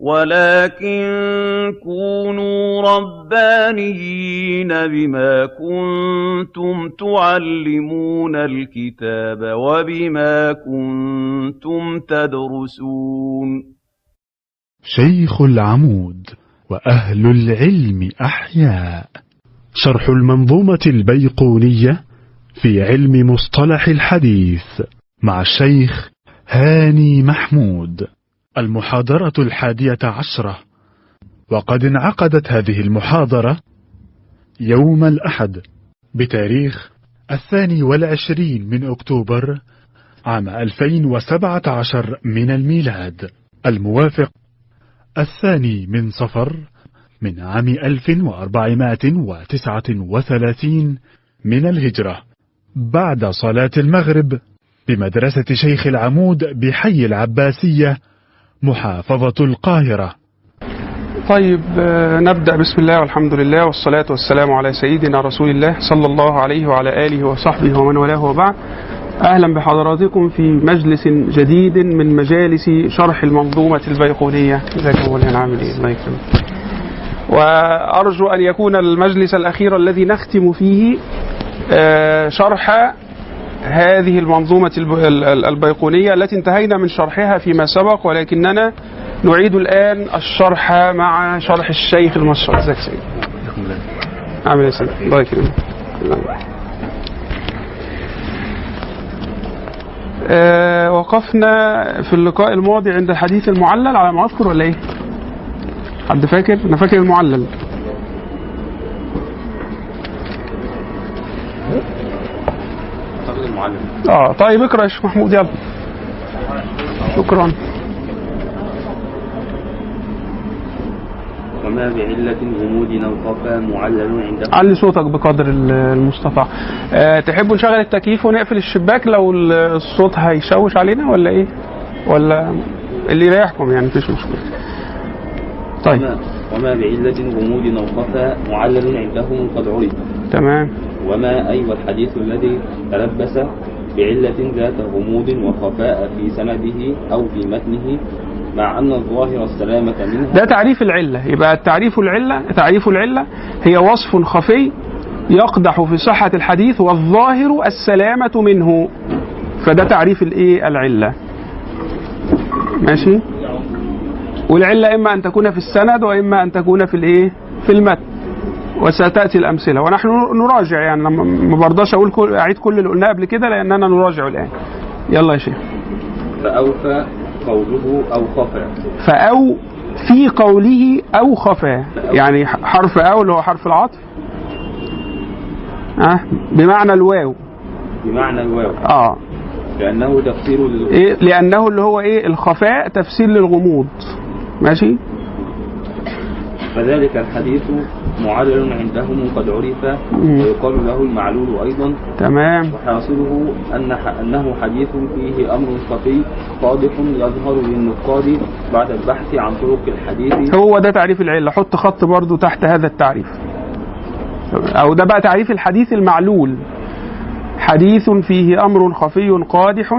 وَلَٰكِن كُونُوا رَبَّانِيِّينَ بِمَا كُنتُمْ تُعَلِّمُونَ الْكِتَابَ وَبِمَا كُنتُمْ تَدْرُسُونَ. شيخ العمود وأهل العلم أحياء. شرح المنظومة البيقونية في علم مصطلح الحديث مع الشيخ هاني محمود. المحاضرة الحادية عشرة. وقد انعقدت هذه المحاضرة يوم الأحد بتاريخ الثاني والعشرين من أكتوبر عام 2017 من الميلاد الموافق الثاني من صفر من عام 1439 من الهجرة. بعد صلاة المغرب بمدرسة شيخ العمود بحي العباسية محافظة القاهرة. طيب آه، نبدأ. بسم الله والحمد لله والصلاة والسلام على سيدنا رسول الله صلى الله عليه وعلى آله وصحبه ومن والاه وبعد. أهلا بحضراتكم في مجلس جديد من مجالس شرح المنظومة البيقونية. جزاكم الله عامل إيه الله يكرمك. وأرجو أن يكون المجلس الأخير الذي نختم فيه آه، شرح هذه المنظومة الب- ال- ال- البيقونية التي انتهينا من شرحها فيما سبق ولكننا نعيد الآن الشرح مع شرح الشيخ المشهور. ازيك يا سيدي عامل إيه يا سيدي؟ الله يكرمك. آه وقفنا في اللقاء الماضي عند الحديث المعلل. على ما أذكر ولا إيه؟ حد فاكر؟ أنا فاكر المعلل. آه طيب اقرأ يا شيخ محمود يلا. شكرا. وما بعلة غموض أو معلل عنده علي صوتك بقدر ال- المستطاع. أه تحبوا نشغل التكييف ونقفل الشباك لو ال- الصوت هيشوش علينا ولا إيه؟ ولا اللي يريحكم يعني مفيش مشكلة. طيب. وما, وما بعلة غموض أو معلل عندهم قد عرف تمام. وما أيوة الحديث الذي تلبس بعلة ذات غموض وخفاء في سنده أو في متنه مع أن الظاهر السلامة منها ده تعريف العلة. يبقى التعريف العلة تعريف العلة هي وصف خفي يقدح في صحة الحديث والظاهر السلامة منه. فده تعريف الإيه؟ العلة. ماشي؟ والعلة إما أن تكون في السند وإما أن تكون في الإيه؟ في المتن. وستأتي الأمثلة. ونحن نراجع يعني لما- ما برضاش أقول كل أعيد كل اللي قلناه قبل كده لأننا نراجع الآن. يلا يا شيخ. فأوفى قوله أو خفى. فأو في قوله أو خفى. يعني حرف أو اللي هو حرف العطف. أه بمعنى الواو. بمعنى الواو. آه. لأنه تفسير. إيه؟ لأنه اللي هو إيه؟ الخفاء تفسير للغموض. ماشي؟ فذلك الحديث معلل عندهم قد عرف. ويقال له المعلول أيضا. تمام. وحاصله أن أنه حديث فيه أمر خفي قادح يظهر للنقاد بعد البحث عن طرق الحديث. هو ده تعريف العلة. حط خط برضو تحت هذا التعريف. أو ده بقى تعريف الحديث المعلول. حديث فيه أمر خفي قادح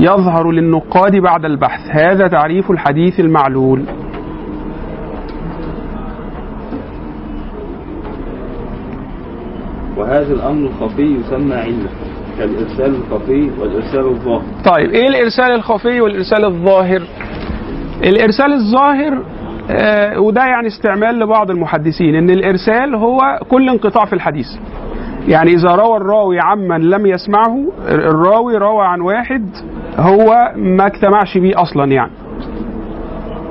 يظهر للنقاد بعد البحث. هذا تعريف الحديث المعلول. وهذا الأمر الخفي يسمى علة كالإرسال الخفي والإرسال الظاهر. طيب إيه الإرسال الخفي والإرسال الظاهر؟ الإرسال الظاهر آه وده يعني استعمال لبعض المحدثين إن الإرسال هو كل انقطاع في الحديث. يعني إذا روى الراوي عمن لم يسمعه الراوي روى عن واحد هو ما اجتمعش بيه أصلا يعني.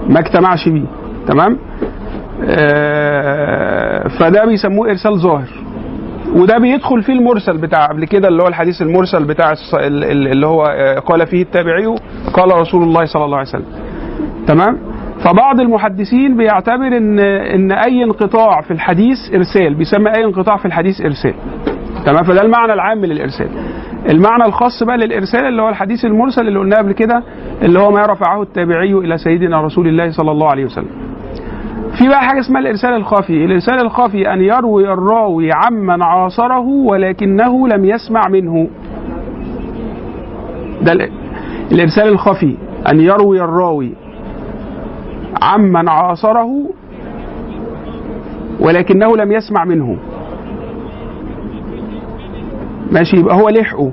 ما اجتمعش بيه تمام؟ آه فده بيسموه إرسال ظاهر. وده بيدخل فيه المرسل بتاع قبل كده اللي هو الحديث المرسل بتاع اللي هو آه، قال فيه التابعي قال رسول الله صلى الله عليه وسلم. تمام؟ فبعض المحدثين بيعتبر إن إن أي انقطاع في الحديث إرسال بيسمى أي انقطاع في الحديث إرسال. تمام؟ فده المعنى العام للإرسال. المعنى الخاص بقى للإرسال اللي هو الحديث المرسل اللي قلناه قبل كده اللي هو ما رفعه التابعي إلى سيدنا رسول الله صلى الله عليه وسلم. في بقى حاجة اسمها الإرسال الخفي الإرسال الخفي أن يروي الراوي عمن عاصره ولكنه لم يسمع منه. ده ال- الإرسال الخفي أن يروي الراوي عمن عاصره ولكنه لم يسمع منه. ماشي يبقى هو لحقه.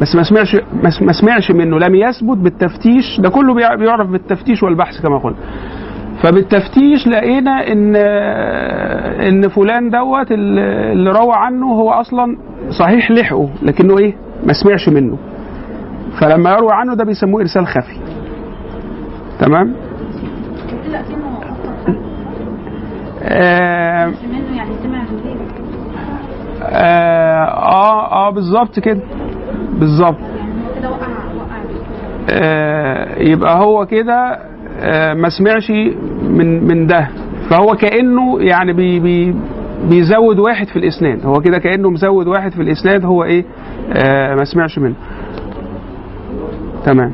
بس ما سمعش ما سمعش منه. لم يثبت بالتفتيش. ده كله بيع- بيعرف بالتفتيش والبحث كما قلنا فبالتفتيش لقينا إن إن فلان دوت اللي روى عنه هو أصلا صحيح لحقه لكنه إيه؟ ما سمعش منه. فلما يروي عنه ده بيسموه إرسال خفي. تمام؟ آه غيره آه آه, آه بالظبط كده. بالظبط. يعني آه، يبقى هو كده آه، ما سمعش من من ده. فهو كأنه يعني بي بي بيزود واحد في الإسناد. هو كده كأنه مزود واحد في الإسناد هو إيه؟ آه ما سمعش منه. تمام.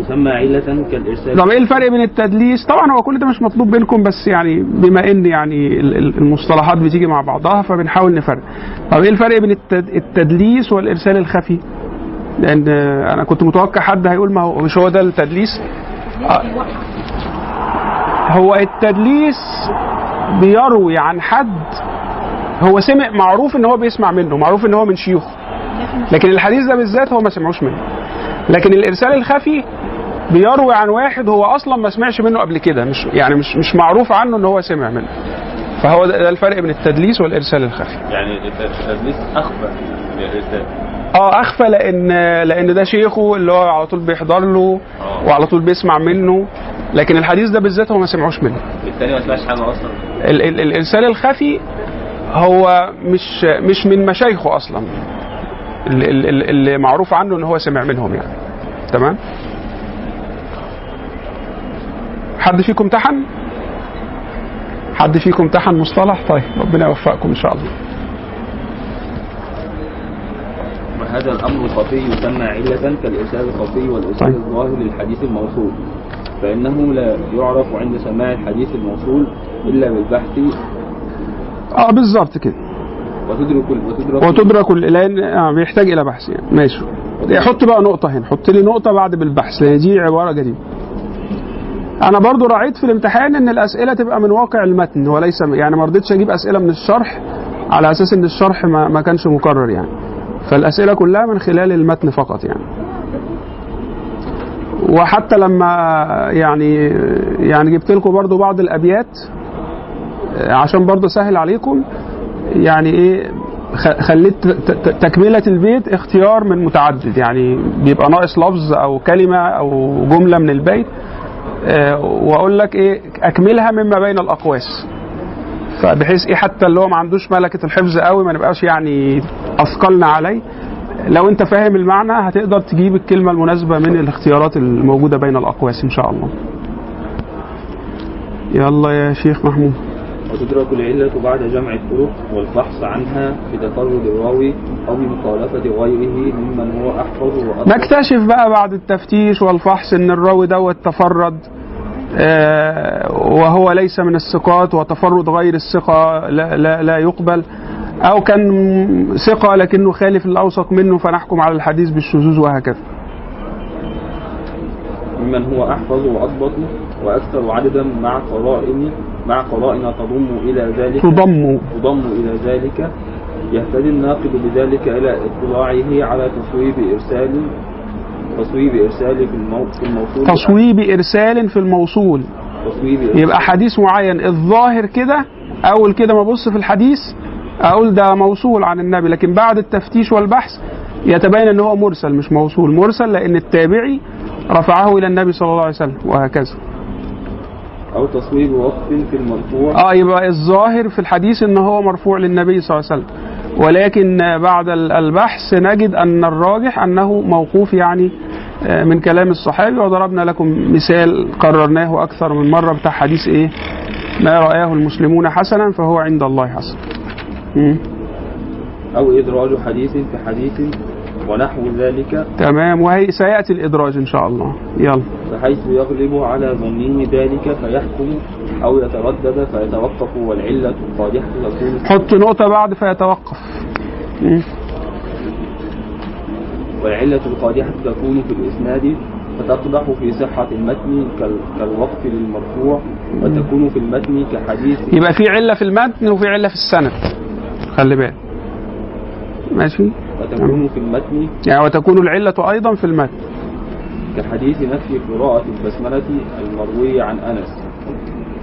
يسمى علة كالإرسال. طب إيه الفرق بين التدليس؟ طبعا هو كل ده مش مطلوب منكم بس يعني بما إن يعني ال- ال- المصطلحات بتيجي مع بعضها فبنحاول نفرق. طب إيه الفرق بين التد- التدليس والإرسال الخفي؟ لأن أنا كنت متوقع حد هيقول ما هو مش هو ده التدليس. آه. هو التدليس بيروي عن حد هو سمع معروف إن هو بيسمع منه معروف إن هو من شيوخه. لكن الحديث ده بالذات هو ما سمعوش منه. لكن الإرسال الخفي بيروي عن واحد هو أصلا ما سمعش منه قبل كده مش يعني مش مش معروف عنه إن هو سمع منه. فهو ده, الفرق بين التدليس والإرسال الخفي. يعني التدليس أخفى آه اخفى لأن لأن ده شيخه اللي هو على طول بيحضر له وعلى طول بيسمع منه لكن الحديث ده بالذات هو ما سمعوش منه. الثاني ما سمعش حاجة أصلا؟ ال- ال- الارسال الخفي هو مش مش من مشايخه أصلا. ال- ال- ال- اللي معروف عنه إن هو سمع منهم يعني. تمام؟ حد فيكم امتحن حد فيكم امتحن مصطلح؟ طيب ربنا يوفقكم إن شاء الله. وهذا الأمر الخفي يسمى علة كالإرسال الخفي والإرسال طيب. الظاهر للحديث الموصول فإنه لا يعرف عند سماع الحديث الموصول إلا بالبحث. آه بالظبط كده. وتدرك وتدرك وتدرك لأن آه بيحتاج إلى بحث يعني. ماشي. حط بقى نقطة هنا. حط لي نقطة بعد بالبحث. لأن دي عبارة جديدة. أنا برضو راعيت في الامتحان إن الأسئلة تبقى من واقع المتن وليس يعني ما رضيتش أجيب أسئلة من الشرح على أساس إن الشرح ما, ما كانش مكرر يعني. فالأسئلة كلها من خلال المتن فقط يعني. وحتى لما يعني يعني جبت لكم برضو بعض الأبيات عشان برضو اسهل عليكم يعني خ- خليت تكملة البيت اختيار من متعدد يعني بيبقى ناقص لفظ أو كلمة أو جملة من البيت. آه، وأقول لك إيه أكملها مما بين الأقواس. فبحيث إيه حتى اللي هو ما عندوش ملكة الحفظ قوي ما نبقاش يعني أثقلنا عليه. لو أنت فاهم المعنى هتقدر تجيب الكلمة المناسبة من الاختيارات الموجودة بين الأقواس إن شاء الله. يلا يا شيخ محمود. وتدرك العلة بعد جمع الطرق والفحص عنها بتفرد الراوي أو بمخالفة غيره ممن هو أحفظ وأطلق نكتشف بقى بعد التفتيش والفحص إن الراوي دوت تفرد. وهو ليس من الثقات وتفرد غير الثقة لا, لا, لا يقبل. أو كان ثقة لكنه خالف الأوثق منه فنحكم على الحديث بالشذوذ وهكذا. ممن هو أحفظ وأضبط وأكثر عددا مع قرائن مع قرائن تضم إلى ذلك تضم. تضم إلى ذلك يهتدي الناقد بذلك إلى اطلاعه على تصويب إرسال تصويب إرسال في المو- في الموصول. تصويب إرسال في الموصول. تصويب إرسال. يبقى حديث معين الظاهر كده أول كده ما أبص في الحديث أقول ده موصول عن النبي لكن بعد التفتيش والبحث يتبين إن هو مرسل مش موصول. مرسل لأن التابعي رفعه إلى النبي صلى الله عليه وسلم وهكذا. أو تصويب وقف في المرفوع. آه يبقى الظاهر في الحديث إن هو مرفوع للنبي صلى الله عليه وسلم. ولكن بعد ال- البحث نجد أن الراجح أنه موقوف يعني آه، من كلام الصحابي وضربنا لكم مثال قررناه أكثر من مرة بتاع حديث إيه ما رآه المسلمون حسنا فهو عند الله حسن. أو إدراج حديث في حديث ونحو ذلك. تمام وهي سيأتي الإدراج إن شاء الله. يلا. بحيث يغلب على ظنه ذلك فيحكم أو يتردد فيتوقف والعلة القادحة تكون حط نقطة بعد فيتوقف. والعلة القادحة تكون في الإسناد فتقدح في صحة المتن كال- كالوقف للمرفوع وتكون في المتن كحديث يبقى في علة في المتن وفي علة في السند. خلي بالك. ماشي. وتكون في المتن يعني وتكون العلة أيضا في المتن. كحديث نفي قراءة البسملة المروي عن أنس.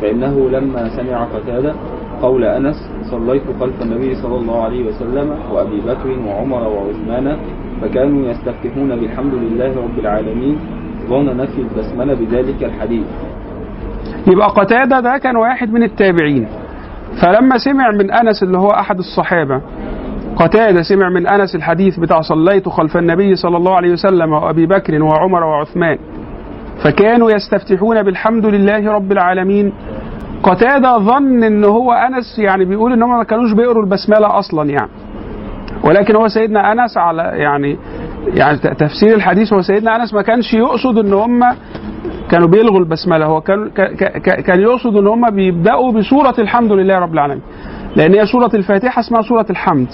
فإنه لما سمع قتادة قول أنس صليت خلف النبي صلى الله عليه وسلم وأبي بكر وعمر وعثمان فكانوا يستفتحون بالحمد لله رب العالمين ظن نفي البسملة بذلك الحديث. يبقى قتادة ده كان واحد من التابعين. فلما سمع من أنس اللي هو أحد الصحابة قتادة سمع من أنس الحديث بتاع صليت خلف النبي صلى الله عليه وسلم وأبي بكر وعمر وعثمان. فكانوا يستفتحون بالحمد لله رب العالمين. قتادة ظن إن هو أنس يعني بيقول إن هم ما كانوش بيقروا البسملة أصلا يعني. ولكن هو سيدنا أنس على يعني يعني تفسير الحديث هو سيدنا أنس ما كانش يقصد إن هم كانوا بيلغوا البسملة. هو كان كان يقصد إن هم بيبدأوا بسورة الحمد لله رب العالمين. لأن هي سورة الفاتحة اسمها سورة الحمد.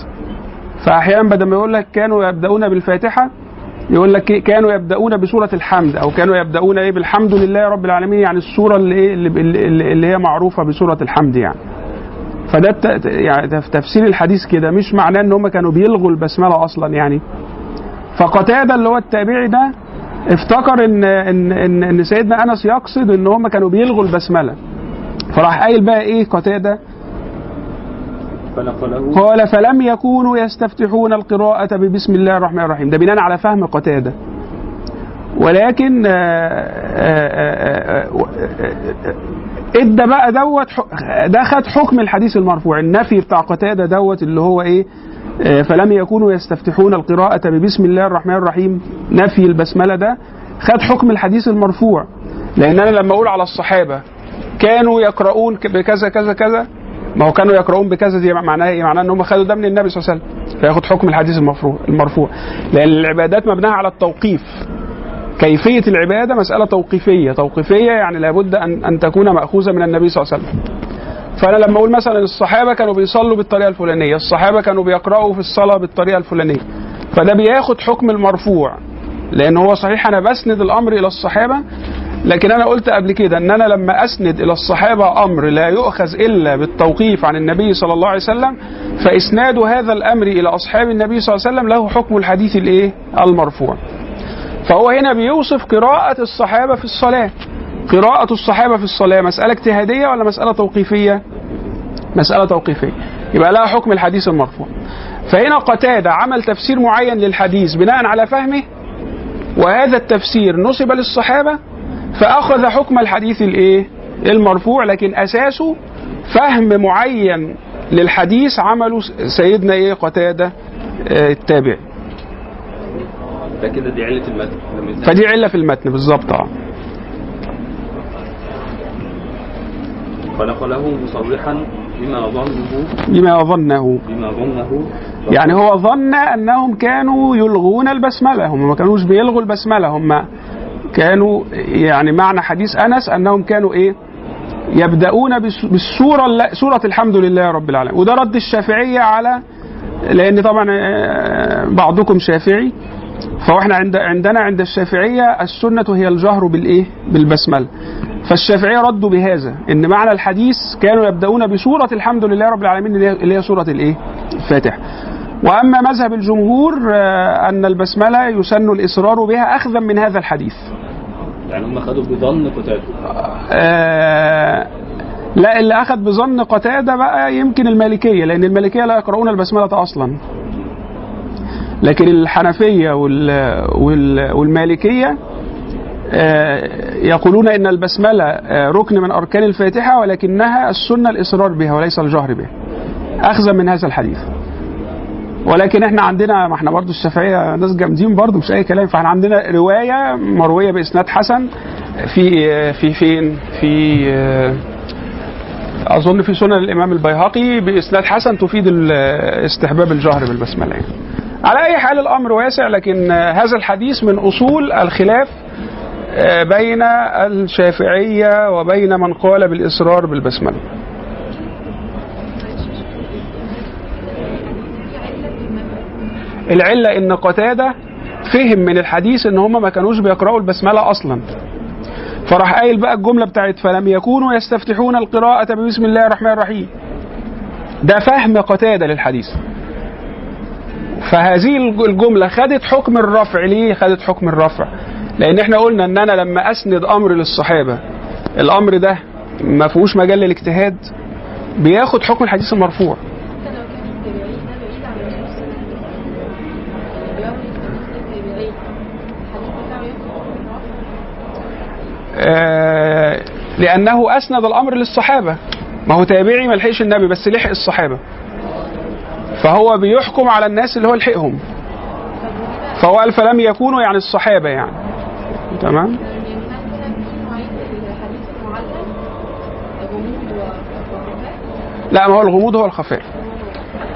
فأحيانا بدل ما يقول لك كانوا يبدأون بالفاتحة يقول لك إيه؟ كانوا يبدأون بسورة الحمد أو كانوا يبدأون إيه؟ بالحمد لله رب العالمين يعني السورة اللي إيه؟ اللي, اللي, هي معروفة بسورة الحمد يعني. فده يعني تفسير الحديث كده مش معناه إن هم كانوا بيلغوا البسملة أصلا يعني. فقتادة اللي هو التابعي ده افتكر ان ان ان, إن سيدنا أنس يقصد إن هم كانوا بيلغوا البسملة. فراح قايل بقى إيه قتادة؟ قال فلم يكونوا يستفتحون القراءة ببسم الله الرحمن الرحيم. ده بناء على فهم قتادة. ولكن آه، آه، آه، إدى بقى دوت ده خد حكم الحديث المرفوع. النفي بتاع قتادة دوت اللي هو إيه؟ فلم يكونوا يستفتحون القراءة ببسم الله الرحمن الرحيم. نفي البسملة ده خد حكم الحديث المرفوع. لأن أنا لما أقول على الصحابة كانوا يقرؤون بكذا كذا كذا ما هو كانوا يقرؤون بكذا دي معناها إيه؟ معناها إن هم خدوا ده من النبي صلى الله عليه وسلم. فياخد حكم الحديث المرفوع المرفوع. لأن العبادات مبناها على التوقيف. كيفية العبادة مسألة توقيفية. توقيفية يعني لابد ان أن تكون مأخوذة من النبي صلى الله عليه وسلم. فأنا لما أقول مثلا الصحابة كانوا بيصلوا بالطريقة الفلانية الصحابة كانوا بيقرأوا في الصلاة بالطريقة الفلانية. فده بياخد حكم المرفوع. لأن هو صحيح أنا بسند الأمر إلى الصحابة لكن أنا قلت قبل كده إن أنا لما أسند إلى الصحابة أمر لا يؤخذ إلا بالتوقيف عن النبي صلى الله عليه وسلم فإسناد هذا الأمر إلى أصحاب النبي صلى الله عليه وسلم له حكم الحديث الإيه؟ المرفوع. فهو هنا بيوصف قراءة الصحابة في الصلاة. قراءة الصحابة في الصلاة مسألة اجتهادية ولا مسألة توقيفية؟ مسألة توقيفية. يبقى لها حكم الحديث المرفوع. فهنا قتادة عمل تفسير معين للحديث بناء على فهمه وهذا التفسير نسب للصحابة فأخذ حكم الحديث الإيه؟ المرفوع لكن أساسه فهم معين للحديث عمله سيدنا إيه؟ قتادة آه، التابعي ده كده دي علة المتن. فدي علة في المتن بالظبط آه. فنقله مصرحا بما ظنه. بما ظنه. بما ظنه. يعني هو ظن أنهم كانوا يلغون البسملة هم ما كانوش بيلغوا البسملة هم كانوا يعني معنى حديث أنس أنهم كانوا إيه؟ يبدأون بالسورة سورة الحمد لله رب العالمين. وده رد الشافعيه على لأن طبعا آه، بعضكم شافعي. فإحنا عند عندنا عند الشافعية السنة هي الجهر بالإيه؟ بالبسملة. فالشافعية ردوا بهذا إن معنى الحديث كانوا يبدأون بسورة الحمد لله رب العالمين اللي هي- اللي هي سورة الإيه؟ الفاتحة. وأما مذهب الجمهور آه، أن البسملة يسن الإصرار بها اخذا من هذا الحديث. يعني هم خدوا بظن قتادة. آه، لا اللي أخذ بظن قتادة بقى يمكن المالكية لأن المالكية لا يقرؤون البسملة أصلا. لكن الحنفية وال وال والمالكية آه، يقولون إن البسملة آه، ركن من أركان الفاتحة ولكنها السنة الإصرار بها وليس الجهر بها. اخذا من هذا الحديث. ولكن إحنا عندنا ما إحنا برضو الشافعية ناس جامدين برضو مش أي كلام. فاحنا عندنا رواية مروية بإسناد حسن في في فين؟ في أظن في سنن الإمام البيهقي بإسناد حسن تفيد ال- استحباب الجهر بالبسملة. على أي حال الأمر واسع لكن هذا الحديث من أصول الخلاف آه، بين الشافعية وبين من قال بالإصرار بالبسملة. العلة إن قتادة فهم من الحديث إن هم ما كانوش بيقرأوا البسملة أصلا. فراح قايل بقى الجملة بتاعت فلم يكونوا يستفتحون القراءة ببسم الله الرحمن الرحيم. ده فهم قتادة للحديث. فهذه الجملة خدت حكم الرفع. ليه خدت حكم الرفع؟ لأن إحنا قلنا إن أنا لما أسند أمر للصحابة الأمر ده ما فيهوش مجال للاجتهاد بياخد حكم الحديث المرفوع حتى لو كان التابعين ده بعيد عن النبي صلى الله عليه وسلم ولو التابعين الحديث بتاعه ياخد حكم آه، لأنه أسند الأمر للصحابة. ما هو تابعي ما لحقش النبي بس لحق الصحابة. فهو بيحكم على الناس اللي هو لحقهم. فهو قال فلم يكونوا يعني الصحابة يعني. تمام؟ لا ما هو الغموض هو الخفاء.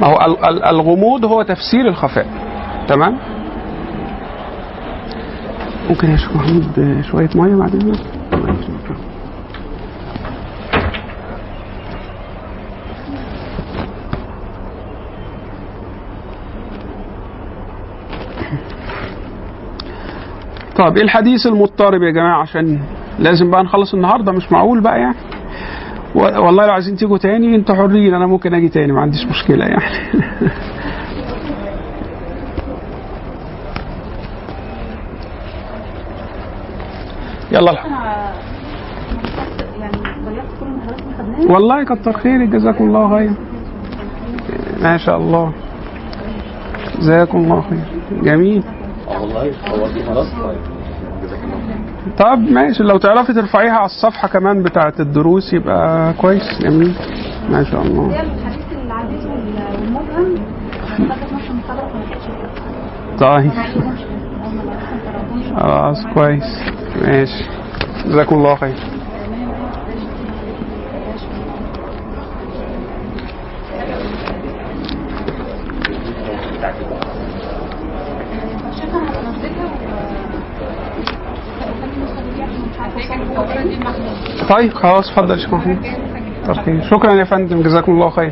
ما هو ال- ال- الغموض هو تفسير الخفاء. تمام؟ ممكن يا شيخ محمود شوية مية بعد اذنك طب إيه الحديث المضطرب يا جماعة؟ عشان لازم بقى نخلص النهارده مش معقول بقى يعني. والله لو عايزين تيجوا تاني أنتوا حرين أنا ممكن أجي تاني ما عنديش مشكلة يعني. يلا. أنا يعني والله كتر خيرك جزاكم الله خير. ما شاء الله. جزاكم الله خير. جميل. والله طيب. طب ماشي لو تعرفي ترفعيها على الصفحة كمان بتاعه الدروس يبقى كويس. جميل. ما شاء الله. طيب. خلاص كويس. ماشي. جزاكم الله خير. طيب خلاص اتفضل كتر خير شكرا يا فندم جزاكم الله خير.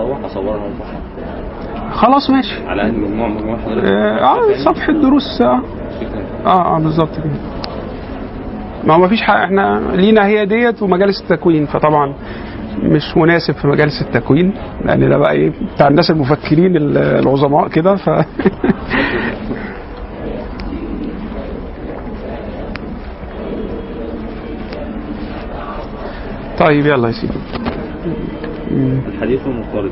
أروح اصورها وارفعها خلاص ماشي. على ان مجموعه مجموعه حضرتك آه صفحة دروس آه. آه, آه بالظبط كده. ما هو مفيش حق إحنا لينا هي ديت ومجالس التكوين فطبعا مش مناسب في مجالس التكوين لأن ده بقى إيه بتاع الناس المفكرين ال- العظماء كده ف طيب يلا يا سيدي. الحديث مضطرب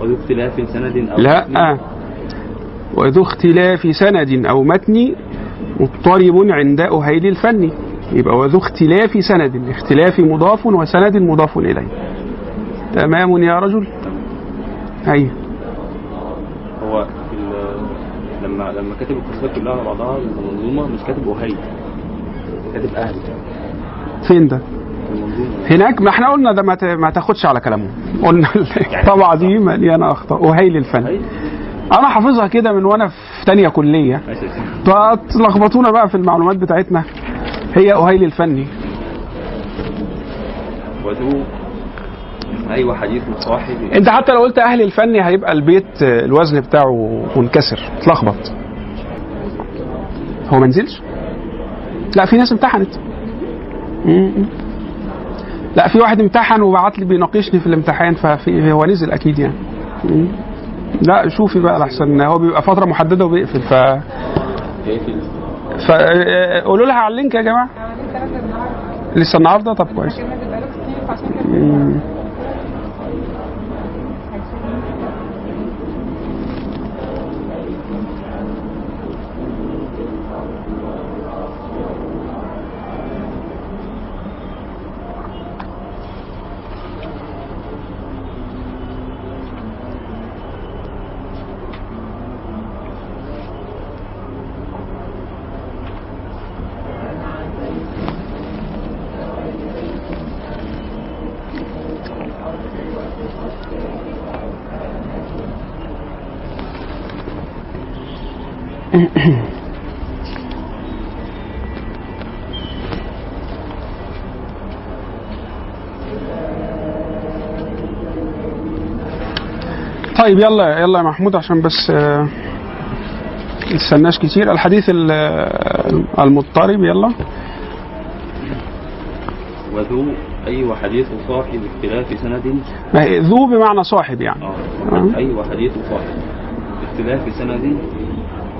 وذو اختلاف سند أو لا متن. وذو اختلاف سند أو متن مضطرب عند أهيل الفن. يبقى وذو اختلاف سند. اختلاف مضاف وسند مضاف إليه. تمام يا رجل؟ أيوه هو لما لما كاتب القصيدة كلها على بعضها المنظومة مش كاتب وهي كاتب أهل. فين ده؟ هناك ما إحنا قلنا ده ما ت- ما تاخدش على كلامه. قلنا الطبعة دي مليانة أخطاء أهيل الفن. أنا حافظها كده من وأنا في تانية سيدي. فتلخبطونا بقى في المعلومات بتاعتنا. هي أهيل الفني أيوة حديث صاحب أنت حتى لو قلت أهل الفن هيبقى البيت الوزن بتاعه منكسر. اتلخبط. هو ما نزلش؟ لا في ناس امتحنت. م-م. لا في واحد امتحن وبعت لي بيناقشني في الامتحان ففي هو نزل أكيد يعني. لا شوفي بقى لحسن هو بيبقى فترة محددة وبيقفل ف يقفل ف آه، قولوا لها على اللينك يا جماعة. لسه النهارده؟ طب كويس. طيب يلا يلا يا محمود عشان بس آه، نستناش كتير. الحديث ال- آه، المضطرب يلا. وذو أي وحديث صاحب اختلاف سند؟ ما هي ذو بمعنى صاحب يعني. آه. آه. أي وحديث صاحب اختلاف سند؟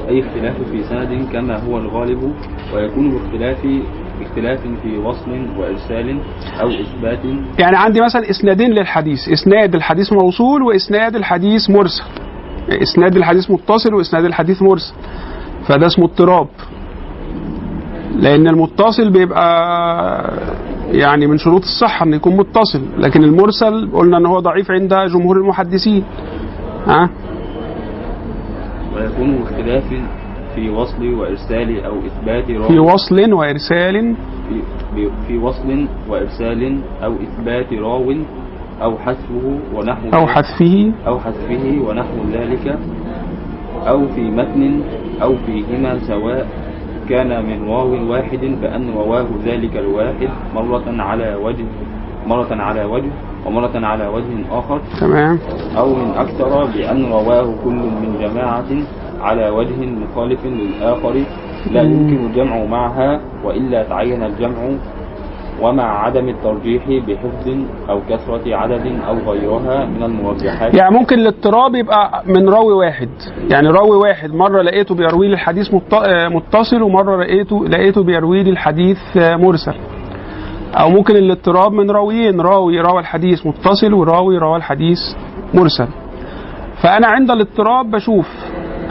أي اختلاف في سند كما هو الغالب ويكون باختلاف اختلاف في وصل وإرسال أو إثبات. يعني عندي مثلا إسنادين للحديث. إسناد الحديث موصول وإسناد الحديث مرسل. إسناد الحديث متصل وإسناد الحديث مرسل. فده اسمه اضطراب. لأن المتصل بيبقى يعني من شروط الصحة ان يكون متصل. لكن المرسل قلنا ان هو ضعيف عند جمهور المحدثين. ها؟ ويكون باختلاف في وصل وإرسال أو إثبات في راوي وصل وإرسال. في, في- في وصل وإرسال أو إثبات راو أو حذفه ونحو أو ذلك- حذفه. أو حذفه ونحو ذلك. أو في متن أو فيهما سواء كان من راو واحد بأن رواه ذلك الواحد مرة على وجه مرة على وجه ومرة على وجه آخر. تمام. أو من أكثر بأن رواه كل من جماعة على وجه مخالف للآخر لا يمكن الجمع معها وإلا تعين الجمع ومع عدم الترجيح بحفظ أو كثرة عدد أو غيرها من المرجحات يعني ممكن الاضطراب يبقى من راوي واحد. يعني راوي واحد مرة لقيته بيروي لي الحديث آه، متصل ومرة لقيته لقيته بيروي لي الحديث آه، مرسل. أو ممكن الاضطراب من راويين راوي روى الحديث متصل وراوي روى الحديث مرسل. فأنا عند الاضطراب بشوف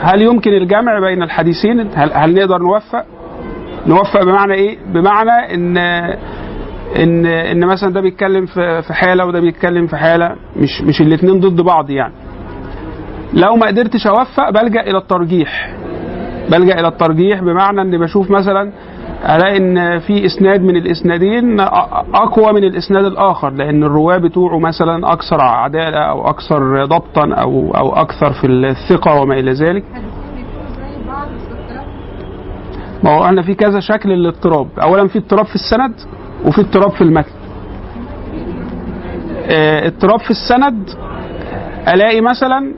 هل يمكن الجمع بين الحديثين؟ هل, هل نقدر نوفق؟ نوفق بمعنى إيه؟ بمعنى إن إن إن مثلا ده بيتكلم في حالة وده بيتكلم في حالة مش مش الاثنين ضد بعض يعني. لو ما قدرتش أوفق بلجأ إلى الترجيح. بلجأ إلى الترجيح بمعنى ان بشوف مثلا الاقي إن في إسناد من الإسنادين أقوى من الإسناد الآخر لأن الرواة بتوعه مثلا أكثر عدالة أو أكثر ضبطا أو أو أكثر في الثقة وما إلى ذلك. ما هو إحنا في كذا شكل للاضطراب. اولا في اضطراب في السند وفي اضطراب في المتن. آه، اضطراب في السند ألاقي مثلا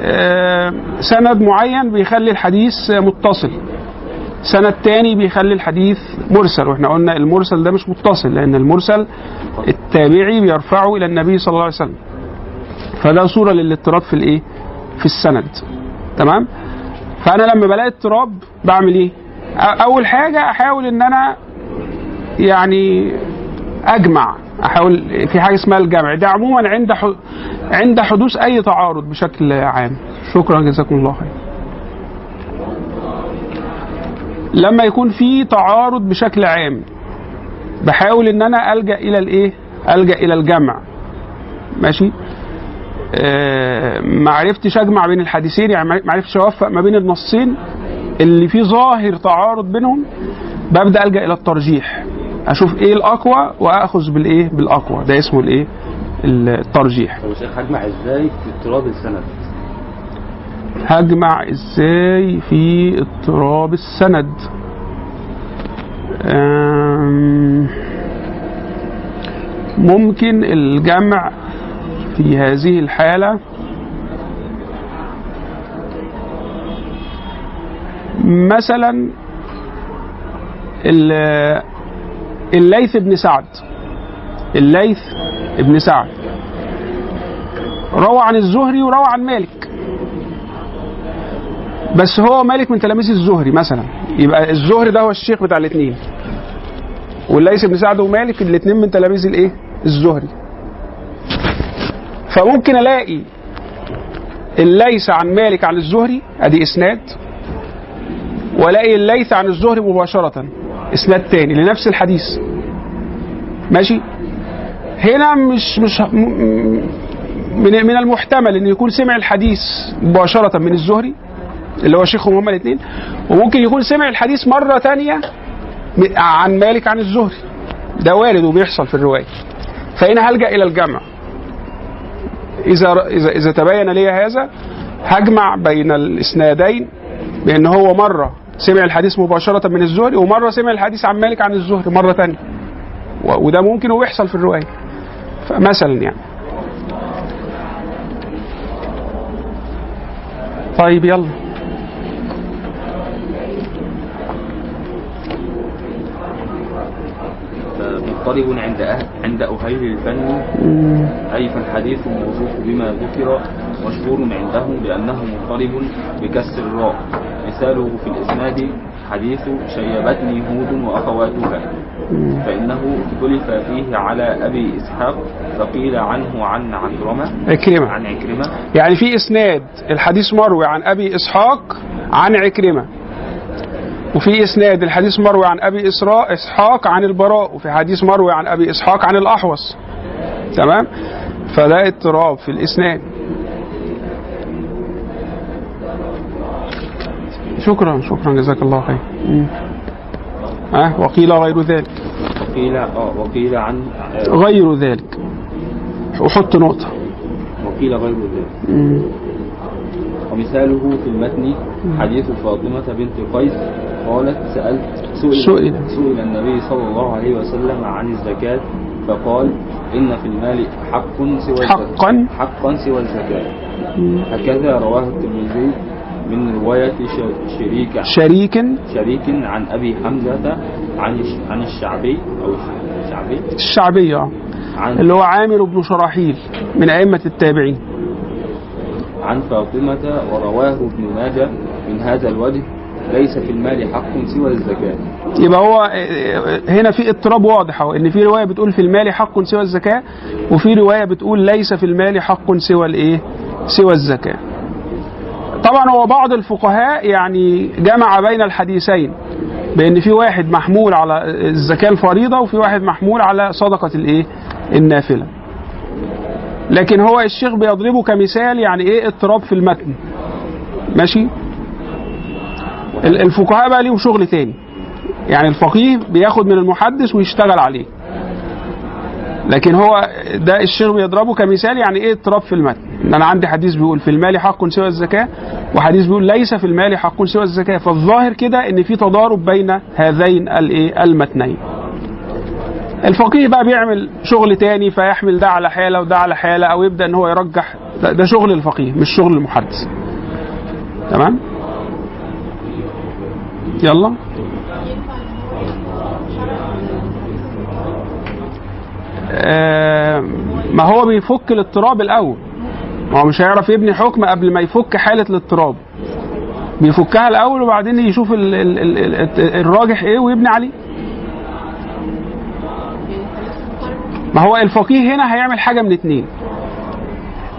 آه، سند معين بيخلي الحديث متصل. سند تاني بيخلي الحديث مرسل وإحنا قلنا المرسل ده مش متصل لأن المرسل التابعي بيرفعه إلى النبي صلى الله عليه وسلم. فده صورة للاضطراب في الإيه؟ في السند. تمام؟ فأنا لما بلاقي اضطراب بعمل إيه؟ أول حاجة أحاول إن أنا يعني أجمع أحاول في حاجة اسمها الجمع. ده عموما عند. عند حدوث أي تعارض بشكل عام. شكرا جزاكم الله خير لما يكون في تعارض بشكل عام بحاول إن أنا ألجأ إلى الإيه؟ ألجأ إلى الجمع. ماشي؟ آه، ما عرفتش أجمع بين الحديثين يعني ما عرفتش أوفق ما بين النصين اللي فيه ظاهر تعارض بينهم ببدأ ألجأ إلى الترجيح. أشوف إيه الأقوى وأخذ بالإيه؟ بالأقوى. ده اسمه الإيه؟ الترجيح. طب هجمع إزاي في اضطراب السند؟ هجمع إزاي في اضطراب السند؟ ممكن الجمع في هذه الحالة مثلا ال- الليث بن سعد. الليث بن سعد. روى عن الزهري وروى عن مالك. بس هو مالك من تلاميذ الزهري مثلا. يبقى الزهري ده هو الشيخ بتاع الاثنين والليث بن سعد ومالك الاثنين من تلاميذ الايه؟ الزهري. فممكن ألاقي الليث عن مالك عن الزهري أدي إسناد وألاقي الليث عن الزهري مباشرة إسناد تاني لنفس الحديث. ماشي؟ هنا مش مش من من المحتمل إن يكون سمع الحديث مباشرة من الزهري اللي هو شيخهم هما الاثنين وممكن يكون سمع الحديث مرة تانية عن مالك عن الزهري. ده وارد وبيحصل في الرواية. فهنا هلجأ إلى الجمع. إذا إذا إذا تبين لي هذا هجمع بين الإسنادين بأن هو مرة سمع الحديث مباشرة من الزهري ومرة سمع الحديث عن مالك عن الزهري مرة تانية وده ممكن ويحصل في الرواية. فمثلا يعني. طيب يلا. مضطرب عند أهل عند أهل الفن. أي فالحديث الموصوف بما ذكر مشهور عندهم بأنه مضطرب بكسر الراء. مثاله في الإسناد حديث شيبتني هود وأخواتها. فإنه اختلف فيه على أبي إسحاق فقيل عنه عن عكرمة. عكرمة. عن عكرمة. يعني في إسناد الحديث مروي عن أبي إسحاق عن عكرمة. وفي إسناد الحديث مروي عن أبي اسراء إسحاق عن البراء وفي حديث مروي عن أبي إسحاق عن الأحوص. تمام؟ فده اضطراب في الإسناد. شكرا شكرا جزاك الله خير. أه وقيل غير ذلك. وقيل آه وقيل عن آه غير ذلك. وحط نقطة. وقيل غير ذلك. مم. ومثاله في المتن حديث فاطمة بنت قيس قالت سألت سئل, سئل. سئل النبي صلى الله عليه وسلم عن الزكاة فقال إن في المال حق سوى الزكاة. حقا. حقا سوى الزكاة. هكذا رواه الترمذي من رواية شريك شريك. شريك عن أبي حمزة عن عن الشعبي أو الشعبي الشعبية آه. عن اللي هو عامر بن شراحيل من أئمة التابعين. عن فاطمة ورواه ابن ماجه من هذا الوجه. ليس في المال حق سوى الزكاة يبقى هو آه، هنا في اضطراب واضح أهو إن في رواية بتقول في المال حق سوى الزكاة وفي رواية بتقول ليس في المال حق سوى الإيه؟ سوى الزكاة. طبعا هو بعض الفقهاء يعني جمع بين الحديثين بإن في واحد محمول على الزكاة الفريضة وفي واحد محمول على صدقة الإيه؟ النافلة. لكن هو الشيخ بيضربه كمثال يعني إيه اضطراب في المتن. ماشي؟ ال- الفقهاء بقى ليهم شغل تاني. يعني الفقيه بياخد من المحدث ويشتغل عليه. لكن هو ده الشيخ بيضربه كمثال يعني إيه اضطراب في المتن إن أنا عندي حديث بيقول في المال حق سوى الزكاة وحديث بيقول ليس في المال حق سوى الزكاة. فالظاهر كده إن في تضارب بين هذين الايه المتنين. الفقيه بقى بيعمل شغل تاني فيحمل ده على حالة وده على حالة أو يبدأ إن هو يرجح. ده شغل الفقيه مش شغل المحدث. تمام؟ يلا. آه، ما هو بيفك الاضطراب الأول؟ ما هو مش هيعرف يبني حكم قبل ما يفك حالة الاضطراب. بيفكها الأول وبعدين يشوف ال ال ال ال الراجح إيه ويبني عليه. ما هو الفقيه هنا هيعمل حاجة من اتنين.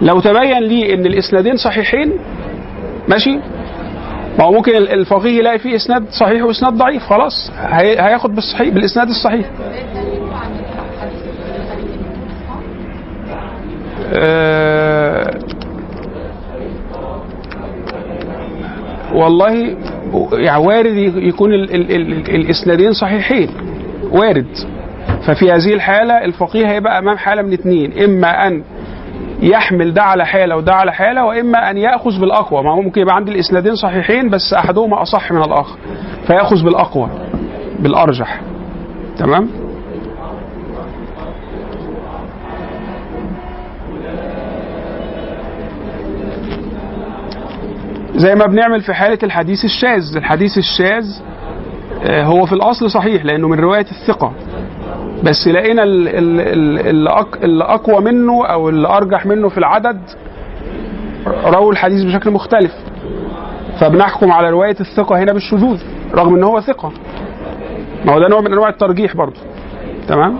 لو تبين لي إن الإسنادين صحيحين ماشي؟ ما هو ممكن ال- الفقيه يلاقي فيه إسناد صحيح وإسناد ضعيف خلاص. هي- هياخد بالصحيح بالإسناد الصحيح. آه، والله يعني وارد يكون ال ال ال الإسنادين صحيحين. وارد. ففي هذه الحالة الفقيه هيبقى أمام حالة من اثنين. إما أن يحمل ده على حالة وده على حالة وإما أن يأخذ بالأقوى. ما هو ممكن يبقى عندي الإسنادين صحيحين بس أحدهما أصح من الآخر. فيأخذ بالأقوى بالأرجح. تمام؟ زي ما بنعمل في حالة الحديث الشاذ. الحديث الشاذ آه، هو في الأصل صحيح لأنه من رواية الثقة. بس لقينا ال- ال- ال- اللي أقوى منه أو اللي أرجح منه في العدد رووا الحديث بشكل مختلف. فبنحكم على رواية الثقة هنا بالشذوذ رغم إن هو ثقة. ما هو ده نوع من أنواع الترجيح برضه. تمام؟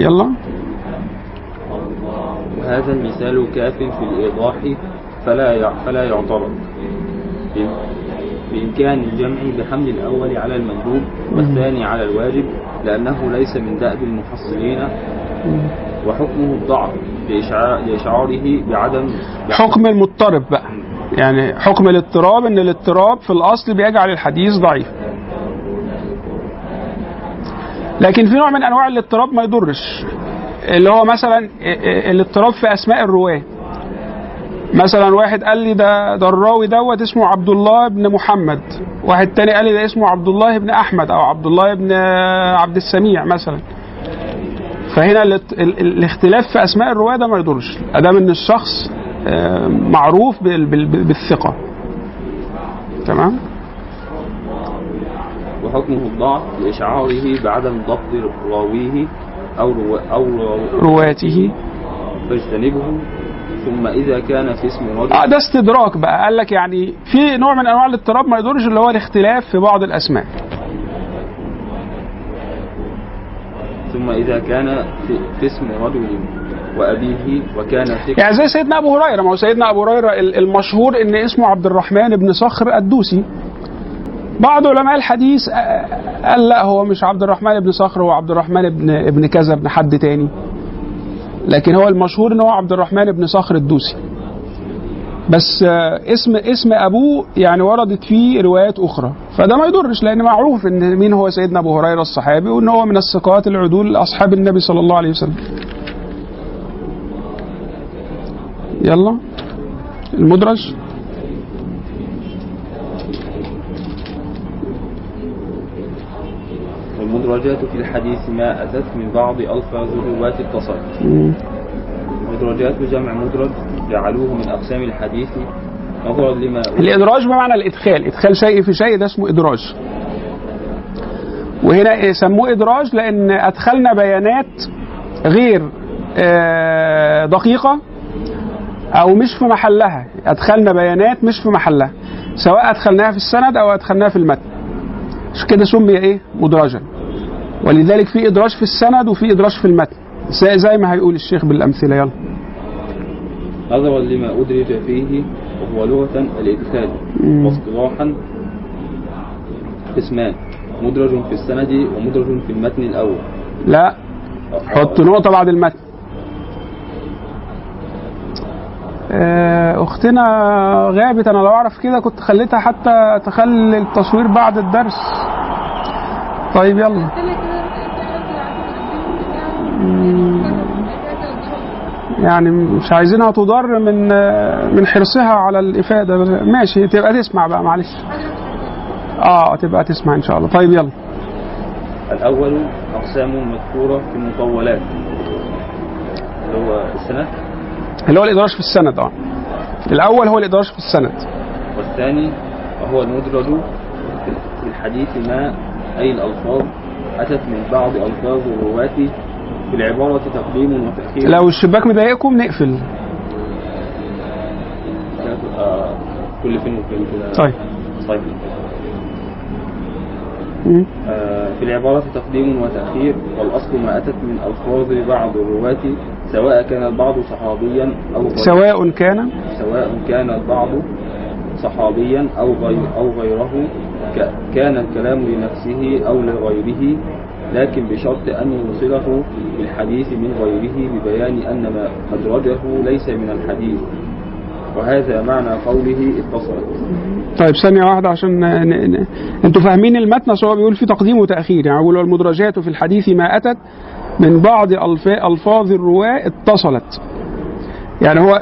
يلا. وهذا المثال كاف في الإيضاح فلا فلا يعترض. بإم- بإمكان الجمع بحمل الأول على المندوب والثاني على الواجب لأنه ليس من دأب المحصلين وحكمه الضعف لإشعار لإشعاره بعدم حكم المضطرب بقى. يعني حكم الاضطراب إن الاضطراب في الأصل بيجعل الحديث ضعيف. لكن في نوع من أنواع الاضطراب ما يضرش. اللي هو مثلا الاضطراب في أسماء الرواة. مثلا واحد قال لي ده ده الراوي دوت اسمه عبد الله بن محمد. واحد تاني قال لي ده اسمه عبد الله بن أحمد أو عبد الله بن عبد السميع مثلا. فهنا الاختلاف في أسماء الرواة ده ما يضرش. أدام إن الشخص آه، معروف بال- بال- بالثقة. تمام؟ وحكمه الضعف لإشعاره بعدم ضبط راويه أو رو... أو رو... رواته فاجتنبه ثم إذا كان في اسم رجل آه ده استدراك بقى. قال لك يعني في نوع من أنواع الاضطراب ما يضرش اللي هو الاختلاف في بعض الأسماء. ثم إذا كان في, في اسم رجل وأبيه وكان ثقة يعني زي سيدنا أبو هريرة. ما هو سيدنا أبو هريرة ال- المشهور إن اسمه عبد الرحمن بن صخر الدوسي. بعض علماء الحديث آه، قال لا هو مش عبد الرحمن بن صخر هو عبد الرحمن بن ابن كذا ابن حد تاني. لكن هو المشهور إن هو عبد الرحمن بن صخر الدوسي. بس آه، اسم اسم أبوه يعني وردت فيه روايات أخرى. فده ما يضرش لأن معروف إن مين هو سيدنا أبو هريرة الصحابي وإن هو من الثقات العدول أصحاب النبي صلى الله عليه وسلم. يلا. المدرج. والمدرجات في الحديث ما أتت من بعض ألفاظ الرواة اتصلت مم. المدرجات جمع مدرج جعلوه من أقسام الحديث نظرا لما الإدراج بمعنى الإدخال. إدخال شيء في شيء ده اسمه إدراج. وهنا سموه إدراج لأن أدخلنا بيانات غير آه، دقيقة أو مش في محلها. أدخلنا بيانات مش في محلها. سواء أدخلناها في السند أو أدخلناها في المتن. عشان كده سمي إيه؟ مدرجا. ولذلك في إدراج في السند وفي إدراج في المتن. زي, زي ما هيقول الشيخ بالأمثلة. يلا. نظرا لما أدرج فيه وهو لغة الإدخال مم. واصطلاحا قسمان مدرج في السند ومدرج في المتن الأول. لا. حط نقطة بعد المتن. آه، أختنا غابت. أنا لو أعرف كده كنت خليتها حتى تخلي التصوير بعد الدرس. طيب يلا. يعني مش عايزينها تضر من من حرصها على الإفادة. ماشي تبقى تسمع بقى معلش. آه تبقى تسمع إن شاء الله. طيب يلا. الأول أقسام مذكورة في المطولات. اللي هو السند. اللي هو الإدراج في السند آه. الأول هو الإدراج في السند. والثاني وهو المدرج في الحديث ما أي الألفاظ أتت من بعض ألفاظ الرواة في العبارة تقديم وتأخير. لو الشباك مضايقكم نقفل. كل فين وفين كده. طيب. طيب. آه، في العبارة تقديم وتأخير والأصل ما أتت من ألفاظ بعض الرواة سواء كان البعض صحابيا أو غير. سواء كان. سواء كان البعض صحابيا أو غير أو غيره. كان الكلام لنفسه أو لغيره لكن بشرط أن يوصله بالحديث من غيره ببيان أن ما أدرجه ليس من الحديث. وهذا معنى قوله اتصلت طيب ثانية واحدة عشان ن... ن... أنتوا فاهمين المتن؟ هو بيقول في تقديم وتأخير. يعني بيقول المدرجات في الحديث ما أتت من بعض ألف... ألفاظ الرواة اتصلت. يعني هو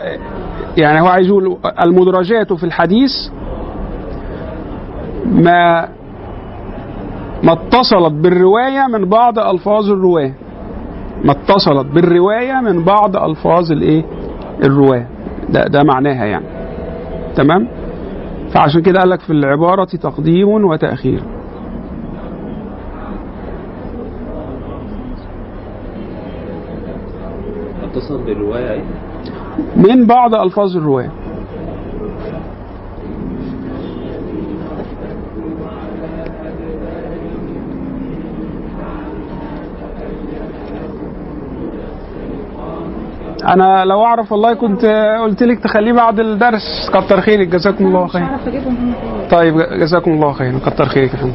يعني هو عايز يقول المدرجات في الحديث ما ما اتصلت بالرواية من بعض ألفاظ الرواة ما اتصلت بالرواية من بعض ألفاظ الإيه؟ الرواة ده ده معناها يعني. تمام؟ فعشان كده قال لك في العبارة تقديم وتأخير. اتصل بالرواية؟ من بعض ألفاظ الرواية. أنا لو أعرف والله كنت قلت لك تخليه بعد الدرس. كتر خيرك. جزاكم الله خير. طيب جزاكم الله خير. كتر خيرك يا فندم.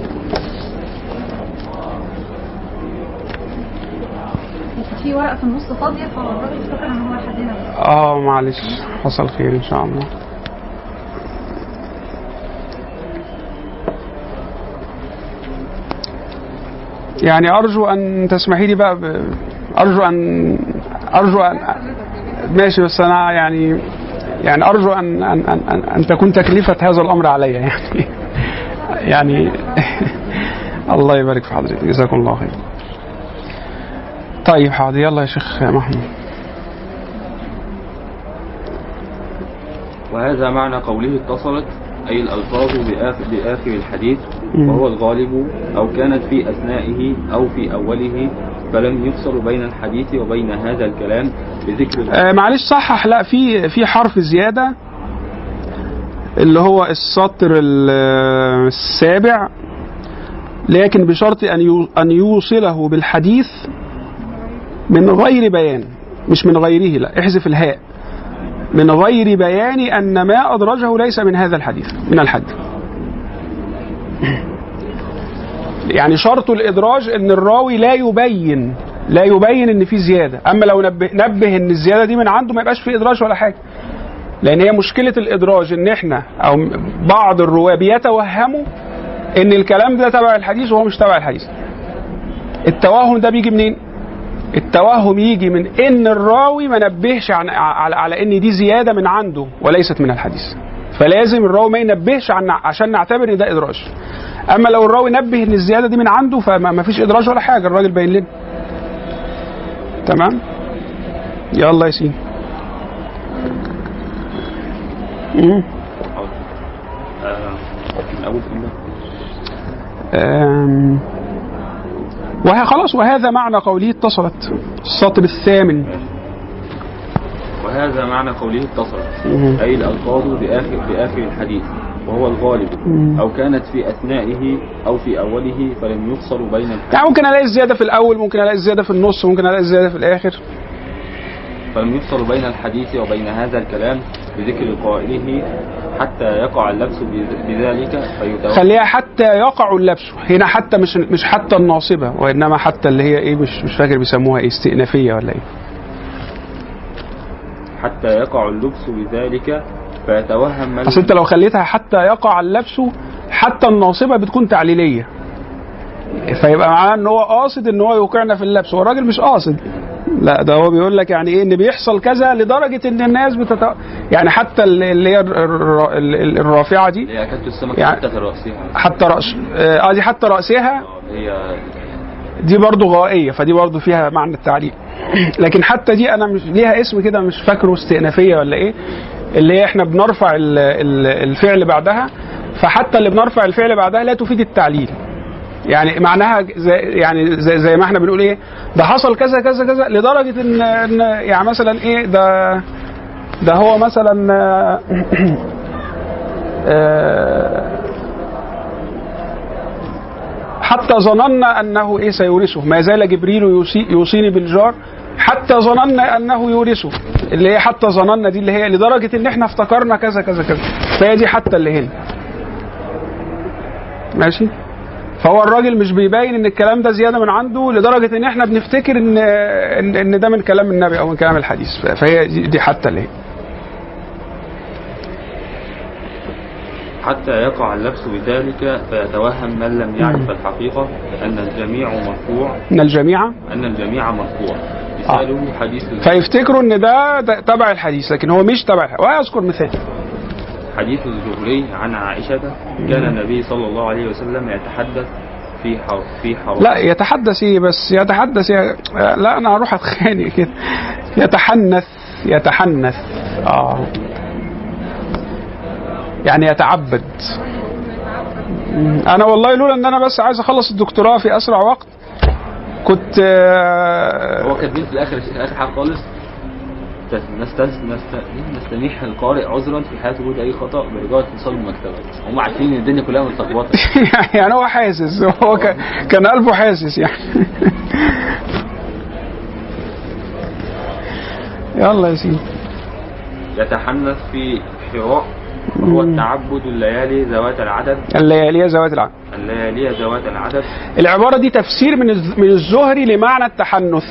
في ورقة في النص فاضية فالراجل افتكر إن هو بس آه معلش. حصل خير إن شاء الله. يعني أرجو أن تسمحي لي بقى ب... أرجو أن أرجو ان ماشي بس أنا يعني يعني أرجو ان ان ان, أن, أن تكون تكلفة هذا الأمر علي يعني. يعني الله يبارك في حضرتك جزاكم الله خير. طيب حاضر يلا يا شيخ محمود. وهذا معنى قوله اتصلت أي الألفاظ بآخر, الحديث. وهو الغالب أو كانت في أثنائه أو في أوله فلم يفصل بين الحديث وبين هذا الكلام بذكر آه معلش صحح لا في في حرف زيادة اللي هو السطر ال- السابع لكن بشرط أن أن يوصله بالحديث من غير بيان مش من غيره لا احذف الهاء. من غير بيان أن ما أدرجه ليس من هذا الحديث من الحديث يعني شرط الإدراج إن الراوي لا يبين لا يبين إن في زيادة. أما لو نبه, نبه إن الزيادة دي من عنده ما يبقاش في إدراج ولا حاجة. لأن هي مشكلة الإدراج إن إحنا أو بعض الرواة بيتوهموا إن الكلام ده تبع الحديث وهو مش تبع الحديث. التوهم ده بيجي منين؟ التوهم يجي من إن الراوي ما نبهش عن على, على إن دي زيادة من عنده وليست من الحديث. فلازم الراوي ما ينبهش عن عشان نعتبر إن ده إدراج. أما لو الراوي نبه إن الزيادة دي من عنده فما ما فيش إدراج ولا حاجة الراجل باين لنا. تمام؟ يلا يا سيدي. وها خلاص وهذا معنى قوله اتصلت. السطر الثامن وهذا معنى قوله اتصلت. أي الألفاظ بآخر, بآخر الحديث. وهو الغالب. أو كانت في أثنائه أو في أوله فلم يفصل بين يعني ممكن ألاقي الزياده في الأول ممكن ألاقي الزياده في النص ممكن ألاقي الزياده في الآخر. فلم يفصل بين الحديث وبين هذا الكلام بذكر قائله حتى يقع اللبس بذ- بذلك فيتوقع خليها حتى يقع اللبس. هنا حتى مش مش حتى الناصبة وإنما حتى اللي هي إيه مش مش فاكر بيسموها إيه استئنافية ولا إيه. حتى يقع اللبس بذلك فيتوهم أصل أنت لو خليتها حتى يقع اللبس حتى الناصبة بتكون تعليلية. فيبقى معناه إن هو قاصد إن هو يوقعنا في اللبس هو الراجل مش قاصد. لا ده هو بيقول لك يعني إيه إن بيحصل كذا لدرجة إن الناس بتت... يعني حتى ال- اللي هي الر- الر- ال- الرافعة دي هي يعني- حتى في رأسها. حتى رأس آه دي حتى رأسها. هي دي برضو غائية فدي برضو فيها معنى التعليق لكن حتى دي أنا مش ليها اسم كده مش فاكره استئنافية ولا إيه. اللي هي إحنا بنرفع ال- ال- الفعل بعدها فحتى اللي بنرفع الفعل بعدها لا تفيد التعليل. يعني معناها زي يعني زي, زي ما إحنا بنقول إيه ده حصل كذا كذا كذا لدرجة ان, إن يعني مثلا إيه ده ده هو مثلا آه، حتى ظننا أنه إيه سيورثه. ما زال جبريل يوصي يوصيني بالجار حتى ظننا أنه يورثه. اللي هي حتى ظننا دي اللي هي لدرجة إن إحنا افتكرنا كذا كذا كذا. فهي دي حتى اللي هنا. ماشي؟ فهو الراجل مش بيبين إن الكلام ده زيادة من عنده لدرجة إن إحنا بنفتكر إن إن, ده من كلام النبي أو من كلام الحديث. فهي دي حتى اللي هي حتى يقع اللبس بذلك فيتوهم من لم يعرف الحقيقة أن الجميع مرفوع. أن الجميع؟ أن الجميع مرفوع. مثاله حديث فيفتكروا إن ده, تبع الحديث لكن هو مش تبع الحديث. واذكر مثال. حديث الزهري عن عائشة كان النبي صلى الله عليه وسلم يتحدث في حر في حر لا يتحدث إيه بس؟ يتحدث إيه؟ لا أنا هروح أتخانق كده. يتحنث يتحنث. آه. يعني يتعبد. أنا والله لولا إن أنا بس عايز أخلص الدكتوراه في أسرع وقت كنت آه، هو كاتبين في الآخر في آخر حاجة خالص تس- نستس نست... نستميح القارئ عذرا في حال وجود أي خطأ برجاء اتصال بالمكتبة هم عارفين إن الدنيا كلها متلخبطة. يعني هو حاسس هو كان- كان قلبه حاسس يعني. يلا يا سيدي. يتحنث في حراء وهو التعبد الليالي ذوات العدد. الليالي ذوات العقل الليالي ذوات العدد. العبارة دي تفسير من من الزهري لمعنى التحنث.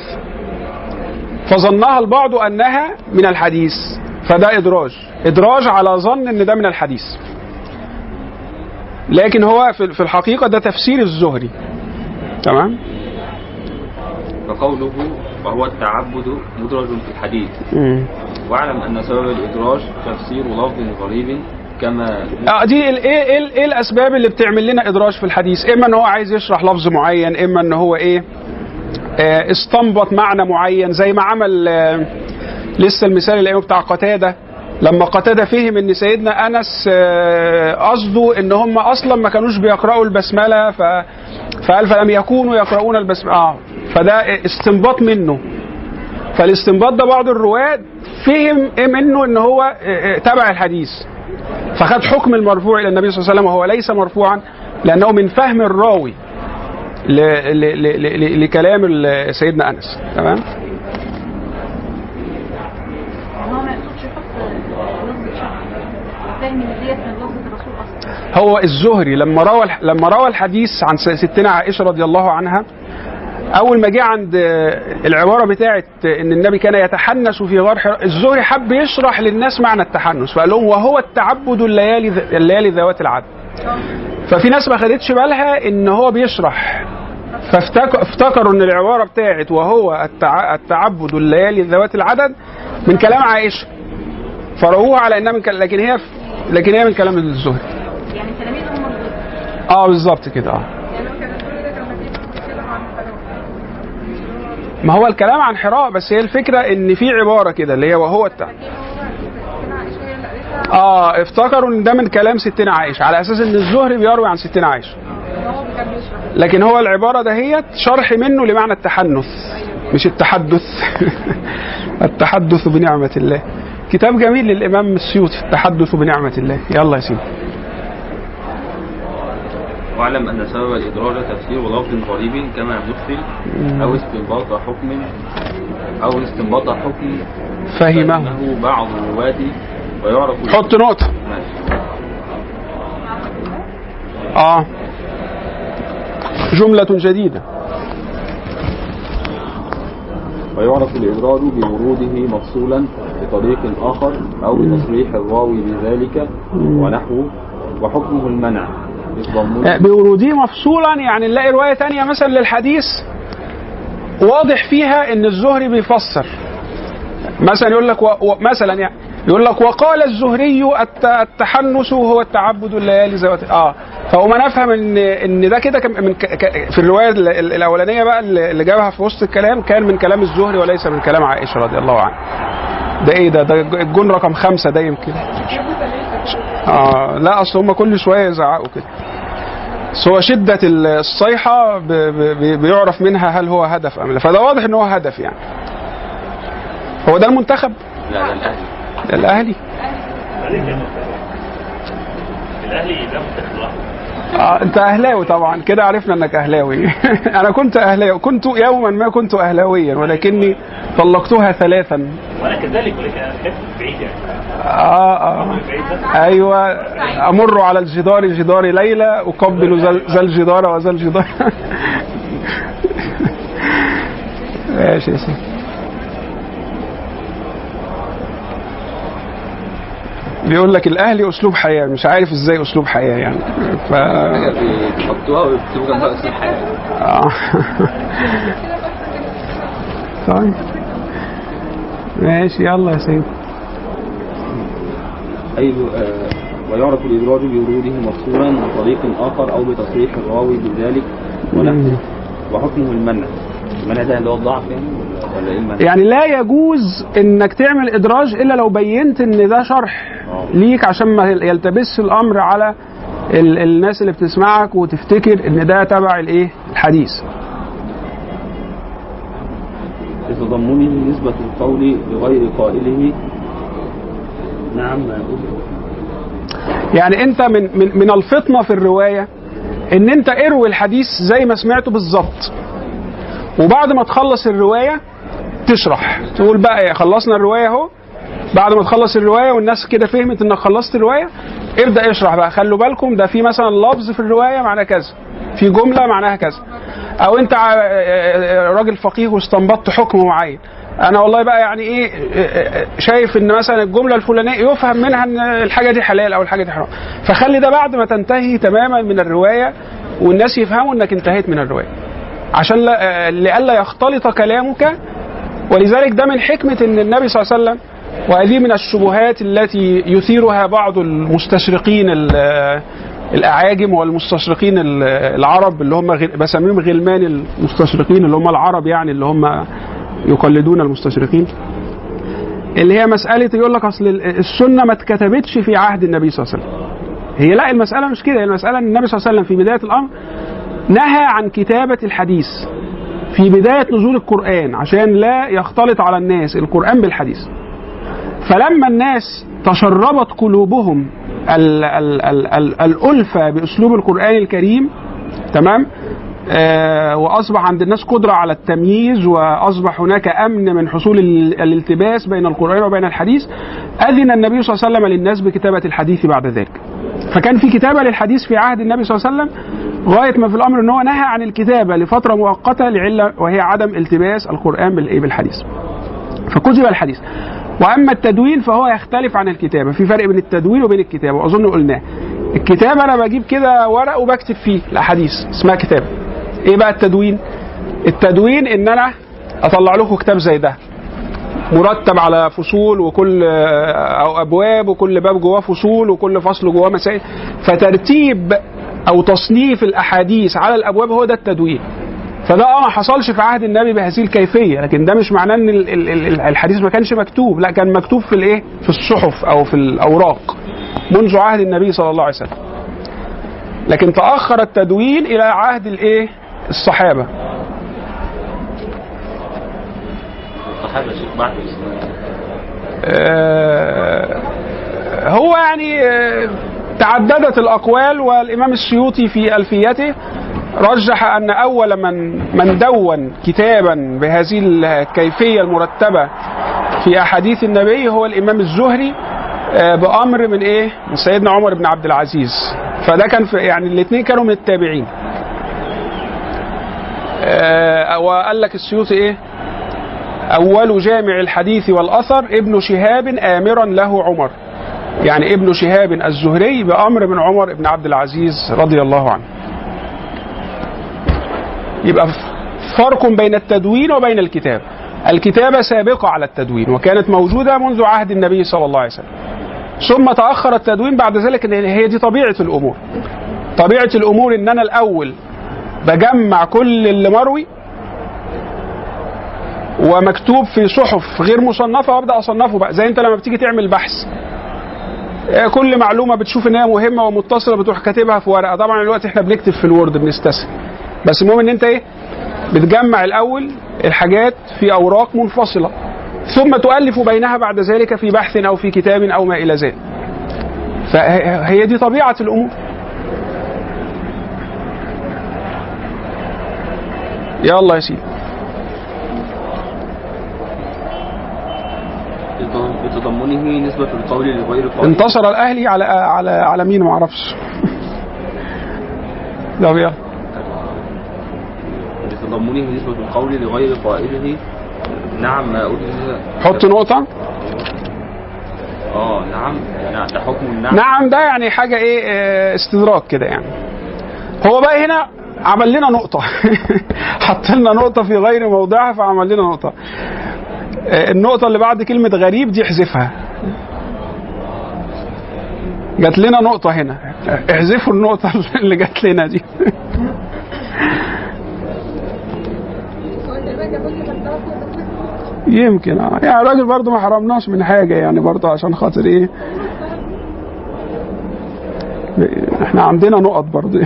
فظنها البعض أنها من الحديث فده إدراج. إدراج على ظن أن ده من الحديث. لكن هو في الحقيقة ده تفسير الزهري. تمام؟ فقوله وهو التعبد مدرج في الحديث. واعلم أن سبب الإدراج تفسير لفظ غريب كما آه دي إيه إيه إيه الأسباب اللي بتعمل لنا إدراج في الحديث؟ إما إن هو عايز يشرح لفظ معين إما إن هو إيه آه استنبط معنى معين زي ما عمل آه لسه المثال اللي بتاع قتادة. لما قتادة فهم إن سيدنا أنس آه، قصده إن هم أصلا ما كانوش بيقرأوا البسملة ف فقال فلم يكونوا يقرؤون البسملة. آه فده استنباط منه. فالاستنباط ده بعض الرواد فهم منه إن هو آه، آه، تبع الحديث. فخد حكم المرفوع إلى النبي صلى الله عليه وسلم وهو ليس مرفوعا لأنه من فهم الراوي ل- ل- ل- لكلام سيدنا أنس. تمام؟ هو الزهري لما روى لما روى الحديث عن ستنا عائشة رضي الله عنها أول ما جه عند العبارة بتاعت إن النبي كان يتحنس في غار حراء الزهري حب يشرح للناس معنى التحنس فقال لهم وهو التعبد الليالي الليالي ذوات العدد ففي ناس ما خدتش بالها إن هو بيشرح. فافتكروا إن العبارة بتاعت وهو التع... التعبد الليالي ذوات العدد من كلام عائشة. فرووها على إنها من كلام لكن هي لكن هي من كلام الزهري. يعني آه بالظبط كده آه يعني هو كان كل ده كان بيتكلم عن ما هو الكلام عن حراء بس هي الفكرة إن في عبارة كده اللي هي وهو التع... آه افتكروا إن ده من كلام ستنا عائشه على أساس إن الزهري بيروي عن ستنا عائشه لكن هو العبارة دهيت شرح منه لمعنى التحنث مش التحدث. التحدث بنعمة الله. كتاب جميل للإمام السيوطي التحدث بنعمة الله. يلا يا سيدي. واعلم أن سبب الإدراج تفسير لفظ غريب كما مثل أو استنباط حكم أو استنباط حكم فهمه. بعض رواته ويعرف حط نقطة. ماشي. آه. جملة جديدة. ويعرف الإدراج بوروده مفصولا بطريق آخر أو بتصريح الراوي بذلك ونحوه وحكمه المنع. آه، بوروده مفصولا يعني نلاقي رواية تانية مثلا للحديث واضح فيها إن الزهري بيفسر. مثلا يقول لك و... مثلا يعني يقول لك وقال الزهري الت... التحنس هو التعبد الليالي ذوات آه فهو نفهم إن إن ده كده من ك... ك... في الرواية ال- ال- الأولانية بقى اللي اللي جابها في وسط الكلام كان من كلام الزهري وليس من كلام عائشة رضي الله عنها. ده إيه ده؟ ده الجون رقم خمسة ده يمكن. آه لا أصل هم كل شوية يزعقوا كده. بس هو شدة الصيحة ب- ب- ب- بيعرف منها هل هو هدف أم لا. فده واضح إن هو هدف يعني. هو ده المنتخب؟ لا ده الأهلي. الأهلي. الأهلي. ده منتخب لوحده. آه أنت أهلاوي طبعا. كده عرفنا إنك أهلاوي. أنا كنت أهلاوي. كنت يوما ما كنت أهلاويا ولكني طلقتها ثلاثا. وأنا كذلك ولكن أنا بعيد يعني. بعيد. ده أيوة. أمر على الجدار جدار ليلى أقبل ذا- ذا الجدار وذا الجدار. ماشي يا سيدي. بيقول لك الأهلي أسلوب حياة مش عارف إزاي أسلوب حياة يعني. ف بيحطوها ويكتبوا جنبها اسم الحياة آه. طيب. ماشي يلا يا سيدي. أي آه، ويعرف الإدراج بوروده مفصولا بطريق آخر أو بتصريح الراوي بذلك ونحوه وحكمه المنع. المنع ده اللي هو الضعف يعني؟ ولا- المنع؟ يعني لا يجوز إنك تعمل إدراج إلا لو بينت إن ده شرح ليك عشان ما يلتبس الأمر على ال الناس اللي بتسمعك وتفتكر إن ده تبع الإيه؟ الحديث. لتضمنه نسبة القول لغير قائله؟ نعم ما يقول. يعني أنت من من من الفطنة في الرواية إن أنت اروي الحديث زي ما سمعته بالظبط. وبعد ما تخلص الرواية تشرح. تقول بقى إيه خلصنا الرواية أهو. بعد ما تخلص الرواية والناس كده فهمت إنك خلصت الرواية ابدأ اشرح بقى. خلوا بالكم ده في مثلا لفظ في الرواية معناه كذا في جملة معناها كذا. أو أنت ع- راجل فقيه واستنبطت حكم معين. أنا والله بقى يعني إيه شايف إن مثلا الجملة الفلانية يفهم منها إن الحاجة دي حلال أو الحاجة دي حرام. فخلي ده بعد ما تنتهي تماما من الرواية والناس يفهموا إنك انتهيت من الرواية. عشان لا- لئلا يختلط كلامك. ولذلك ده من حكمة إن النبي صلى الله عليه وسلم وهذه من الشبهات التي يثيرها بعض المستشرقين ال- الأعاجم والمستشرقين ال- العرب اللي هم بسميهم غلمان المستشرقين اللي هم العرب يعني اللي هم يقلدون المستشرقين. اللي هي مسألة يقول لك أصل ال- السنة ما اتكتبتش في عهد النبي صلى الله عليه وسلم. هي لا المسألة مش كده هي المسألة إن النبي صلى الله عليه وسلم في بداية الأمر نهى عن كتابة الحديث في بداية نزول القرآن عشان لا يختلط على الناس القرآن بالحديث. فلما الناس تشربت قلوبهم ال ال ال ال الألفة بأسلوب القرآن الكريم تمام؟ آه وأصبح عند الناس قدرة على التمييز وأصبح هناك أمن من حصول ال- الالتباس بين القرآن وبين الحديث أذن النبي صلى الله عليه وسلم للناس بكتابة الحديث بعد ذلك. فكان في كتابة للحديث في عهد النبي صلى الله عليه وسلم غاية ما في الأمر أن هو نهى عن الكتابة لفترة مؤقتة لعلة وهي عدم التباس القرآن بالإيه؟ بالحديث. فكتب الحديث. وأما التدوين فهو يختلف عن الكتابة. في فرق بين التدوين وبين الكتابة وأظن قلناه. الكتابة أنا بجيب كده ورق وبكتب فيه الأحاديث اسمها كتابة. إيه بقى التدوين؟ التدوين إن أنا أطلع لكم كتاب زي ده. مرتب على فصول وكل أو أبواب وكل باب جواه فصول وكل فصل جواه مسائل. فترتيب أو تصنيف الأحاديث على الأبواب هو ده التدوين. فده آه ما حصلش في عهد النبي بهذه الكيفية لكن ده مش معناه إن ال- ال- ال- الحديث ما كانش مكتوب لا كان مكتوب في الإيه؟ في الصحف أو في الأوراق منذ عهد النبي صلى الله عليه وسلم. لكن تأخر التدوين إلى عهد الإيه؟ الصحابة. الصحابه يا شيخ آه، هو يعني آه، تعددت الأقوال والإمام السيوطي في ألفيته رجح أن أول من من دون كتابا بهذه الكيفية المرتبة في أحاديث النبي هو الإمام الزهري آه، بأمر من إيه؟ من سيدنا عمر بن عبد العزيز فده كان في يعني الاثنين كانوا من التابعين وقال لك السيوطي إيه؟ أول جامع الحديث والأثر ابن شهاب آمرا له عمر. يعني ابن شهاب الزهري بأمر من عمر بن عبد العزيز رضي الله عنه. يبقى فرق بين التدوين وبين الكتاب الكتابة سابقة على التدوين وكانت موجودة منذ عهد النبي صلى الله عليه وسلم. ثم تأخر التدوين بعد ذلك إن هي دي طبيعة الأمور. طبيعة الأمور إن أنا الأول بجمع كل اللي مروي ومكتوب في صحف غير مصنفة وأبدأ أصنفه بقى. زي أنت لما بتيجي تعمل بحث. آه، كل معلومة بتشوف ان هي مهمة ومتصلة بتروح كاتبها في ورقة. طبعا دلوقتي إحنا بنكتب في الوورد بنستسهل. بس المهم إن أنت إيه بتجمع الأول الحاجات في أوراق منفصلة. ثم تؤلف بينها بعد ذلك في بحث أو في كتاب أو ما إلى ذلك. فهي دي طبيعة الأمور. يلا يا سيدي. بتضمنه نسبة القول لغير قائل انتصر الأهلي على على على مين؟ ما أعرفش. ده بيا. بتضمنه نسبة القول لغير قائله نعم ما أجز حط نقطة. آه نعم. نعم ده حكم النعم. نعم ده يعني حاجة إيه آه، استدراك كده يعني. هو بقى هنا عمل لنا نقطة. حط لنا نقطة في غير موضعها فعمل لنا نقطة. النقطة اللي بعد كلمة غريب دي احذفها. جات لنا نقطة هنا. احذفوا النقطة اللي جات لنا دي. يمكن آه. يعني الراجل برضه ما حرمناش من حاجة يعني برضه عشان خاطر إيه؟ إحنا عندنا نقط برضه.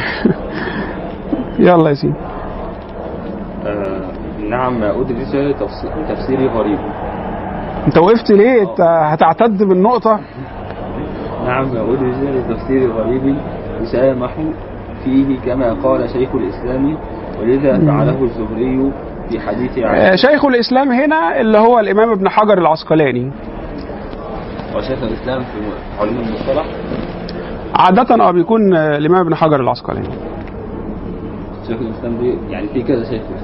يلا يا سيدي. نعم ما أدرس تفسير تفسيري غريب. انت وقفت ليه؟ انت هتعتد بالنقطة؟ نعم ما أدرس لتفسير غريب. يسامح فيه كما قال شيخ الإسلام ولذا فعله الزهري في حديث عائشة شيخ الإسلام هنا اللي هو الإمام ابن حجر العسقلاني. وشيخ الإسلام في علوم المصطلح؟ عادة آه بيكون آه، الإمام ابن حجر العسقلاني. شيخ الإسلام يعني في كذا شيخ. الإسلام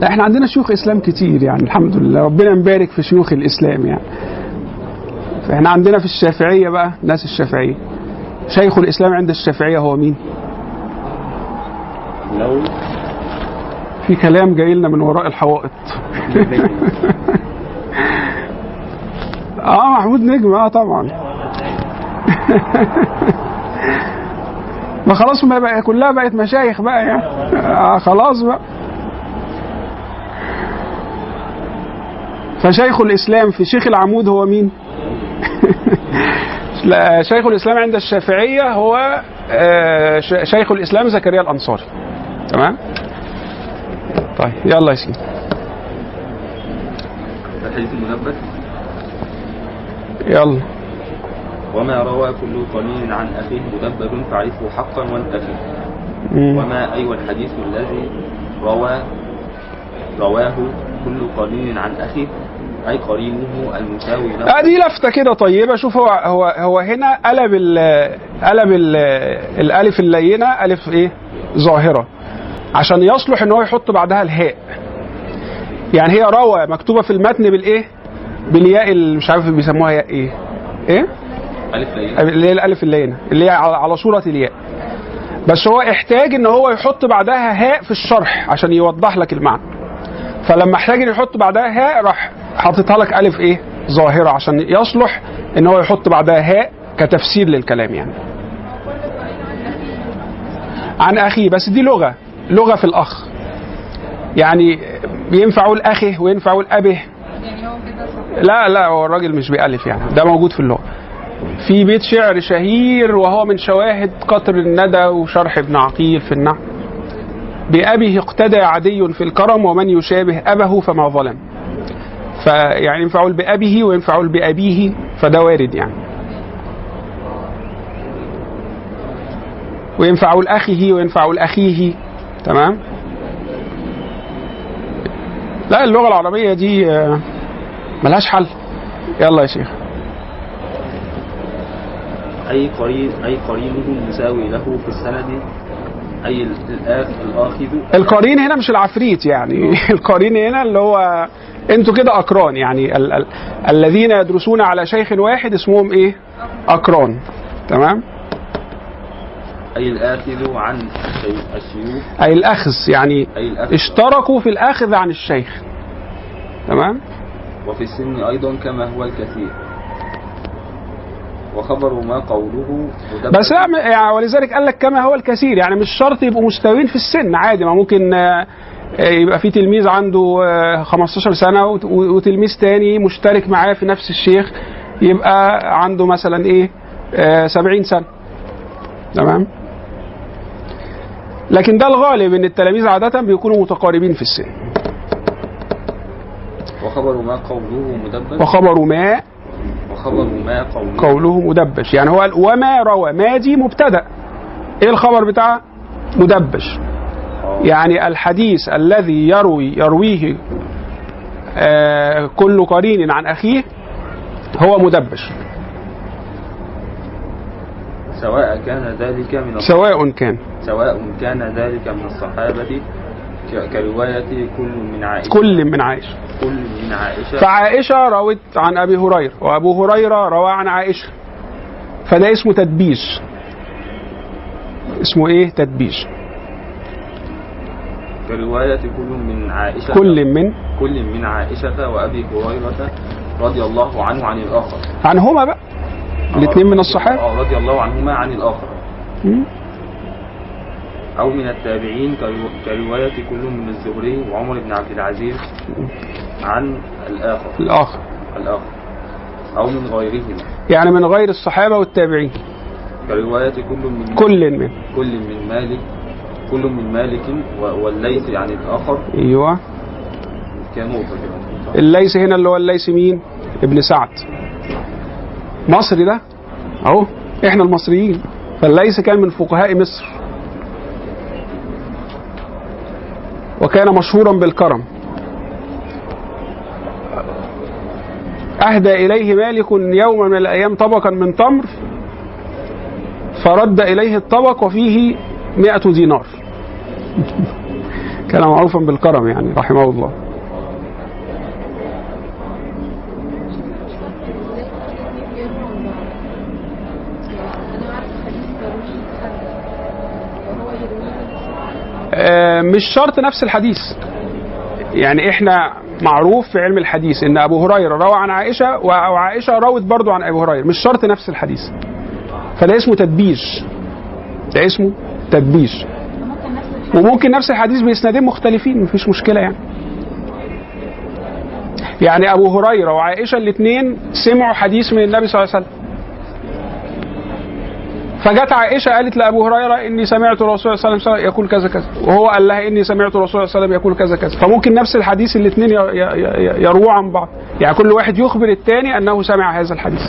لا إحنا عندنا شيوخ إسلام كتير يعني الحمد لله. ربنا يبارك في شيوخ الإسلام يعني. فاحنا عندنا في الشافعية بقى ناس الشافعية. شيخ الإسلام عند الشافعية هو مين؟ لو في كلام جاي لنا من وراء الحوائط. آه محمود نجم. آه طبعا. ما خلاص ما بقى كلها بقت مشايخ بقى يعني. آه خلاص بقى. فشيخ الإسلام في شيخ العمود هو مين؟ لا شيخ الإسلام عند الشافعية هو آه، شيخ الإسلام زكريا الأنصاري تمام؟ طيب يلا يا سيدي الحديث المنبه يلا وما روى كل قليل عن أخيه مدبب فاعرفه حقا وانتفه مم. وما أيوة الحديث الذي روى رواه كل قليل عن أخيه أي قرينه المساوي له. ادي لفتة كده طيبة. شوف هو هو هو هنا قلب ال قلب ال الألف اللينة ألف إيه؟ ظاهرة. عشان يصلح إن هو يحط بعدها الهاء. يعني هي روى مكتوبة في المتن بالايه بالياء اللي مش عارف بيسموها ياء إيه. إيه؟ ألف ليلة اللي هي الألف اللينة اللي هي على على صورة الياء. بس هو احتاج إن هو يحط بعدها هاء في الشرح عشان يوضح لك المعنى. فلما احتاج إن يحط بعدها هاء راح حاططها لك ألف إيه؟ ظاهرة عشان يصلح إن هو يحط بعدها هاء كتفسير للكلام يعني. عن اخيه بس دي لغة لغة في الأخ. يعني ينفع أقول أخي وينفع أقول أبه. لا لا هو الراجل مش بيألف يعني ده موجود في اللغة. في بيت شعر شهير وهو من شواهد قطر الندى وشرح ابن عقيل في النحو. بأبيه اقتدى عدي في الكرم ومن يشابه أبه فما ظلم. فيعني ينفع أقول بأبيه وينفع أقول بأبيه فده وارد يعني. وينفع أقول أخيه وينفع أقول أخيه تمام؟ لا اللغة العربية دي آه، ملهاش حل. يلا يا شيخ. أي قرين أي قرينه المساوي له في السند؟ أي ال- الآخ الآخذ؟ القرين هنا مش العفريت يعني. القرين هنا اللي هو أنتوا كده أقران يعني ال ال الذين يدرسون على شيخ واحد اسمهم إيه؟ أقران. تمام؟ أي الآخذ عن الشي- الشيوخ؟ أي الأخذ يعني أي الأخذ. اشتركوا في الأخذ عن الشيخ. تمام؟ وفي السن أيضا كما هو الكثير. وخبر ما قوله بس لا يعني ولذلك قال لك كما هو الكثير. يعني مش شرط يبقوا مستويين في السن. عادي ما ممكن آه، يبقى في تلميذ عنده آه، 15 سنة وت- و- وتلميذ تاني مشترك معاه في نفس الشيخ يبقى عنده مثلا إيه آه، 70 سنة. تمام؟ لكن ده الغالب إن التلاميذ عادة بيكونوا متقاربين في السن. وخبر ما قوله مدبر؟ وخبر ما وخبر ما قوله؟ قوله مدبش يعني هو وما روى ما دي مبتدأ. إيه الخبر بتاعه مدبش آه. يعني الحديث الذي يروي يرويه آه كل قرين عن أخيه هو مدبش سواء كان ذلك من سواء كان. سواء كان ذلك من الصحابة كرواية كل من عائشة. كل من عائشة. كل من عائشة. فعائشة روت عن أبي هريرة وأبو هريرة روى عن عائشة. فده اسمه تدبيش اسمه إيه؟ تدبيش كرواية كل من عائشة كل من كل من عائشة وأبي هريرة رضي الله عنه عن الآخر. عنهما بقى؟ الاثنين من الصحابة؟ آه، رضي الله عنهما عن الآخر. أو من التابعين كرو- كرواية كل من الزهري وعمر بن عبد العزيز عن الآخر. الآخر. الآخر. أو من غيرهما. يعني من غير الصحابة والتابعين. كرواية كل من كل من. كل من مالك كل من مالك والليث عن الآخر. أيوه. كنقطة كده؟ الليث هنا اللي هو الليث مين؟ ابن سعد. مصري ده؟ أهو إحنا المصريين. فالليث كان من فقهاء مصر. وكان مشهورا بالكرم. أهدى إليه مالك يوما من الأيام طبقا من تمر فرد إليه الطبق وفيه مئة دينار. كان معروفا بالكرم يعني رحمه الله. آه، مش شرط نفس الحديث. يعني إحنا معروف في علم الحديث إن أبو هريرة روى عن عائشة وعائشة روت برضو عن أبو هريرة. مش شرط نفس الحديث. فده اسمه تدبيج. ده اسمه تدبيج. وممكن نفس الحديث بإسنادين مختلفين مفيش مشكلة يعني. يعني أبو هريرة وعائشة الاثنين سمعوا حديث من النبي صلى الله عليه وسلم. فجت عائشة قالت لأبو هريرة إني سمعت الرسول صلى الله عليه وسلم يقول كذا كذا. وهو قال لها إني سمعت الرسول صلى الله عليه وسلم يقول كذا كذا. فممكن نفس الحديث الاثنين يرووا عن بعض. يعني كل واحد يخبر الثاني أنه سمع هذا الحديث.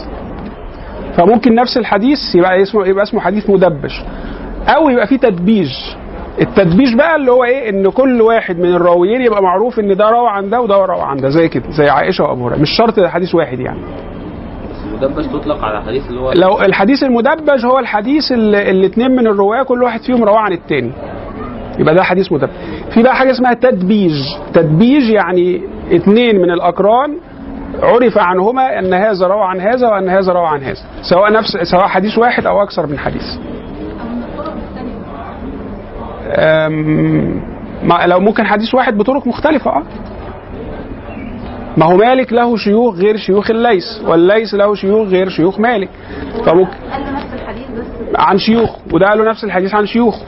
فممكن نفس الحديث يبقى اسمه يبقى اسمه حديث مدبج أو يبقى فيه تدبيج. التدبيج بقى اللي هو إيه؟ إن كل واحد من الراويين يبقى معروف إن ده روى عن ده وده روى عن ده. زي كده زي عائشة وأبو هريرة. مش شرط حديث واحد يعني. المدبج تطلق على حديث اللي هو لو الحديث المدبج هو الحديث اللي الاثنين من الرواه كل واحد فيهم رواه عن الثاني يبقى ده حديث مدبج في بقى حاجة اسمها تدبيج. تدبيج يعني اثنين من الأقران عرف عنهما أن هذا روى عن هذا وأن هذا روى عن هذا سواء نفس سواء حديث واحد أو أكثر من حديث أو من الطرق الثانية أم، ما لو ممكن حديث واحد بطرق مختلفة آه. ما هو مالك له شيوخ غير شيوخ الليث والليث له شيوخ غير شيوخ مالك. فممكن عن شيوخ وده قالوا نفس الحديث عن شيوخ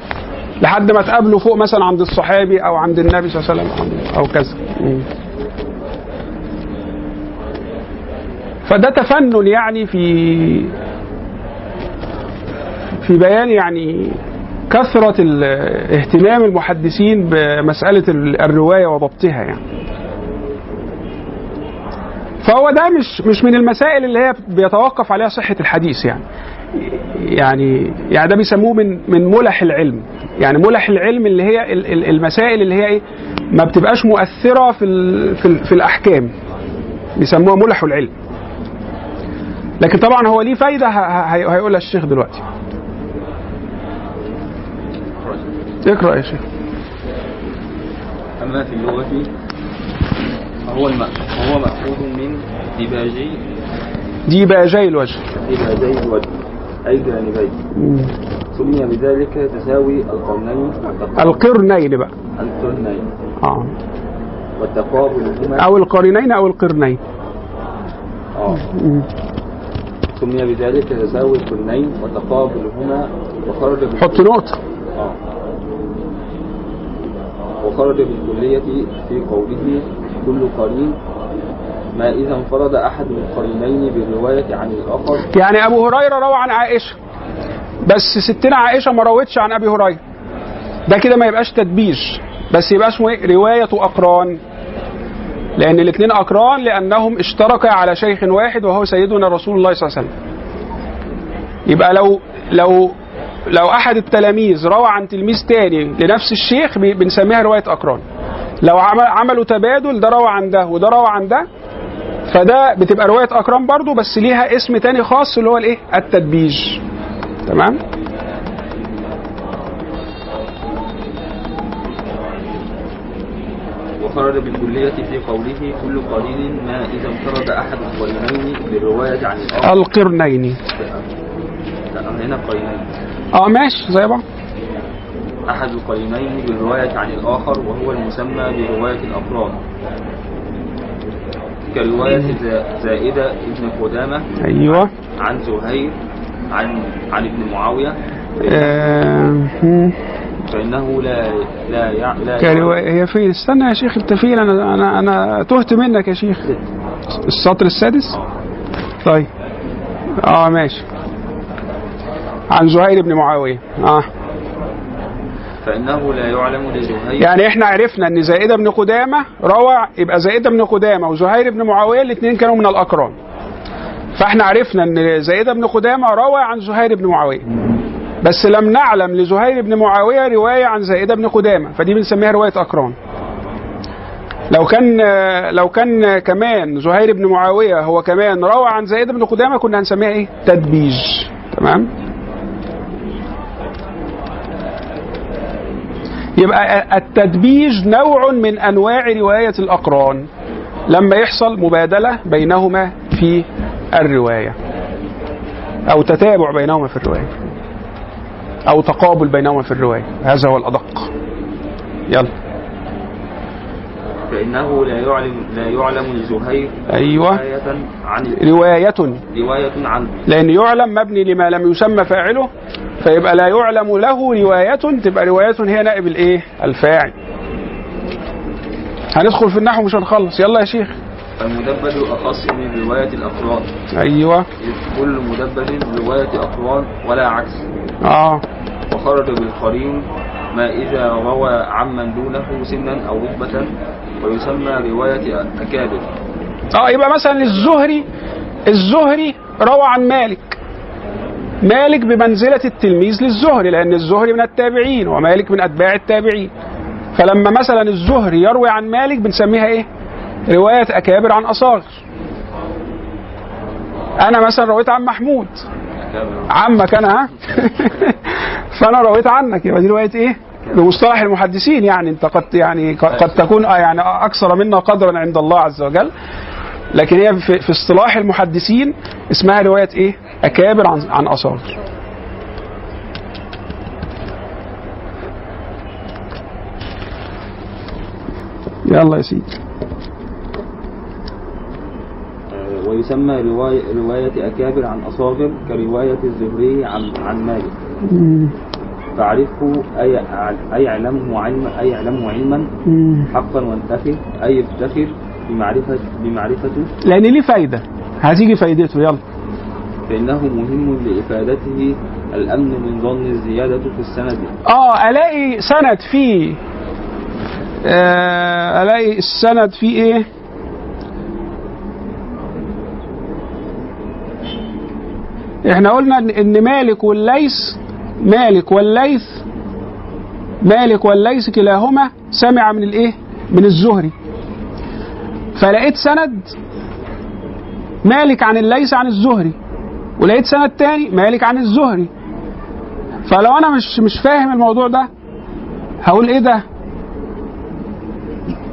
لحد ما تقابله فوق مثلا عند الصحابي أو عند النبي صلى الله عليه وسلم أو- أو كذا. فده تفنن يعني في في بيان يعني كثرة اهتمام المحدثين بمسألة ال- الرواية وضبطها يعني. فهو ده مش مش من المسائل اللي هي بيتوقف عليها صحة الحديث يعني. يعني يعني ده بيسموه من من ملح العلم. يعني ملح العلم اللي هي ال- ال- المسائل اللي هي إيه؟ ما بتبقاش مؤثرة في في, في الأحكام. بيسموها ملح العلم. لكن طبعا هو ليه فايدة هيقولها الشيخ دلوقتي. اقرأ يا شيخ. أما في اللغة فهو الم... فهو مأخوذ من ديباجي. دي بقى جاي الوجه. ديباجي الوجه أي جانبين. سمي بذلك تساوي القرنين القرنين بقى. القرنين. آه. والتقابل أو القرنين أو القرنين. آه. سمي بذلك تساوي القرنين وتقابلهما وخرج حط نقطة. آه. وخرج بالكلية في قوله كل قرين ما إذا انفرد أحد القرينين بالرواية عن الآخر. يعني أبو هريرة روى عن عائشة بس ستنا عائشة ما روتش عن أبي هريرة. ده كده ما يبقاش تدبيج بس يبقى اسمه إيه؟ رواية أقران. لأن الاثنين أقران لأنهم اشتركا على شيخ واحد وهو سيدنا رسول الله صلى الله عليه وسلم. يبقى لو لو لو أحد التلاميذ روى عن تلميذ تاني لنفس الشيخ بنسميها رواية اقران لو عمل عملوا تبادل ده روى عن ده وده روى عن ده فده بتبقى رواية اكرام برضو بس ليها اسم تاني خاص اللي هو الإيه؟ التدبيج. تمام؟ وخرج بالكلية في قوله كل قرين ما إذا انفرد أحد القرينين بالرواية عن الآخر القرنين. هنا قرينين. آه ماشي زي بعض. أحد القرينين بالرواية عن الآخر وهو المسمى برواية الأقران كرواية زا- زائدة ابن قدامة أيوه. عن زهير عن عن ابن معاوية. آه. فإنه لا لا يع... لا كرواية هي فين استنى يا شيخ أنت فين أنا أنا أنا تهت منك يا شيخ. السطر السادس؟ طيب. آه ماشي. عن زهير بن معاوية. آه. فإنه لا يعلم لزهير. يعني إحنا عرفنا إن زائدة بن قدامة روى يبقى زائدة بن قدامة وزهير بن معاوية الاثنين كانوا من الأقران. فإحنا عرفنا إن زائدة بن قدامة روى عن زهير بن معاوية. بس لم نعلم لزهير بن معاوية رواية عن زائدة بن قدامة. فدي بنسميها رواية أقران. لو كان لو كان كمان زهير بن معاوية هو كمان روى عن زائدة بن قدامة كنا هنسميها إيه؟ تدبيج. تمام؟ يبقى التدبيج نوع من أنواع رواية الأقران. لما يحصل مبادلة بينهما في الرواية. أو تتابع بينهما في الرواية. أو تقابل بينهما في الرواية. هذا هو الأدق. يلا. فإنه لا يعلم لا يعلم لزهير أيوه. رواية عن رواية. رواية عنه لأن يعلم مبني لما لم يسمى فاعله فيبقى لا يعلم له رواية تبقى رواية هي نائب الإيه؟ الفاعل. هندخل في النحو مش هنخلص. يلا يا شيخ. فالمدبر أخص من رواية الأفراد. أيوه. إذ كل مدبر رواية أفراد ولا عكس. آه. وخرج بالقرين ما إذا روى عمن دونه سنا أو رتبة ويسمى رواية أكابر. آه يبقى مثلا الزهري الزهري روى عن مالك. مالك بمنزلة التلميذ للزهري لأن الزهري من التابعين ومالك من أتباع التابعين. فلما مثلا الزهري يروي عن مالك بنسميها إيه؟ رواية أكابر عن أصاغر. أنا مثلا رويت عن محمود. عمك أنا ها فأنا رويت عنك يبقى دي رواية إيه؟ بمصطلح المحدثين يعني أنت قد يعني قد تكون آه يعني أكثر منا قدرا عند الله عز وجل لكن هي في, في اصطلاح المحدثين اسمها رواية إيه؟ أكابر عن عن أصاغر. يلا يا سيدي. آه، ويسمى رواية, رواية أكابر عن أصاغر كرواية الزهري عن, عن مالك. فاعرفه أي, أي اعلمه علما أي اعلمه علما حقا وانتفه أي افتخر بمعرفة بمعرفته. لأن ليه فايدة. هتيجي فايدته يلا. فإنه مهم لإفادته الأمن من ظن الزيادة في السند. آه ألاقي سند فيه. آه ألاقي السند فيه إيه؟ إحنا قلنا ان مالك والليث مالك والليث مالك والليث كلاهما سمع من الايه؟ من الزهري. فلقيت سند مالك عن الليث عن الزهري ولقيت سند تاني مالك عن الزهري. فلو أنا مش مش فاهم الموضوع ده هقول إيه ده؟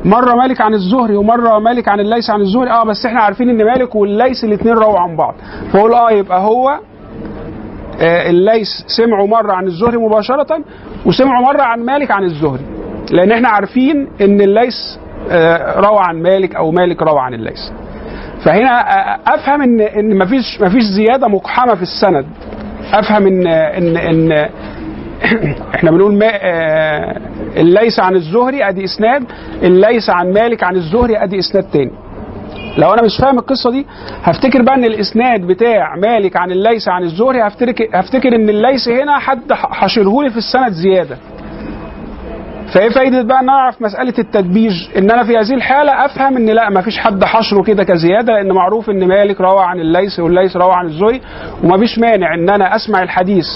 مرة مالك عن الزهري ومرة مالك عن الليث عن الزهري. آه بس إحنا عارفين إن مالك والليث الاثنين رووا عن بعض. فأقول آه يبقى هو آه الليث سمعوا مرة عن الزهري مباشرة وسمعوا مرة عن مالك عن الزهري. لأن إحنا عارفين إن الليث آه روى عن مالك أو مالك روى عن الليث. فهنا آه، أفهم إن إن مفيش مفيش زيادة مقحمة في السند. أفهم إن إن إن إحنا بنقول ما آه، عن الزهري أدي إسناد الليث عن مالك عن الزهري أدي إسناد تاني. لو أنا مش فاهم القصة دي هفتكر بقى إن الإسناد بتاع مالك عن الليث عن الزهري هفتكر هفتكر إن الليث هنا حد حشرهولي في السند زيادة. فايه فايدة بقى إن أنا أعرف مسألة التدبيج إن أنا في هذه الحالة أفهم إن لأ ما فيش حد حشره كده كزيادة لأن معروف إن مالك روى عن الليث والليث روى عن الزهري وما فيش مانع إن أنا أسمع الحديث.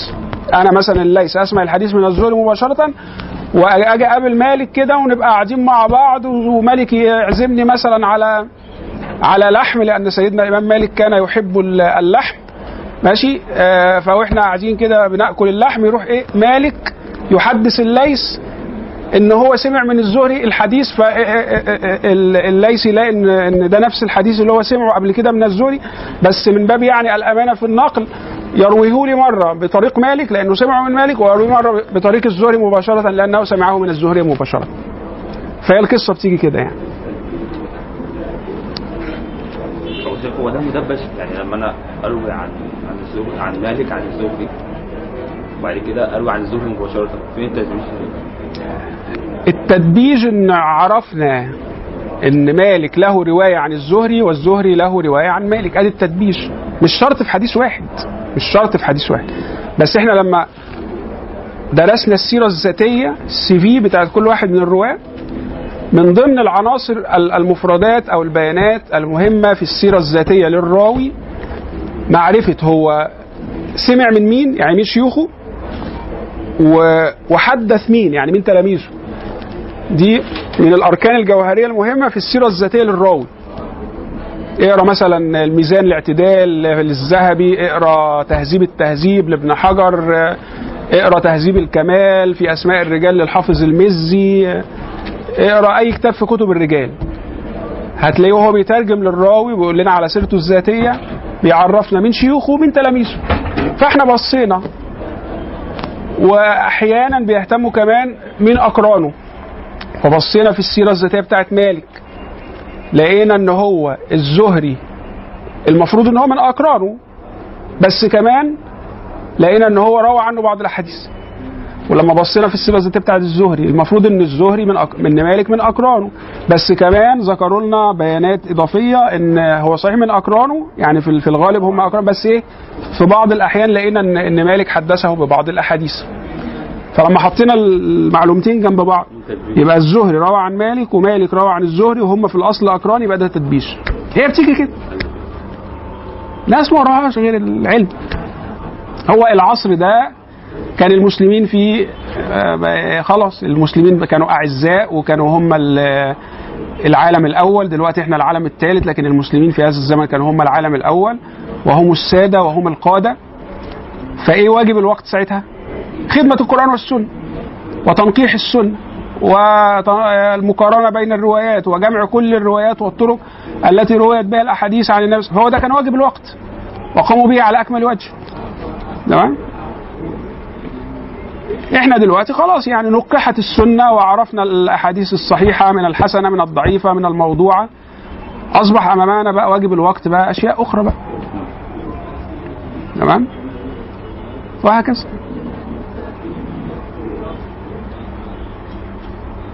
أنا مثلا الليث أسمع الحديث من الزهري مباشرة وأجي أقابل مالك كده ونبقى قاعدين مع بعض ومالك يعزمني مثلا على على لحم لأن سيدنا الإمام مالك كان يحب اللحم. ماشي؟ آه فإحنا قاعدين كده بنأكل اللحم يروح إيه؟ مالك يحدث الليث إن هو سمع من الزهري الحديث فالليث يلاقي ان إن ده نفس الحديث اللي هو سمعه قبل كده من الزهري بس من باب يعني الأمانة في النقل يرويه لي مرة بطريق مالك لأنه سمعه من مالك ويرويه مرة بطريق الزهري مباشرة لأنه سمعه من الزهري مباشرة. فهي القصة بتيجي كده يعني. هو ده مدبش يعني لما أنا أروي عن عن الزهري عن مالك عن الزهري وبعد كده أروي عن الزهري مباشرة فين التدبيش؟ التدبيج إن عرفنا إن مالك له رواية عن الزهري والزهري له رواية عن مالك. أدي التدبيج. مش شرط في حديث واحد. مش شرط في حديث واحد. بس إحنا لما درسنا السيرة الذاتية السي في بتاعت كل واحد من الرواة من ضمن العناصر ال- المفردات أو البيانات المهمة في السيرة الذاتية للراوي معرفة هو سمع من مين؟ يعني مين شيوخه؟ وحدث مين؟ يعني مين تلاميذه؟ دي من الأركان الجوهرية المهمة في السيرة الذاتية للراوي اقرأ مثلا الميزان الاعتدال للذهبي اقرأ تهذيب التهذيب لابن حجر اقرأ تهذيب الكمال في أسماء الرجال للحافظ المزي اقرأ أي كتاب في كتب الرجال. هتلاقيه وهو بيترجم للراوي بيقول لنا على سيرته الذاتية بيعرفنا مين شيوخه ومين تلاميذه. فاحنا بصينا واحيانا بيهتموا كمان مين أقرانه. وبصينا في السيرة الذاتية بتاعت مالك. لقينا إن هو الزهري المفروض إن هو من أقرانه بس كمان لقينا إن هو روى عنه بعض الأحاديث. ولما بصينا في السيرة الذاتية بتاعت الزهري المفروض إن الزهري من أك... من مالك من أقرانه بس كمان ذكروا لنا بيانات إضافية إن هو صحيح من أقرانه يعني في في الغالب هم أقران بس إيه في بعض الأحيان لقينا ان إن مالك حدثه ببعض الأحاديث. فلما حطينا المعلومتين جنب بعض يبقى الزهري روى عن مالك ومالك روى عن الزهري وهم في الأصل أقران يبقى ده تدبيش هي بتيجي كده. ناس ما وراهاش غير العلم. هو العصر ده كان المسلمين فيه آه، خلاص المسلمين كانوا أعزاء وكانوا هم ال- العالم الأول. دلوقتي إحنا العالم الثالث لكن المسلمين في هذا الزمن كانوا هم العالم الأول. وهم السادة وهم القادة. فإيه واجب الوقت ساعتها؟ خدمة القرآن والسنة وتنقيح السنة والمقارنة بين الروايات وجمع كل الروايات والطرق التي رويت بها الأحاديث عن النبي هو ده كان واجب الوقت وقاموا به على أكمل وجه. تمام؟ إحنا دلوقتي خلاص يعني نقحت السنة وعرفنا الأحاديث الصحيحة من الحسنة من الضعيفة من الموضوعة. أصبح أمامنا بقى واجب الوقت بقى أشياء أخرى بقى. تمام؟ وهكذا.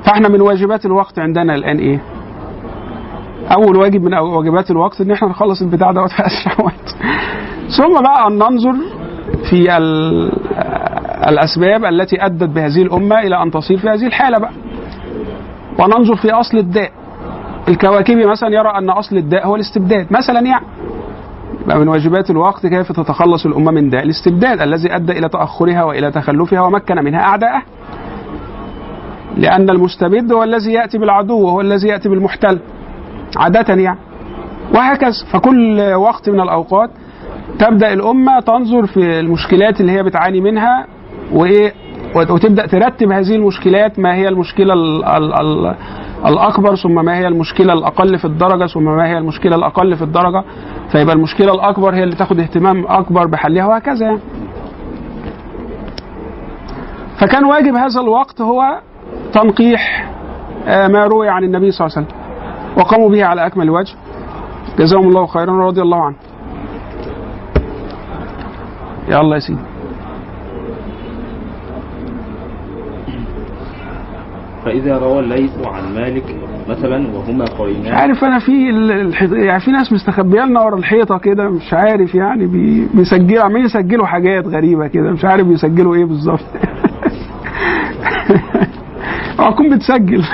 فاحنا من واجبات الوقت عندنا الآن إيه؟ أول واجب من واجبات الوقت إن إحنا نخلص البتاع دوت في اسرع وقت ثم بقى أن ننظر في ال- الأسباب التي أدت بهذه الأمة إلى أن تصير في هذه الحالة بقى. وننظر في أصل الداء. الكواكبي مثلا يرى أن أصل الداء هو الاستبداد. مثلا يعني يبقى من واجبات الوقت كيف تتخلص الأمة من داء الاستبداد الذي أدى إلى تأخرها وإلى تخلفها ومكن منها أعداءه. لأن المستبد هو الذي يأتي بالعدو وهو الذي يأتي بالمحتل. عادة يعني. وهكذا. فكل وقت من الأوقات تبدأ الأمة تنظر في المشكلات اللي هي بتعاني منها وإيه وتبدأ ترتب هذه المشكلات ما هي المشكلة ال ال ال الأكبر ثم ما هي المشكلة الأقل في الدرجة ثم ما هي المشكلة الأقل في الدرجة. فيبقى المشكلة الأكبر هي اللي تاخد اهتمام أكبر بحلها وهكذا يعني. فكان واجب هذا الوقت هو تنقيح آه، ما روي عن النبي صلى الله عليه وسلم وقاموا به على أكمل وجه. جزاهم الله خيرا ورضي الله عنه. يلا يا سيدي فإذا روى الليث عن مالك مثلا وهما مش قرينان عارف أنا في ال- الح... يعني في ناس مستخبيه لنا ورا الحيطة كده مش عارف يعني بي... بيسجلوا عمالين يسجلوا حاجات غريبة كده مش عارف بيسجلوا إيه بالظبط. اوعى تكون بتسجل؟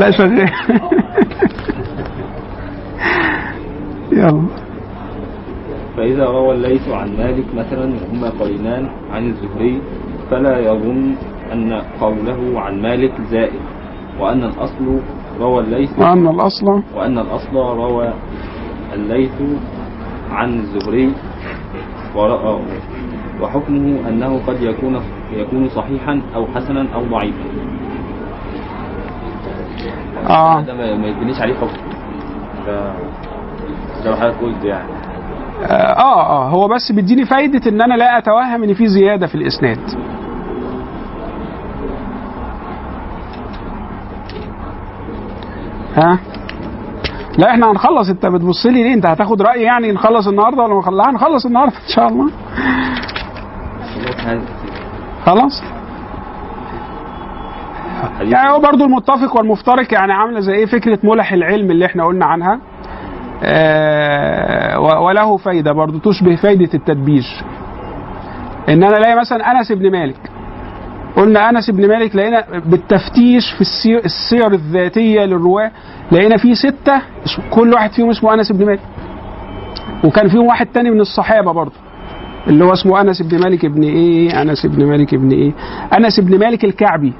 لا شغال. يلا. فإذا روى الليث عن مالك مثلا وهما قرينان عن الزهري فلا يظن أن قوله عن مالك زائد وأن الأصل روى الليث وأن الأصل. وأن الأصل روى الليث عن الزهري وحكمه أنه قد يكون يكون صحيحا أو حسنا أو ضعيفا. آه. ده ما يبنيش عليه حكم. ده زي ما حضرتك قلت يعني. آه آه هو بس بيديني فايدة إن أنا لا أتوهم إن في زيادة في الإسناد. ها؟ لا إحنا هنخلص. أنت بتبص لي ليه؟ أنت هتاخد رأيي يعني نخلص النهارده ولا ما هنخلص النهارده إن شاء الله. خلاص. يعني هو برضو المتفق والمفترق يعني عاملة زي إيه؟ فكرة ملح العلم اللي إحنا قلنا عنها. آه وله فايدة برضو تشبه فايدة التدبيج إن أنا ألاقي مثلا أنس بن مالك. قلنا أنس بن مالك لقينا بالتفتيش في السير, الذاتية للرواة لقينا فيه ستة كل واحد فيهم اسمه أنس بن مالك. وكان فيهم واحد تاني من الصحابة برضو. اللي هو اسمه أنس بن مالك ابن إيه؟ أنس بن مالك ابن إيه؟ أنس بن مالك الكعبي.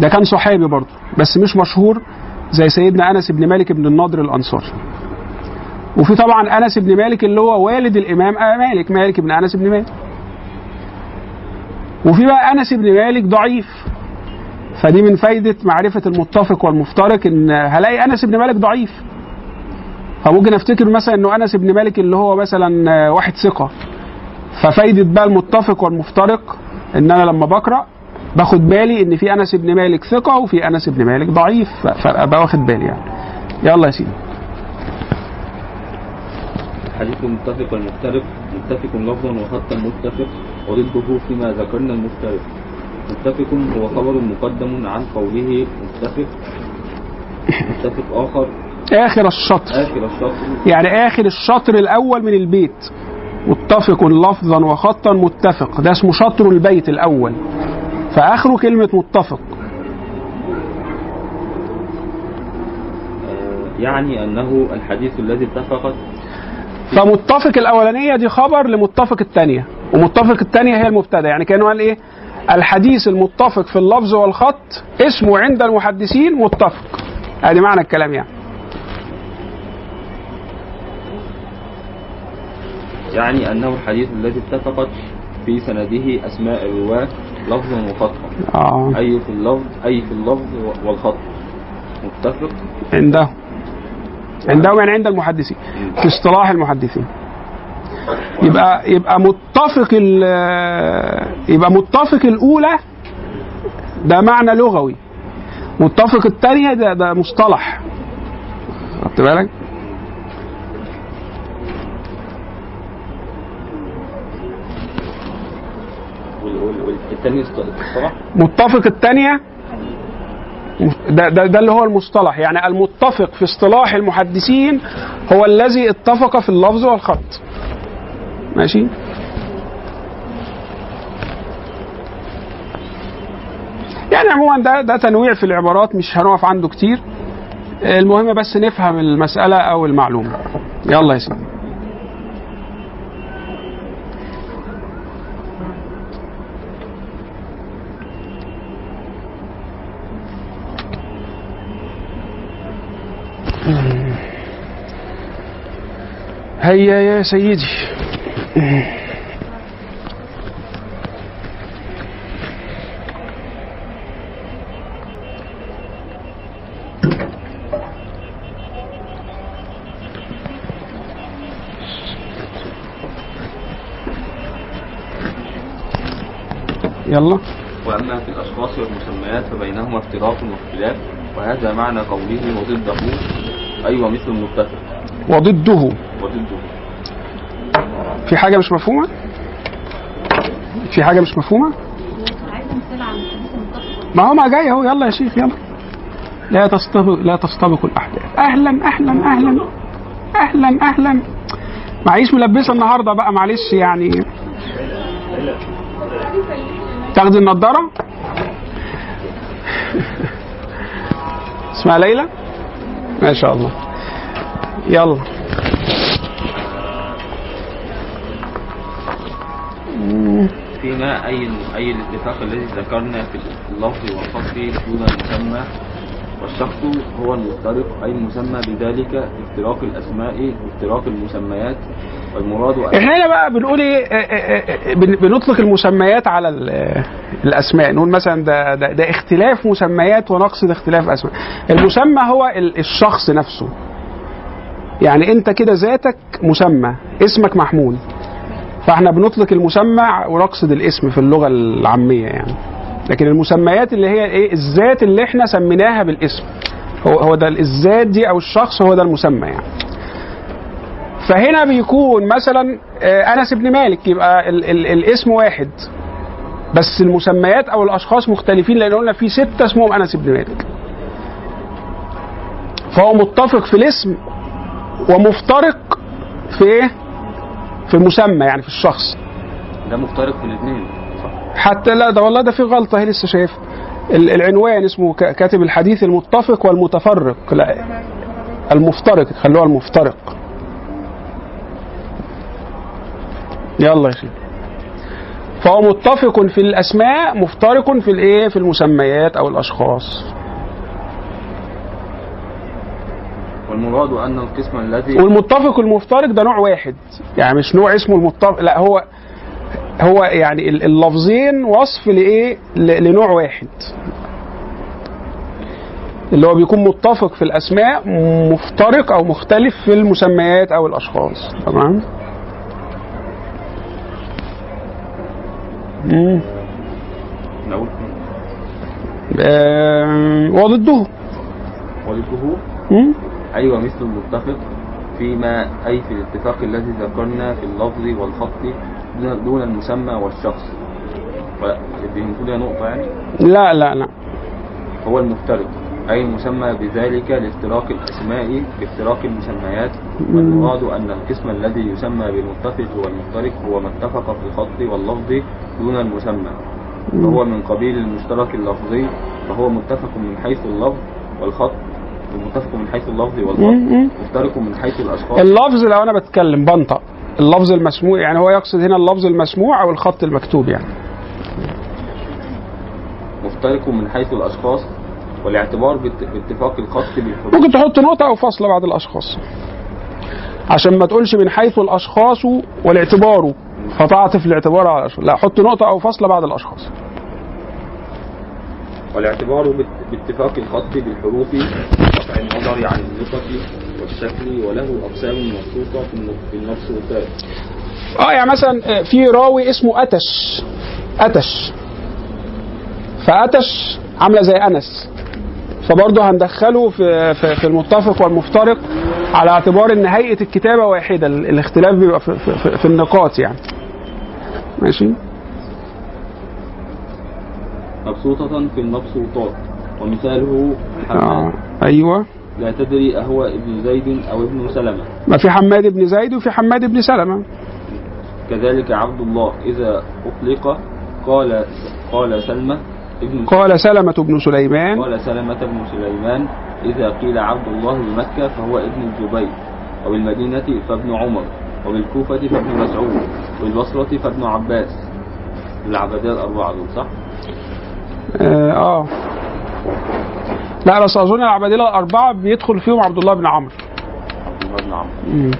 ده كان صحابي برضه بس مش مشهور زي سيدنا أنس بن مالك بن النضر الأنصاري. وفي طبعا أنس بن مالك اللي هو والد الإمام آه مالك مالك بن أنس بن مالك. وفي بقى أنس بن مالك ضعيف. فدي من فايدة معرفة المتفق والمفترق إن هلاقي أنس بن مالك ضعيف. فممكن أفتكر مثلا إنه أنس بن مالك اللي هو مثلا واحد ثقة. ففايده بقى المتفق والمفترق إن أنا لما بقرأ باخد بالي إن في أنس بن مالك ثقة وفي أنس بن مالك ضعيف فأبقى واخد بالي يعني. يلا يا سيدي. الحديث المتفق والمفترق متفق لفظا وخطا متفق وضده فيما ذكرنا المفترق. متفق هو خبر مقدم عن قوله متفق. متفق آخر. آخر الشطر. آخر الشطر. يعني آخر الشطر الأول من البيت. متفق لفظا وخطا متفق. ده اسمه شطر البيت الأول. فاخره كلمة متفق. يعني أنه الحديث الذي اتفقت فمتفق الأولانية دي خبر لمتفق الثانية. ومتفق الثانية هي المبتدأ. يعني كانوا قال إيه؟ الحديث المتفق في اللفظ والخط اسمه عند المحدثين متفق. ادي معنى الكلام يعني. يعني أنه الحديث الذي اتفقت في سنده أسماء الرواة لفظا وخطا آه. أي في اللفظ أي في اللفظ والخط متفق؟ عندهم عندهم يعني عند المحدثين. في اصطلاح المحدثين. يبقى يبقى متفق يبقى متفق الأولى ده معنى لغوي. متفق الثانية ده ده مصطلح. خدت بالك؟ اصطلاح متفق الثانية ده, ده, ده اللي هو المصطلح. يعني المتفق في اصطلاح المحدثين هو الذي اتفق في اللفظ والخط. ماشي؟ يعني عموما ده ده تنويع في العبارات مش هنقف عنده كتير. المهم بس نفهم المسألة أو المعلومة. يلا يا سيدي. هيا يا سيدي. يلا. وأما في الأشخاص والمسميات فبينهما افتراق واختلاف وهذا معنى قوله وضده. أي ومثل المتفق. وضده. في حاجة مش مفهومة؟ في حاجة مش مفهومة؟ ما هو ما جاي اهو. يلا يا شيخ يلا. لا تستبق لا تستبقوا الأحداث. أهلا أهلا أهلا. أهلا أهلا. معيش ملبسة النهارده بقى معلش يعني. تاخدي النضارة؟ اسمها ليلى؟ ما شاء الله. يلا. فيما أي أي الاتفاق الذي ذكرنا في اللفظ والخط دون المسمى والشخص هو المفترق أي المسمى بذلك افتراق الأسماء وافتراق المسميات. والمراد إحنا هنا بقى بنقول إيه آه، آه، بن- بنطلق المسميات على ال- الأسماء. نقول مثلا ده, ده, ده اختلاف مسميات ونقصد اختلاف أسماء. المسمى هو ال- الشخص نفسه. يعني انت كده ذاتك مسمى اسمك محمود فاحنا بنطلق المسمى ونقصد الاسم في اللغة العامية يعني. لكن المسميات اللي هي إيه الذات اللي إحنا سميناها بالاسم. هو هو ده الذات دي أو الشخص هو ده المسمى يعني. فهنا بيكون مثلا آه، أنس بن مالك يبقى ال ال الاسم واحد. بس المسميات أو الأشخاص مختلفين لأن قلنا في ستة اسمهم أنس بن مالك. فهو متفق في الاسم ومفترق في إيه في المسمى يعني في الشخص. ده مفترق في الاثنين. حتى لا ده والله ده في غلطة هي لسه شايف. ال- العنوان اسمه كاتب الحديث المتفق والمتفرق. لا المفترق خلوها المفترق. يلا يا شيخ. فهو متفق في الأسماء مفترق في الإيه؟ في المسميات أو الأشخاص. والمراد أن القسم الذي والمتفق والمفترق ده نوع واحد. يعني مش نوع اسمه المتفق لا هو هو يعني ال- اللفظين وصف لإيه؟ لنوع واحد. اللي هو بيكون متفق في الأسماء مفترق أو مختلف في المسميات أو الأشخاص. تمام. نقول آه، وضده وضده؟ أيوة مثل المتفق فيما أي في الاتفاق الذي ذكرنا في اللفظ والخط دون- المسمى والشخص. فدي نقطة يعني؟ لا لا لا. هو المفترق أي المسمى بذلك لافتراق الأسماء بافتراق المسميات. والمراد أن القسم الذي يسمى بالمتفق والمفترق هو ما اتفق في الخط واللفظ دون المسمى. فهو من قبيل المشترك اللفظي فهو متفق من حيث اللفظ والخط. متفق من حيث اللفظ والخط مم. مفترق من حيث الأشخاص. اللفظ لو أنا بتكلم بنطق اللفظ المسموع يعني هو يقصد هنا اللفظ المسموع أو الخط المكتوب يعني. مفترق من حيث الأشخاص والاعتبار بات- باتفاق الخط بالحروف. ممكن تحط نقطة أو فاصلة بعد الأشخاص. عشان ما تقولش من حيث الأشخاص والاعتبار فتعطف الاعتبار على الأشخاص لا حط نقطة أو فاصلة بعد الأشخاص. والاعتبار بات- باتفاق الخط بالحروف قطع النظر عن اللغة والشكل وله أقسام مخصوصة في المبسوطات آه يعني مثلا آه، في راوي اسمه أتش. أتش. فأتش عاملة زي أنس. فبرضه هندخله في في في المتفق والمفترق على اعتبار إن هيئة الكتابة واحدة ال- الاختلاف بيبقى في, في, في النقاط يعني. ماشي؟ مبسوطة في المبسوطات ومثاله حماد. آه. أيوه. لا تدري أهو ابن زيد أو ابن سلمة. ما في حماد بن زيد وفي حماد بن سلمة. كذلك عبد الله إذا أطلق قال قال سلمة ابن قال سلمة بن سليمان. قال سلمة بن سليمان إذا قيل عبد الله بمكة فهو ابن الزبير وبالمدينة فابن عمر وبالكوفة فابن مسعود وبالبصرة فابن عباس. العبدية الأربعة دول صح؟ آه, آه. لا بس أظن العبادلة الأربعة بيدخل فيهم عبد الله بن عمرو. عبد الله بن عمرو.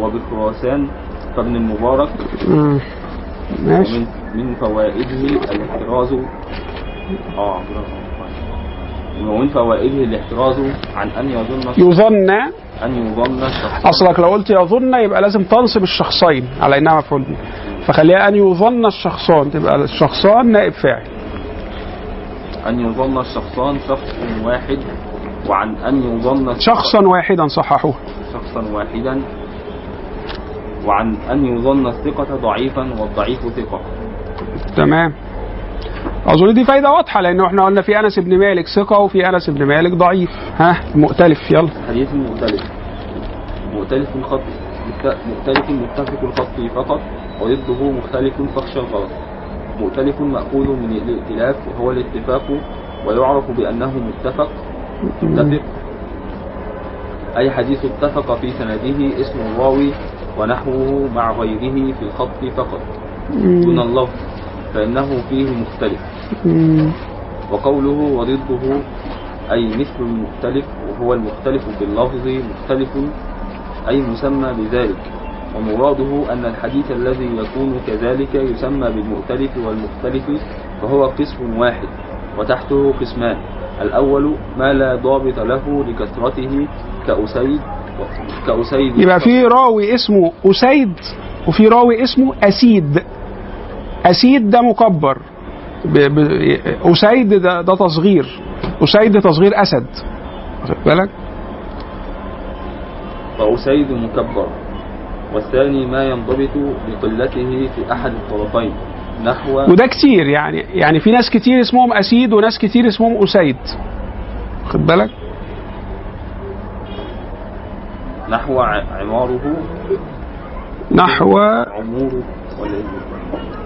وبخراسان فابن المبارك. مم. ماشي. ومن من فوائده الاحتراز. آه عبد الله بن عمرو. ومن فوائده الاحتراز عن أن يظن يظن أن يظن الشخص أصلك لو قلت يظن يبقى لازم تنصب الشخصين على إنها مفعول به فخليها أن يظن الشخصان تبقى الشخصان نائب فاعل. أن يظن الشخصان شخص واحد وعن أن يظن شخصا واحدا صححوه. شخصا واحدا وعن أن يظن الثقة ضعيفا والضعيف ثقة. تمام. أظن دي فايدة واضحة لأنه إحنا قلنا في أنس بن مالك ثقة وفي أنس بن مالك ضعيف. ها مؤتلف يلا. حديث مؤتلف. مؤتلف الخط مؤتلف متفق الخط فقط وضده مختلف فخشى الغلط. مؤتلف مأخوذ من الائتلاف وهو الاتفاق ويعرف بأنه متفق. متفق. أي حديث اتفق في سنده اسم الراوي ونحوه مع غيره في الخط فقط. دون اللفظ. فإنه فيه مختلف. وقوله وضده أي مثل المختلف وهو المختلف باللفظ مختلف أي مسمى بذلك. ومراده أن الحديث الذي يكون كذلك يسمى بالمؤتلف والمختلف فهو قسم واحد وتحته قسمان. الأول ما لا ضابط له لكثرته كأسيد كأسيد. يبقى في راوي اسمه أسيد وفي راوي اسمه أسيد. أسيد ده مكبر. أسيد ده, ده تصغير. أسيد تصغير أسد. واخد بالك؟ وأسيد مكبر. والثاني ما ينضبط بقلته في أحد الطرفين نحو وده كتير يعني يعني في ناس كتير اسمهم أسيد وناس كتير اسمهم أسيد. واخد بالك؟ نحو عماره. نحو عموره؟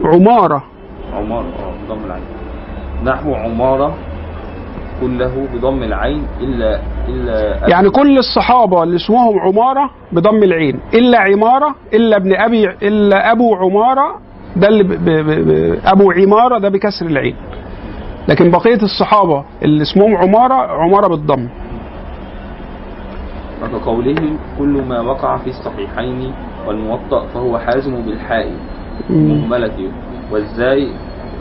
عمارة. عمارة آه بضم العين. نحو عمارة كله بضم العين إلا إلا يعني كل الصحابة اللي اسمهم عمارة بضم العين. إلا عمارة إلا ابن أبي إلا أبو عمارة ده اللي ب... ب... ب... ب... أبو عمارة ده بكسر العين. لكن بقية الصحابة اللي اسمهم عمارة عمارة بالضم. وكقولهم كل ما وقع في الصحيحين والموطأ فهو حازم بالحاء. مهملة والزاي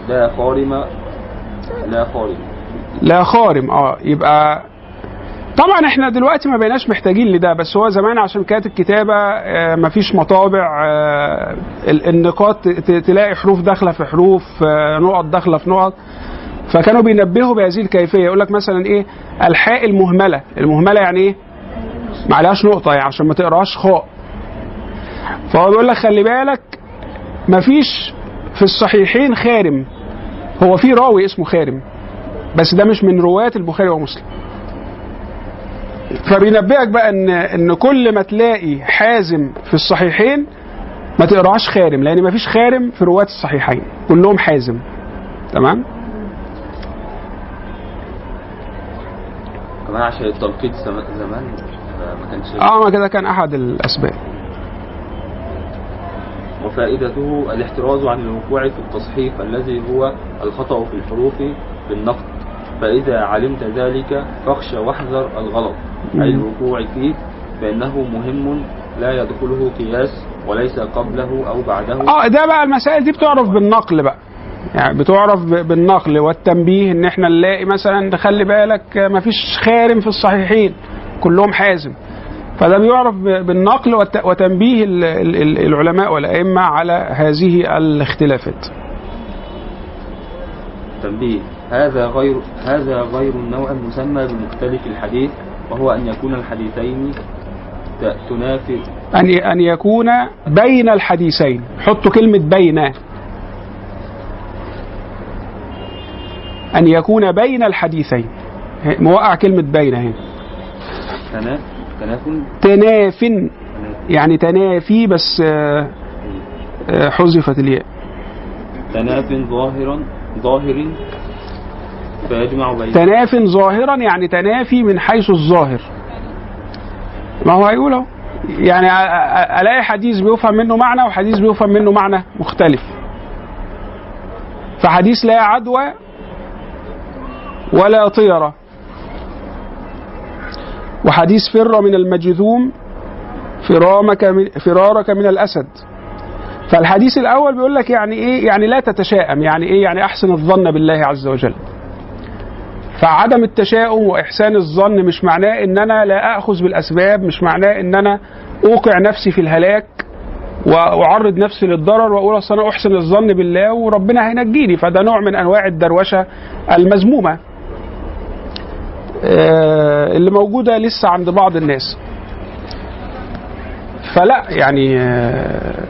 لا خارم لا خارم. لا خارم آه يبقى طبعا إحنا دلوقتي ما بقيناش محتاجين لده بس هو زمان عشان كانت الكتابة آه، مفيش مطابع آه، ال- النقاط تلاقي حروف داخلة في حروف آه، نقط داخلة في نقط. فكانوا بينبهوا بهذه الكيفية يقول لك مثلا إيه؟ الحاء المهملة. المهملة يعني إيه؟ ما عليهاش نقطة يعني عشان ما تقراش خاء. فهو بيقول لك خلي بالك مفيش في الصحيحين خارم. هو في راوي اسمه خارم بس ده مش من رواة البخاري ومسلم. فبينبهك بقى ان إن كل ما تلاقي حازم في الصحيحين ما تقراش خارم لأن ما فيش خارم في رواة الصحيحين. كلهم حازم. تمام؟ كمان عشان التلقيط زم- زمان ما كانش آه ما كده كان أحد الأسباب. وفائدته الاحتراز عن الوقوع في التصحيف الذي هو الخطأ في الحروف بالنقد فإذا علمت ذلك فاخشى واحذر الغلط. أي الوقوع فيه فإنه مهم لا يدخله قياس وليس قبله أو بعده. آه ده بقى المسائل دي بتعرف بالنقل بقى. يعني بتعرف بالنقل والتنبيه إن إحنا نلاقي مثلا خلي بالك ما فيش خارم في الصحيحين. كلهم حازم. فده بيعرف ب- بالنقل وتنبيه ال- ال- ال- العلماء والأئمة على هذه الاختلافات. تنبيه. هذا غير هذا غير النوع المسمى بمختلف الحديث وهو أن يكون الحديثين تنافي. أن أن يكون بين الحديثين. حطوا كلمة بين. أن يكون بين الحديثين. موقع كلمة بين هنا. تنا- تنافل تناف يعني تنافي بس آه، آه، حذفت الياء. تناف ظاهرا ظاهر فيجمع بين تناف ظاهرا يعني تنافي من حيث الظاهر. ما هو هيقول أهو. يعني ألاقي حديث بيفهم منه معنى وحديث بيفهم منه معنى مختلف. فحديث لا عدوى ولا طيرة. وحديث فر من المجذوم فرامك من فرارك من الأسد. فالحديث الأول بيقول لك يعني إيه؟ يعني لا تتشائم يعني إيه؟ يعني أحسن الظن بالله عز وجل. فعدم التشاؤم وإحسان الظن مش معناه ان أنا لا اخذ بالأسباب مش معناه ان أنا أوقع نفسي في الهلاك وأعرض نفسي للضرر وأقول أصل أنا أحسن الظن بالله وربنا هينجيني. فده نوع من أنواع الدروشة المذمومة. اللي موجودة لسه عند بعض الناس. فلا يعني آه،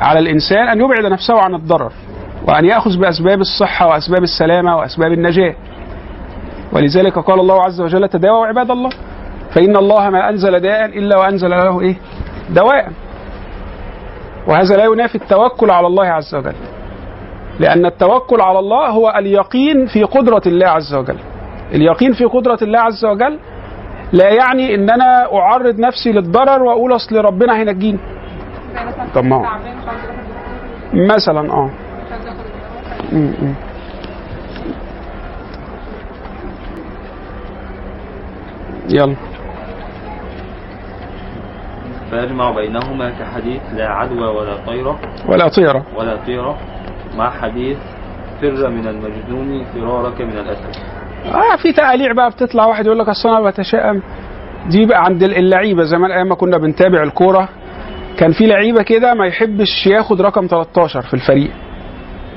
على الإنسان أن يبعد نفسه عن الضرر وأن يأخذ بأسباب الصحة وأسباب السلامة وأسباب النجاة. ولذلك قال الله عز وجل تداووا عباد الله فإن الله ما أنزل داء إلا وأنزل له إيه؟ دواء. وهذا لا ينافي التوكل على الله عز وجل لأن التوكل على الله هو اليقين في قدرة الله عز وجل. اليقين في قدرة الله عز وجل لا يعني ان أنا أعرض نفسي للضرر وأقول أصل ربنا هينجيني. طب ما هو. مثلا آه. يلا. فيجمع بينهما كحديث لا عدوى ولا طيرة. ولا طيرة. ولا طيرة. مع حديث فر من المجنون فرارك من الأسد. آه في تقاليع بقى بتطلع. واحد يقول لك اصل أنا بتشائم دي بقى عند اللعيبة. زمان أيام ما كنا بنتابع الكورة كان في لعيبة كده ما يحبش ياخد رقم 13 في الفريق.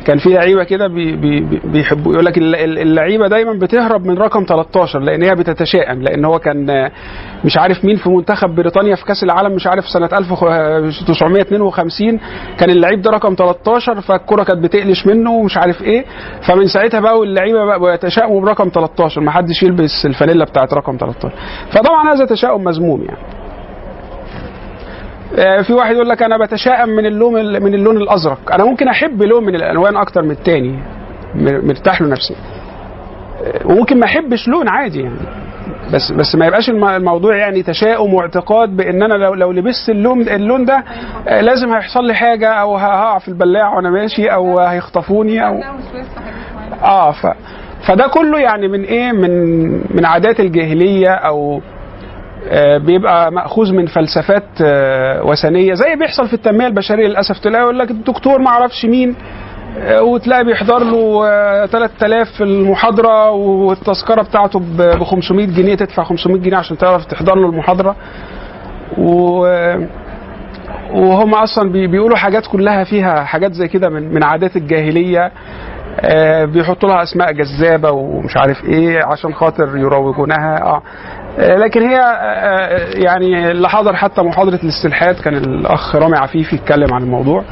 كان في لعيبة كده بي بي بي- بيحبوا يقول لك الل- الل- اللعيبة دايما بتهرب من رقم 13 لأن هي بتتشائم لأن هو كان مش عارف مين في منتخب بريطانيا في كأس العالم مش عارف سنة 1952 كان اللعيب ده رقم 13 فالكرة كانت بتقلش منه ومش عارف إيه فمن ساعتها بقى اللعيبه بقى بيتشائموا برقم 13 ما حدش يلبس الفانيلا بتاعت رقم 13 فطبعا هذا تشاؤم مذموم يعني. في واحد يقول لك أنا بتشائم من اللون من اللون الأزرق. أنا ممكن أحب لون من الألوان أكتر من التاني. مرتاح له نفسيا آه، وممكن ما أحبش لون عادي يعني. بس بس ما يبقاش الم- الموضوع يعني تشاؤم واعتقاد بإن أنا لو لو لبست اللون اللون ده آه، لازم هيحصل لي حاجة أو هقع في البلاعة وأنا ماشي أو هيخطفوني أو. آه ف فده كله يعني من إيه؟ من من عادات الجاهلية أو آه، بيبقى مأخوذ من فلسفات آه، وثنية زي بيحصل في التنمية البشرية للأسف. تلاقي يقول لك الدكتور ما أعرفش مين آه، وتلاقي بيحضر له آه، 3000 في المحاضرة والتذكرة بتاعته ب 500 جنيه تدفع 500 جنيه عشان تعرف تحضر له المحاضرة. و وهم أصلا بي- بيقولوا حاجات كلها فيها حاجات زي كده من من عادات الجاهلية. آه، بيحطوا لها أسماء جذابة ومش عارف إيه عشان خاطر يروجونها. آه آه، لكن هي آه، يعني اللي حضر حتى محاضرة الاستلحاد كان الأخ رامي عفيفي يتكلم عن الموضوع.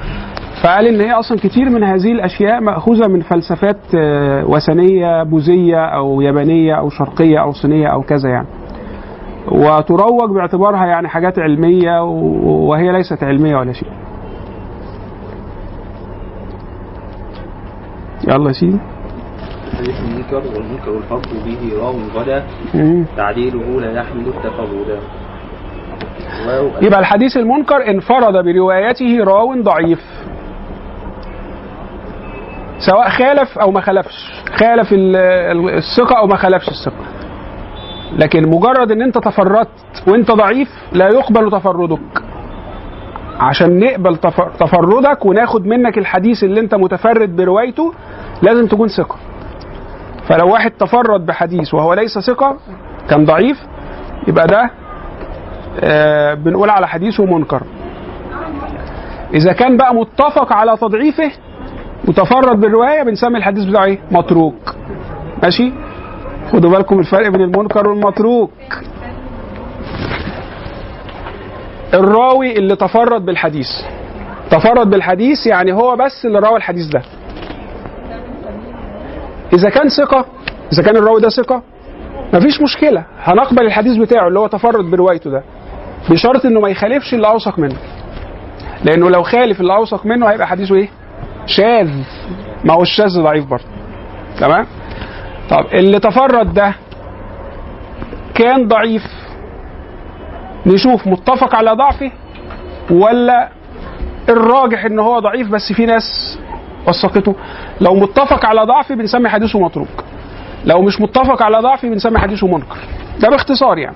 فقال إن هي أصلا كتير من هذه الأشياء مأخوذة من فلسفات آه، وثنية بوذية أو يابانية أو شرقية أو صينية أو كذا يعني. وتروج باعتبارها يعني حاجات علمية وهي ليست علمية ولا شيء. يلا يا سيدي. حديث المنكر والمنكر الحق به راو غدا. تعديله لا يحمل التفردا يبقى الحديث المنكر انفرد بروايته راو ضعيف. سواء خالف أو ما خالفش. خالف ال- ال- الثقة أو ما خالفش الثقة. لكن مجرد إن أنت تفردت وأنت ضعيف لا يقبل تفردك. عشان نقبل تف- تفردك وناخد منك الحديث اللي أنت متفرد بروايته لازم تكون ثقة. فلو واحد تفرد بحديث وهو ليس ثقة كان ضعيف يبقى ده آه، بنقول على حديثه منكر. إذا كان بقى متفق على تضعيفه وتفرد بالرواية بنسمي الحديث بتاعه إيه؟ متروك. ماشي؟ خدوا بالكم الفرق بين المنكر والمتروك. الراوي اللي تفرد بالحديث. تفرد بالحديث يعني هو بس اللي روى الحديث ده. إذا كان ثقة إذا كان الراوي ده ثقة مفيش مشكلة. هنقبل الحديث بتاعه اللي هو تفرد بروايته ده بشرط إنه ما يخالفش اللي أوثق منه. لأنه لو خالف اللي أوثق منه هيبقى حديثه إيه؟ شاذ. ما هو الشاذ ضعيف برضه. تمام؟ طب اللي تفرد ده كان ضعيف. نشوف متفق على ضعفه ولا الراجح إن هو ضعيف بس في ناس وثقته لو متفق على ضعفه بنسمي حديثه متروك. لو مش متفق على ضعفه بنسمي حديثه منكر. ده باختصار يعني.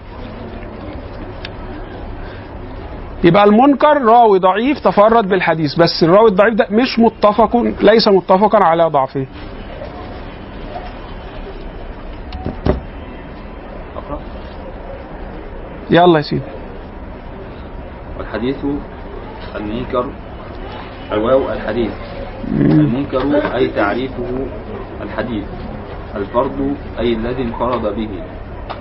يبقى المنكر راوي ضعيف تفرد بالحديث بس الراوي الضعيف ده مش متفق ليس متفقا على ضعفه. يلا يا سيدي. والحديث المنكر الواو الحديث. المنكر أي تعريفه الحديث الفرد أي الذي انفرد به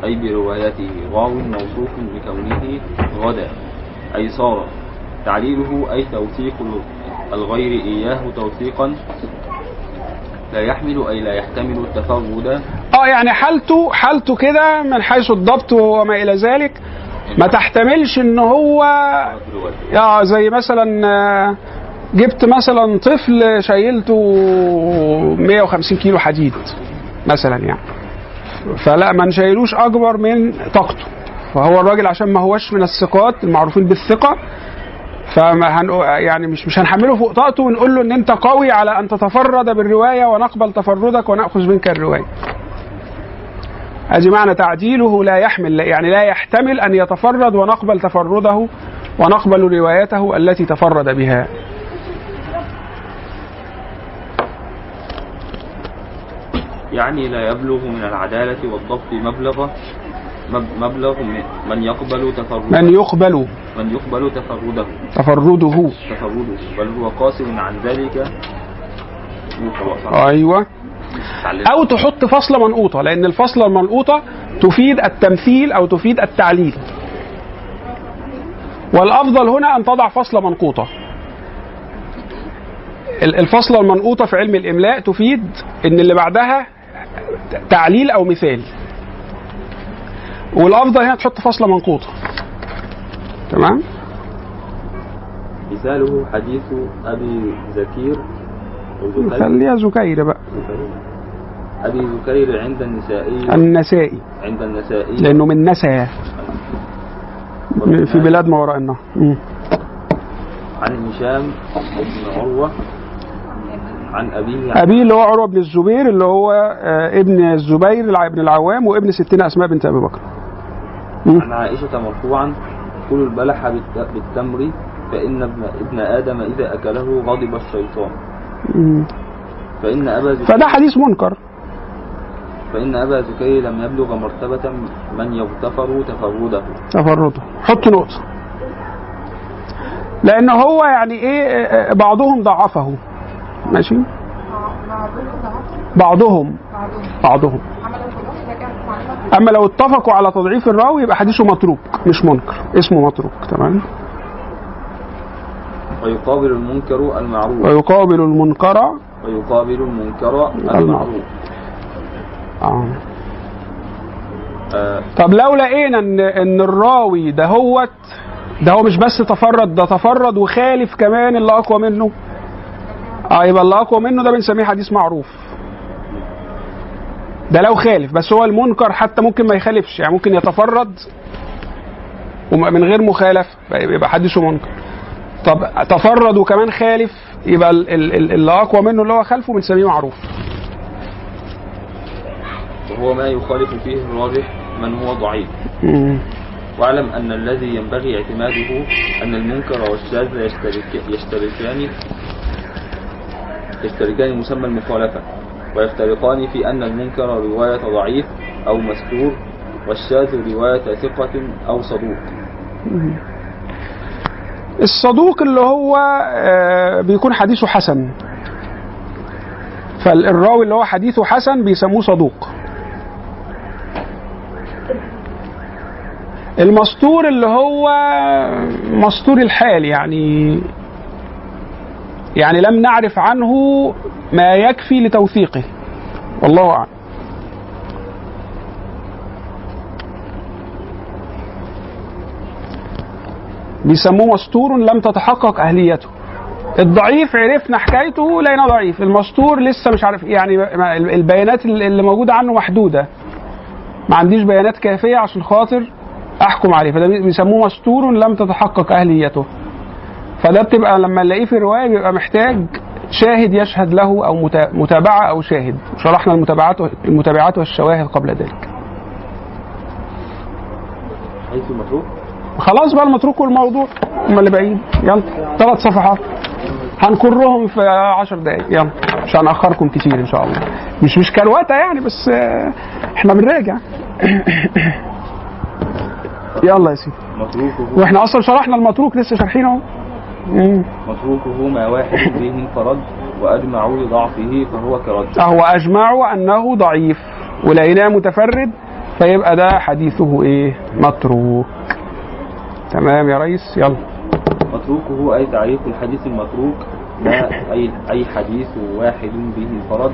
أي بروايته واو موصوف بكونه غدا أي صار تعليله أي توثيق الغير إياه توثيقا لا يحمل أي لا يحتمل التفرد آه يعني حالته حالته كده من حيث الضبط وما إلى ذلك ما تحتملش إن هو يا زي مثلا آه، جبت مثلا طفل شايلته 150 كيلو حديد مثلا يعني فلا ما نشيلوش أكبر من طاقته فهو الراجل عشان ما هوش من الثقات المعروفين بالثقة فما هن يعني مش مش هنحمله فوق طاقته ونقول له إن أنت قوي على أن تتفرد بالرواية ونقبل تفردك ونأخذ منك الرواية. أدي معنى تعديله لا يحمل يعني لا يحتمل أن يتفرد ونقبل تفرده ونقبل روايته التي تفرد بها. يعني لا يبلغ من العدالة والضبط مبلغ مب- مبلغ من- من يقبل تفرده. من يقبل من يقبل تفرده. تفرده. تفرده. بل هو قاصر عن ذلك. أيوه. أو تحط فصله منقوطة لأن الفصله المنقوطة تفيد التمثيل أو تفيد التعليل. والأفضل هنا أن تضع فصله منقوطة. ال- الفصله المنقوطة في علم الإملاء تفيد إن اللي بعدها تعليل أو مثال. والأفضل هنا تحط فصلة منقوطة. تمام؟ مثاله حديث أبي زكير خليها زكير بقى. أبي زكير عند النسائي. النسائي. عند النسائي. لأنه من نسا. في بلاد ما وراء النهر. عن هشام بن عروة عن أبيه عن أبيه اللي هو عروة بن الزبير اللي هو آه، ابن الزبير بن العوام وابن ستنا أسماء بنت أبي بكر. عن عائشة مرفوعا كلوا البلح بالت- بالتمر فإن ابن, آدم إذا أكله غضب الشيطان. فإن أبا فده حديث منكر. فإن أبا زكي لم يبلغ مرتبة من يغتفر تفرده. تفرده. حط نقطة. لأن هو يعني إيه آه، بعضهم ضعفه. ماشي. بعضهم. بعضهم. أما لو اتفقوا على تضعيف الراوي يبقى حديثه متروك مش منكر. اسمه متروك تمام؟ ويقابل المنكر المعروف. ويقابل المنكر ويقابل المنكر المعروف. آه. آه، طب لو لقينا ان إن الراوي ده هوت ده هو مش بس تفرد ده تفرد وخالف كمان اللي أقوى منه؟ آه يبقى اللي أقوى منه ده بنسميه حديث معروف. ده لو خالف بس هو المنكر حتى ممكن ما يخالفش يعني ممكن يتفرد ومن غير مخالف يبقى حديثه منكر. طب تفرد وكمان خالف يبقى ال- ال- ال- اللي أقوى منه اللي هو خلفه بنسميه معروف. وهو ما يخالف فيه الراجح من هو ضعيف. واعلم أن الذي ينبغي اعتماده أن المنكر والشاذ يشترك يشتركان يشتركان مسمى المخالفة ويفترقان في أن المنكر رواية ضعيف أو مستور والشاذ رواية ثقة أو صدوق. الصدوق اللي هو آه، بيكون حديثه حسن. فالراوي اللي هو حديثه حسن بيسموه صدوق. المستور اللي هو مستور الحال يعني يعني لم نعرف عنه ما يكفي لتوثيقه. والله أعلم. بيسموه مستور لم تتحقق أهليته. الضعيف عرفنا حكايته لقينا ضعيف. المستور لسه مش عارف يعني البيانات اللي موجودة عنه محدودة. ما عنديش بيانات كافية عشان خاطر أحكم عليه. فده بيسموه مستور لم تتحقق أهليته. فده بتبقى لما نلاقيه في الروايه بيبقى محتاج شاهد يشهد له أو متا- متابعة أو شاهد. شرحنا المتابعات المتابعات والشواهد قبل ذلك. حيث المتروك؟ خلاص بقى المتروك والموضوع. هم اللي باقيين. يلا. ثلاث صفحات. هنكرهم في عشر دقايق. يلا. مش هنأخركم كتير إن شاء الله. مش مش كروته يعني بس إحنا بنراجع. يلا يا سيدي. وإحنا أصلا شرحنا المتروك لسه شارحينه. اهو مم. متروكه ما واحد به انفرد وأجمعوا لضعفه فهو كرد هو اجمعوا أنه ضعيف ولقيناه متفرد فيبقى ده حديثه إيه؟ متروك. تمام يا ريس يلا. متروكه أي تعريف الحديث المتروك ما أي أي حديث واحد به انفرد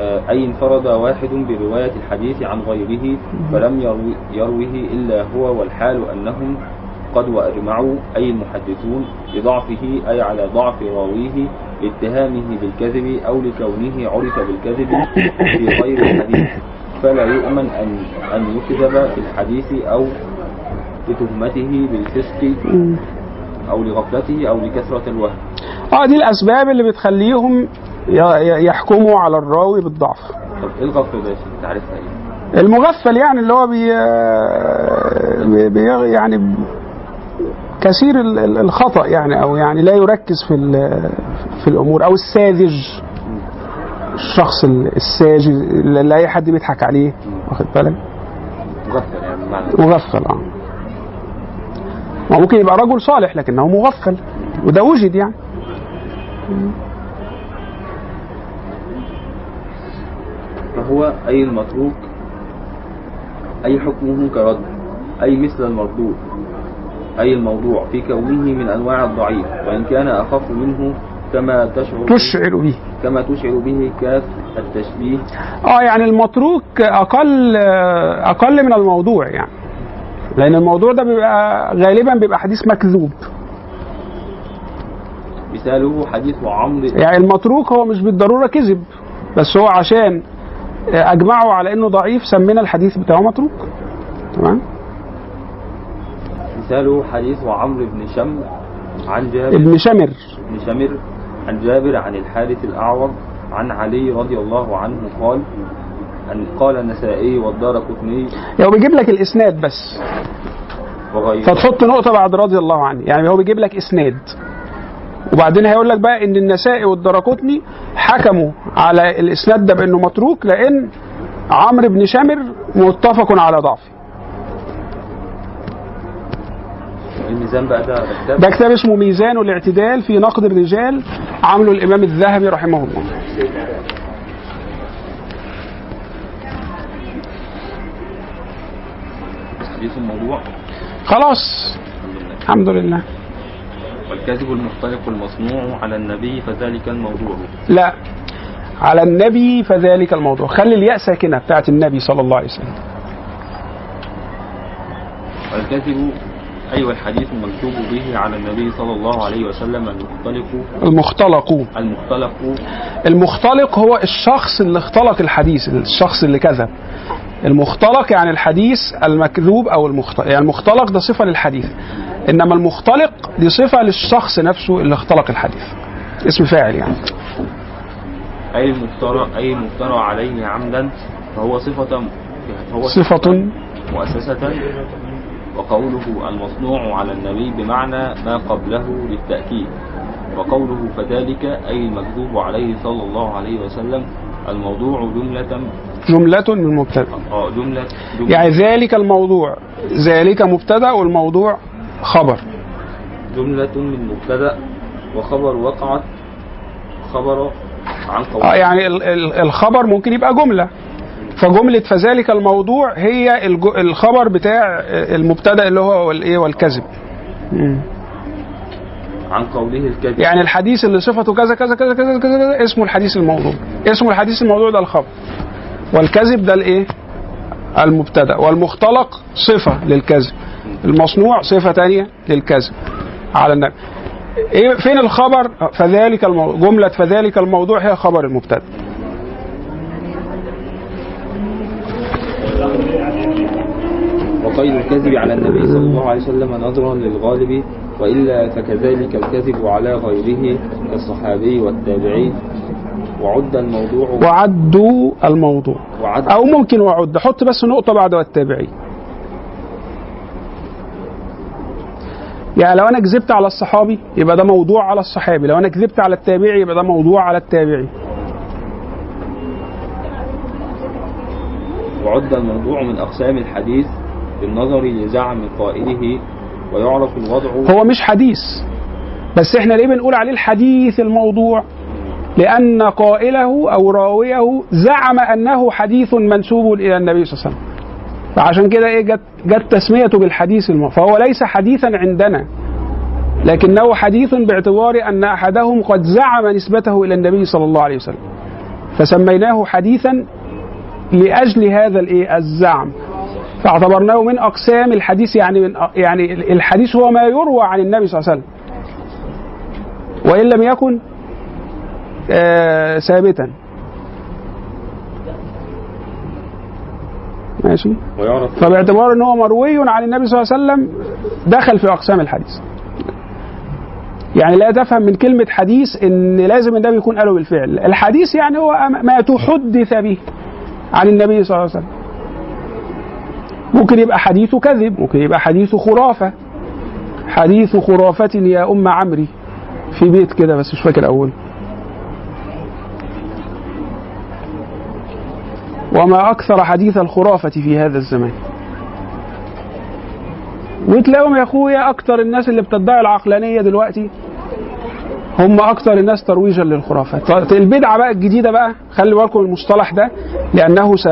آه، أي انفرد واحد برواية الحديث عن غيره فلم يروي يروه إلا هو والحال أنهم قد وأجمعوا أي المحدثون بضعفه أي على ضعف راويه لاتهامه بالكذب أو لكونه عرف بالكذب في غير الحديث فلا يؤمن أن أن يكذب في الحديث أو لتهمته بالفسق أو لغفلته أو لكثرة الوهم آه دي الأسباب اللي بتخليهم يحكموا على الراوي بالضعف طب إيه الغفلة ده؟ تعرفها إيه؟ المغفل يعني اللي هو بي بي- يعني كثير ال- ال- الخطأ يعني أو يعني لا يركز في في الأمور أو الساذج الشخص ال- الساذج اللي أي حد بيضحك عليه واخد بالك؟ مغفل يعني مغفل آه. ما ممكن يبقى رجل صالح لكنه مغفل وده وجد يعني. فهو أي المتروك أي حكمه كرد أي مثل المردود أي الموضوع في كونه من أنواع الضعيف وإن كان أخف منه كما تشعر تشعر به. كما تشعر به كاف التشبيه. آه يعني المتروك أقل أقل من الموضوع يعني. لأن الموضوع ده بيبقى غالبا بيبقى حديث مكذوب. مثاله حديث عمرو. يعني المتروك هو مش بالضرورة كذب بس هو عشان اجمعوا على إنه ضعيف سمينا الحديث بتاعه متروك. تمام؟ مثاله حديث عمرو بن شم عن جابر. ابن شمر. بن شمر عن جابر عن الحارث الأعور عن علي رضي الله عنه قال أن قال النسائي والدار قطني. هو بيجيب لك الإسناد بس. وغيره فتحط نقطة بعد رضي الله عنه. يعني هو بيجيب لك إسناد. وبعدين هيقول لك بقى إن النسائي والدرقطني حكموا على الإسناد ده بأنه متروك لأن عمرو بن شامر متفق على ضعفه. الميزان بقى ده ده كتاب ده كتاب اسمه ميزان الاعتدال في نقد الرجال عمله الإمام الذهبي رحمه الله. الموضوع؟ خلاص. الحمد لله. الحمد لله والكذب المختلق المصنوع على النبي فذلك الموضوع. لا. على النبي فذلك الموضوع. خلي الياء ساكنة بتاعت النبي صلى الله عليه وسلم. والكذب أيوة الحديث المكتوب به على النبي صلى الله عليه وسلم المختلق. المختلق. المختلق. المختلق هو الشخص اللي اختلق الحديث الشخص اللي كذب. المختلق يعني الحديث المكذوب أو المختلق يعني المختلق ده صفة للحديث. إنما المختلق دي صفة للشخص نفسه اللي اختلق الحديث. اسم فاعل يعني. أي المفترى أي المفترى عليه عمدا فهو صفة فهو صفة مؤسسة. وقوله المصنوع على النبي بمعنى ما قبله للتأكيد. وقوله فذلك أي المكذوب عليه صلى الله عليه وسلم الموضوع جملة جملة من مبتدأ. آه جملة, جملة. يعني ذلك الموضوع ذلك مبتدأ والموضوع خبر. جملة من مبتدأ وخبر وقعت خبر عن قول. آه يعني ال- ال- الخبر ممكن يبقى جملة. فجملة فذلك الموضوع هي الخبر بتاع المبتدأ اللي هو الايه والكذب. عن قوله الكذب. يعني الحديث اللي صفته كذا كذا كذا كذا كذا, كذا اسمه الحديث الموضوع. اسمه الحديث الموضوع ده الخبر. والكذب ده الإيه؟ المبتدأ. والمختلق صفة للكذب. المصنوع صفة تانية للكذب. على النبي. إيه فين الخبر؟ فذلك الموضوع جملة فذلك الموضوع هي خبر المبتدأ. وقيل الكذب على النبي صلى الله عليه وسلم نظرا للغالب وإلا فكذلك الكذب على غيره كالصحابي والتابعي وعد الموضوع وعدوا الموضوع. وعد أو ممكن وعد. حط بس نقطة بعد والتابعي يعني لو أنا كذبت على الصحابي يبقى ده موضوع على الصحابي. لو أنا كذبت على التابعي يبقى ده موضوع على التابعي. وعد الموضوع من أقسام الحديث بالنظر لزعم قائله ويعرف الوضع. هو مش حديث بس إحنا ليه بنقول عليه الحديث الموضوع؟ لأن قائله أو راويه زعم أنه حديث منسوب إلى النبي صلى الله عليه وسلم. فعشان كده إيه جت, جت تسميته بالحديث الموضوع فهو ليس حديثا عندنا لكنه حديث باعتبار أن أحدهم قد زعم نسبته إلى النبي صلى الله عليه وسلم. فسميناه حديثا لأجل هذا الإيه الزعم. فاعتبرناه من أقسام الحديث يعني من يعني الحديث هو ما يروى عن النبي صلى الله عليه وسلم. وإن لم يكن آه ثابتا. ماشي. ويعرف. فباعتبار إن هو مروي عن النبي صلى الله عليه وسلم دخل في أقسام الحديث. يعني لا تفهم من كلمة حديث إن لازم النبي يكون قاله بالفعل. الحديث يعني هو ما تحدث به عن النبي صلى الله عليه وسلم. ممكن يبقى حديث كذب ممكن يبقى حديث خرافة. حديث خرافة يا أم عمري. في بيت كده بس مش فاكر أول. وما أكثر حديث الخرافة في هذا الزمان. وتلاقيهم يا أخويا أكثر الناس اللي بتدعي العقلانية دلوقتي هم أكثر الناس ترويجا للخرافات. البدعة بقى الجديدة بقى خلي بالكم المصطلح ده لأنه س-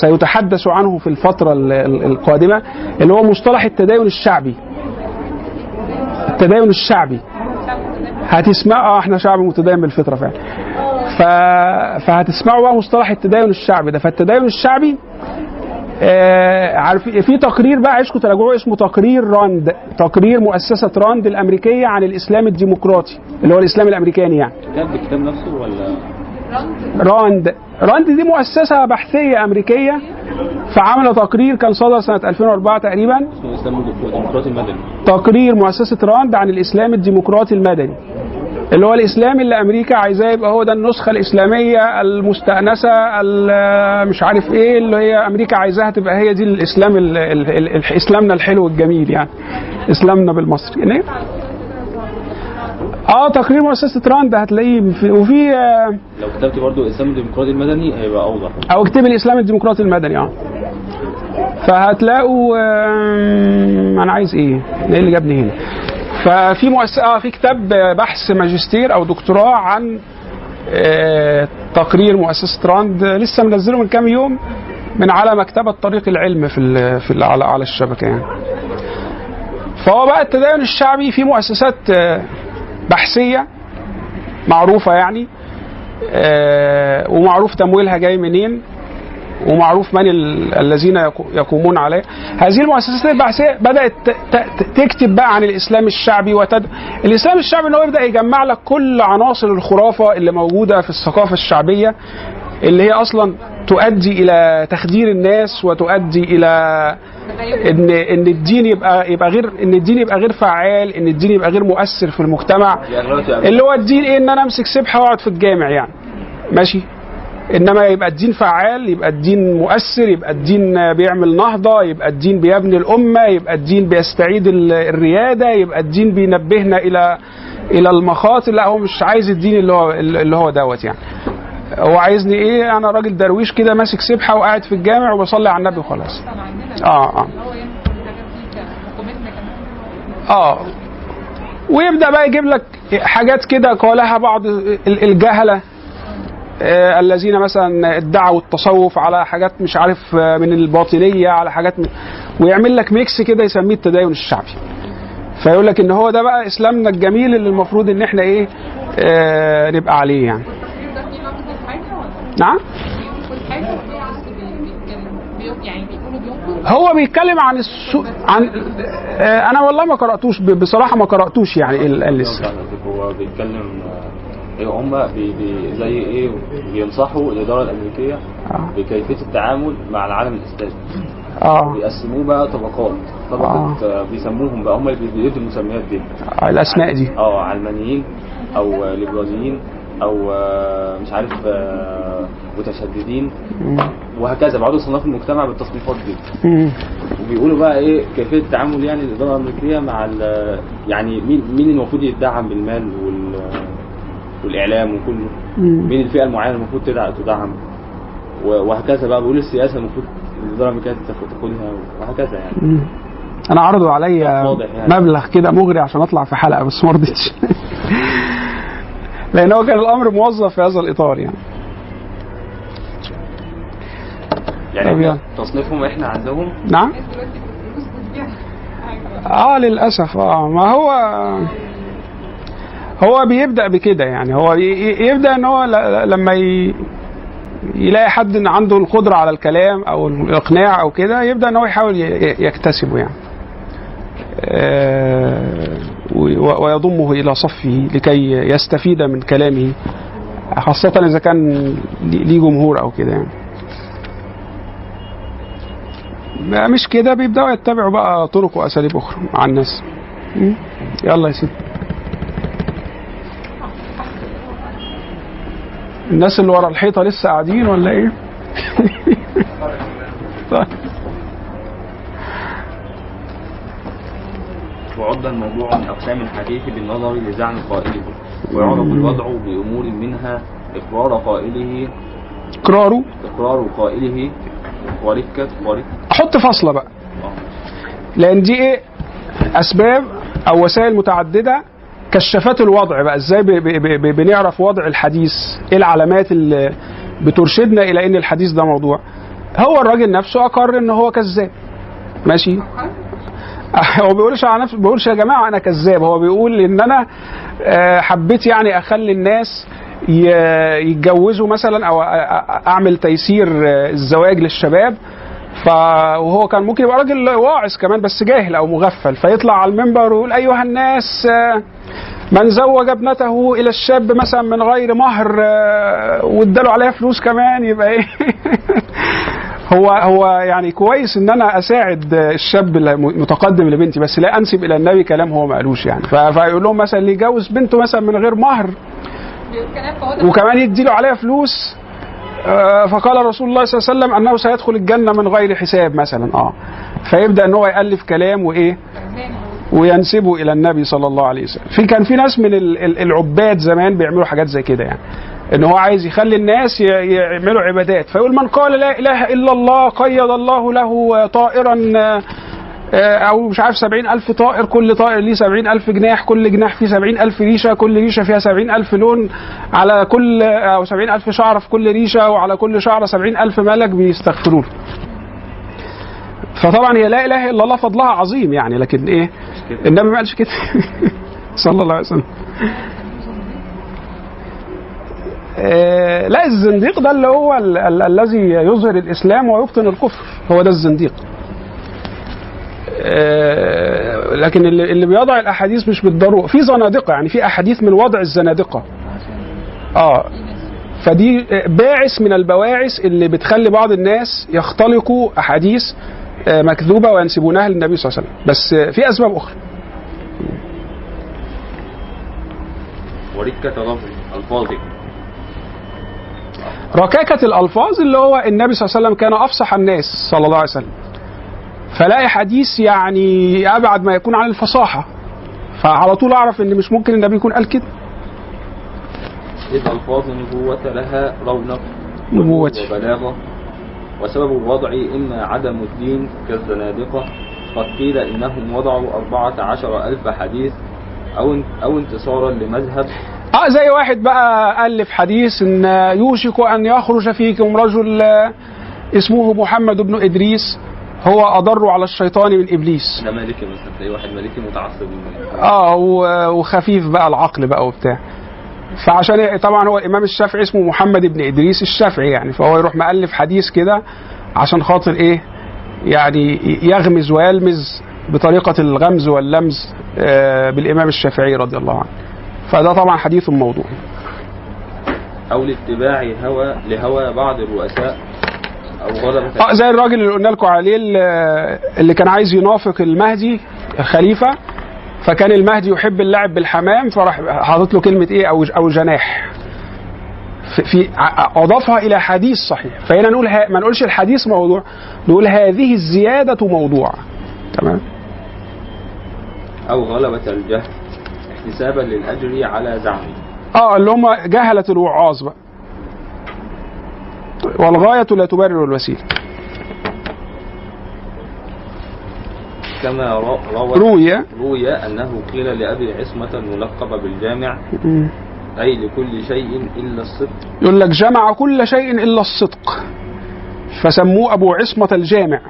سيتحدث عنه في الفترة ال- ال- القادمة اللي هو مصطلح التدين الشعبي. التدين الشعبي. هتسمع آه إحنا شعب متدين بالفطرة فعلا. ف... فهتسمعوا بقى مصطلح التدين الشعبي ده. فالتدين الشعبي عارف في تقرير بقى عايزكم تراجعوه اسمه تقرير راند تقرير مؤسسة راند الأمريكية عن الإسلام الديمقراطي اللي هو الإسلام الأمريكاني يعني. كتاب بالكتاب نفسه ولا؟ راند. راند دي مؤسسة بحثية أمريكية فعملوا تقرير كان صدر سنة 2004 تقريبا. الإسلام الديمقراطي المدني. تقرير مؤسسة راند عن الإسلام الديمقراطي المدني. اللي هو الإسلام اللي أمريكا عايزاه يبقى هو ده النسخة الإسلامية المستأنسة ال- مش عارف إيه اللي هي أمريكا عايزاها تبقى هي دي الإسلام ال- ال- ال- ال- إسلامنا الحلو الجميل يعني إسلامنا بالمصري يعني آه تقرير مؤسسه راند هتلاقيه في وفي آه، لو كتبت برضو الإسلام الديمقراطي المدني هيبقى أوضح أو اكتب الإسلام الديمقراطي المدني آه فهتلاقوا آم، أنا عايز إيه؟ إيه اللي جابني هنا؟ ففي مؤسسه آه في كتاب بحث ماجستير أو دكتوراه عن آه، تقرير مؤسسة راند لسه منزله من كام يوم من على مكتبة طريق العلم في في على على الشبكة يعني. فهو بقى التدين الشعبي في مؤسسات آه، بحثية معروفة يعني آه، ومعروف تمويلها جاي منين ومعروف من ال- الذين يقو- يقومون عليه. هذه المؤسسات البحثيه بدأت تكتب بقى عن الإسلام الشعبي وتد... الإسلام الشعبي ان هو يبدأ يجمع لك كل عناصر الخرافة اللي موجودة في الثقافة الشعبية اللي هي أصلا تؤدي إلى تخدير الناس وتؤدي إلى ان إن الدين يبقى يبقى غير إن الدين يبقى غير فعال إن الدين يبقى غير مؤثر في المجتمع. أغلبية اللي هو الدين إيه؟ إن أنا أمسك سبحة وأقعد في الجامع يعني. ماشي؟ إنما يبقى الدين فعال يبقى الدين مؤثر يبقى الدين بيعمل نهضة يبقى الدين بيبني الأمة يبقى الدين بيستعيد ال- الريادة يبقى الدين بينبهنا إلى إلى المخاطر. لا هو مش عايز الدين اللي هو اللي هو دوت يعني. هو عايزني إيه؟ أنا راجل درويش كده ماسك سبحة وقاعد في الجامع وبصلي على النبي وخلاص. آه آه. آه. ويبدأ بقى يجيب لك حاجات كده قالها بعض ال- الجهلة. الذين مثلا ادعوا التصوف على حاجات مش عارف آه، من الباطنية على حاجات من ويعمل لك ميكس كده يسميه التدين الشعبي. فيقول لك إن هو ده بقى إسلامنا الجميل اللي المفروض إن إحنا إيه آه نبقى عليه يعني. نعم؟ هو بيتكلم عن السوء عن آه أنا والله ما قرأتوش بصراحة ما قرأتوش يعني لسه هو بيتكلم آه، هم بي بي زي إيه بينصحوا الإدارة الأمريكية آه. بكيفية التعامل مع العالم الإسلامي آه بيقسموه بقى طبقات طبقة آه. بيسموهم بقى هم اللي بيدوا المسميات دي آه، الأسماء دي آه علمانيين أو ليبراليين أو آه، مش عارف آه، متشددين. وهكذا بعض صناف المجتمع بالتصنيفات دي. وبيقولوا بقى إيه كيفية التعامل يعني الإدارة الأمريكية مع يعني مين مين المفروض يدعم بالمال وال والإعلام وكله. مين الفئة المعينة المفروض تدع- تدعم؟ وهكذا بقى بيقولوا السياسة المفروض الإدارة الامريكيه تاخد- تاخدها وهكذا يعني. أنا عرضوا عليا يعني. مبلغ كده مغري عشان أطلع في حلقة بس ما رضيتش. لأن هو كان الأمر موظف في هذا الإطار يعني. يعني تصنيفهم إحنا عندهم؟ نعم. آه للأسف. آه ما هو هو بيبدأ بكده يعني هو يبدأ إن هو لما ي- يلاقي حد عنده القدرة على الكلام أو الإقناع أو كده يبدأ إن هو يحاول يكتسبه يعني آه، ويضمه إلى صفه لكي يستفيد من كلامه خاصة إذا كان ليه جمهور أو كده يعني. مش كده بيبدأوا يتبعوا بقى طرق وأساليب أخرى مع الناس. يلا يا سيدي. الناس اللي ورا الحيطة لسه قاعدين ولا إيه؟ طيب. وعد الموضوع من أقسام الحديث بالنظر لزعم قائله ويعرف الوضع بأمور منها إقرار قائله إقراره إقرار قائله وركة وركة أحط فاصلة بقى. لأن دي إيه أسباب أو وسائل متعددة كشافات الوضع بقى. إزاي بنعرف وضع الحديث؟ إيه العلامات اللي بترشدنا إلى إن الحديث ده موضوع؟ هو الراجل نفسه أقر إن هو كذاب. ماشي؟ هو بيقولش على نفسه بيقولش يا جماعة أنا كذاب. هو بيقول إن أنا آه، حبيت يعني أخلي الناس يتجوزوا مثلا أو أعمل تيسير آه، الزواج للشباب. ف وهو كان ممكن يبقى راجل واعظ كمان بس جاهل أو مغفل. فيطلع على المنبر ويقول أيها الناس من زوج ابنته إلى الشاب مثلا من غير مهر واداله عليها فلوس كمان يبقى إيه؟ هو هو يعني كويس إن أنا أساعد الشاب المتقدم لبنتي بس لا أنسب إلى النبي كلام هو ما قالوش يعني. فيقول لهم مثلا اللي يجوز بنته مثلا من غير مهر وكمان يديله عليها فلوس فقال رسول الله صلى الله عليه وسلم أنه سيدخل الجنة من غير حساب مثلا آه. فيبدأ إن هو يألف كلام وإيه؟ وينسبوا إلى النبي صلى الله عليه وسلم. في كان في ناس من ال- ال- العباد زمان بيعملوا حاجات زي كده يعني. إن هو عايز يخلي الناس يعملوا عبادات. فيقول من قال لا إله إلا الله قيد الله له طائرا آه، آه، أو مش عارف سبعين ألف طائر كل طائر ليه سبعين ألف جناح كل جناح فيه سبعين ألف ريشة كل ريشة فيها سبعين ألف لون على كل أو سبعين ألف شعرة في كل ريشة وعلى كل شعرة سبعين ألف ملك بيستغفروا فطبعا هي لا إله إلا الله فضلها عظيم يعني لكن إيه؟ النبي ما قالش كده. صلى الله عليه وسلم. آه، لا الزنديق ده اللي هو ال- ال- الذي يظهر الإسلام ويبطن الكفر هو ده الزنديق. آه، لكن اللي, اللي بيضع الأحاديث مش بالضرورة. في زنادقة يعني في أحاديث من وضع الزنادقة. آه. فدي باعث من البواعث اللي بتخلي بعض الناس يختلقوا أحاديث آه، مكذوبة وينسبونها للنبي صلى الله عليه وسلم. بس آه، في أسباب أخرى. وركة لفظ ألفاظك ركاكة الألفاظ اللي هو النبي صلى الله عليه وسلم كان أفصح الناس صلى الله عليه وسلم. فلاقي حديث يعني أبعد ما يكون عن الفصاحة. فعلى طول أعرف إن مش ممكن النبي يكون قال كده. إذ ألفاظ النبوة لها رونق نبوتي. وبلاغة. وسبب الوضع إما عدم الدين كالزنادقة. قد قيل إنهم وضعوا أربعة عشر ألف حديث أو أو انتصارا لمذهب. آه زي واحد بقى ألف حديث إن يوشك أن يخرج فيكم رجل آه، اسمه محمد بن إدريس. هو أضر على الشيطان من إبليس. ده مالكي مثلا تلاقي واحد مالكي متعصب. آه وخفيف بقى العقل بقى وبتاع. فعشان طبعا هو الإمام الشافعي اسمه محمد بن إدريس الشافعي يعني فهو يروح مؤلف حديث كده عشان خاطر إيه؟ يعني يغمز ويلمز بطريقة الغمز واللمز آه، بالإمام الشافعي رضي الله عنه. فده طبعا حديث موضوع. أو لاتباع هوى لهوى بعض الرؤساء آه زي الراجل اللي قلنا لكم عليه اللي- كان عايز ينافق المهدي خليفة فكان المهدي يحب اللعب بالحمام فراح حاطط له كلمة إيه؟ أو أو جناح. في, أضافها إلى حديث صحيح. فهنا نقول ها ما نقولش الحديث موضوع نقول هذه الزيادة موضوع. تمام؟ أو غلبة الجهل احتسابا للأجر على زعمه. آه اللي هم جهلة الوعاظ بقى. والغاية لا تبرر الوسيلة. كما رو- روى روي. روي أنه قيل لأبي عصمة الملقب بالجامع. أي لكل شيء إلا الصدق. يقول لك جمع كل شيء إلا الصدق. فسموه أبو عصمة الجامع.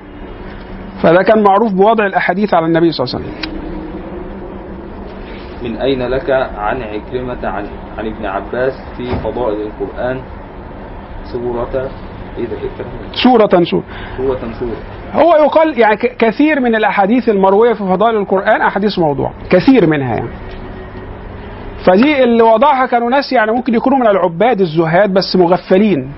فده كان معروف بوضع الأحاديث على النبي صلى الله عليه وسلم. من أين لك عن عكرمة عن, عن ابن عباس في فضائل القرآن؟ سورة إيه سورة سورة. هو يقال يعني كثير من الأحاديث المروية في فضائل القرآن أحاديث موضوع. كثير منها يعني. فدي اللي وضعها كانوا ناس يعني ممكن يكونوا من العباد الزهاد بس مغفلين.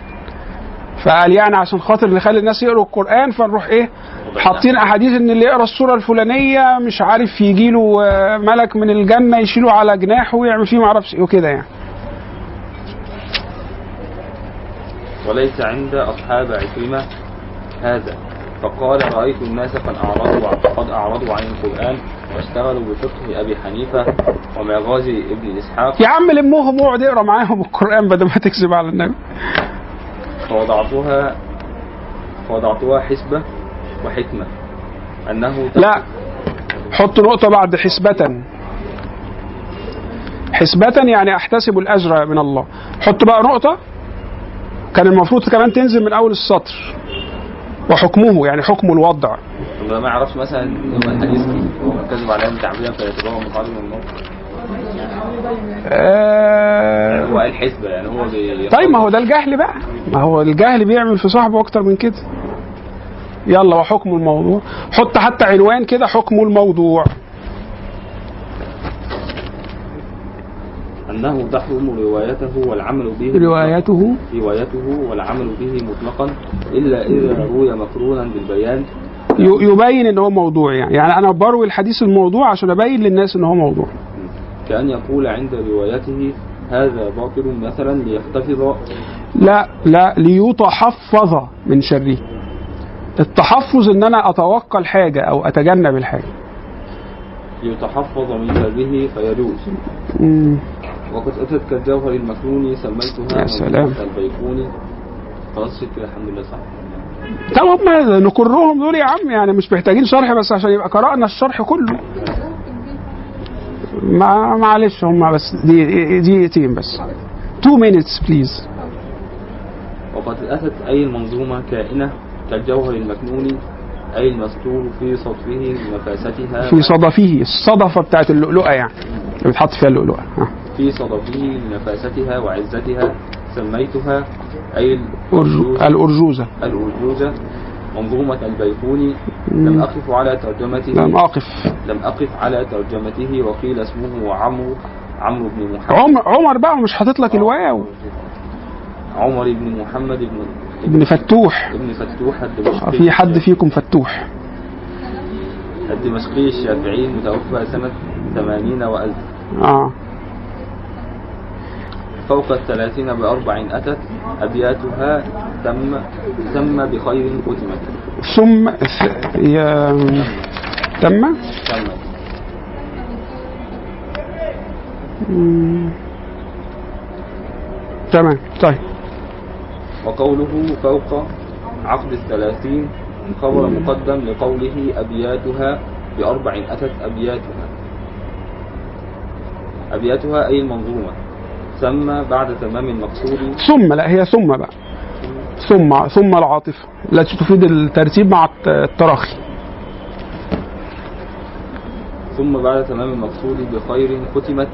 فقال يعني عشان خاطر نخلي الناس يقروا القرآن فنروح إيه؟ حاطين أحاديث إن اللي يقرأ السورة الفلانية مش عارف يجي له ملك من الجنة يشيله على جناحه ويعمل فيه ما أعرفش إيه وكده يعني. وليس عند أصحاب عكرمة هذا. فقال رأيت الناس قد أعرضوا قد أعرضوا عن القرآن واشتغلوا بفقه أبي حنيفة ومغازي ابن إسحاق. يا عم لموهم واقعد اقرا معاهم القرآن بدل ما تكذب على النبي. فوضعتها فوضعتها حسبة وحكمة. أنه لا حط نقطة بعد حسبة. حسبة يعني أحتسب الأجر من الله. حط بقى نقطة. كان المفروض كمان تنزل من أول السطر وحكمه يعني حكم الوضع. طب ما يعرفش مثلا الحديث كذب عليها تعبيرا فيتبعه مقابل من النار آه. هو يعني هو. طيب ما هو ده الجهل بقى. ما هو الجهل بيعمل في صاحبه أكتر من كده. يلا وحكم الموضوع. حط حتى عنوان كده حكم الموضوع. أنه تحرم روايته والعمل به روايته؟ روايته والعمل به مطلقا. إلا إذا روي مقرونا بالبيان. يبين إن هو موضوع يعني. يعني أنا بروي الحديث الموضوع عشان أبين للناس إن هو موضوع. كأن يقول عند روايته هذا باطل مثلا ليحتفظ. لا لا ليتحفظ من شره. التحفظ إن أنا أتوقع الحاجة أو أتجنب الحاجة. ليتحفظ من شره فيجوز. وقد أتت كالجوهر المكنون سميتها يا سلام. منظومة البيقوني خلاص كده الحمد لله صح. طب هم نكرهم دول يا عم يعني مش محتاجين شرح بس عشان يبقى قرأنا الشرح كله. ما معلش هم بس دي دقيقتين بس. 2 minutes بليز وقد أتت أي المنظومة كائنة كالجوهر المكنون أي المستور في سطفه لنفاستها في صدفه الصدفة بتاعت اللؤلؤة يعني اللي بتحط فيها اللؤلؤة. في صدفه لنفاستها وعزتها سميتها أي أرجو- الأرجوزة. الأرجوزة. الأرجوزة. منظومة البيقوني لم أقف على ترجمته. لم أقف. لم أقف على ترجمته وقيل اسمه عمرو عمرو بن محمد. عمر عمر بقى مش حاطط لك الواو. عمر بن محمد بن ابن فتوح. ابن فتوح الدمشقي في حد فيكم فتوح؟ الدمشقي الشافعي المتوفى سنة 80 وألف. آه. فوق الثلاثين بأربع أتت أبياتها تم تم بخير ختمت ثم يا تم؟ مم. تمام. طيب. وقوله فوق عقد الثلاثين خبر مقدم لقوله أبياتها بأربع أتت أبياتها. أبياتها أي المنظومة سمى بعد تمام المقصود. ثم لا هي ثم بقى. ثم ثم العاطفة. التي تفيد الترتيب مع الت- التراخي. ثم بعد تمام المقصود بخير ختمت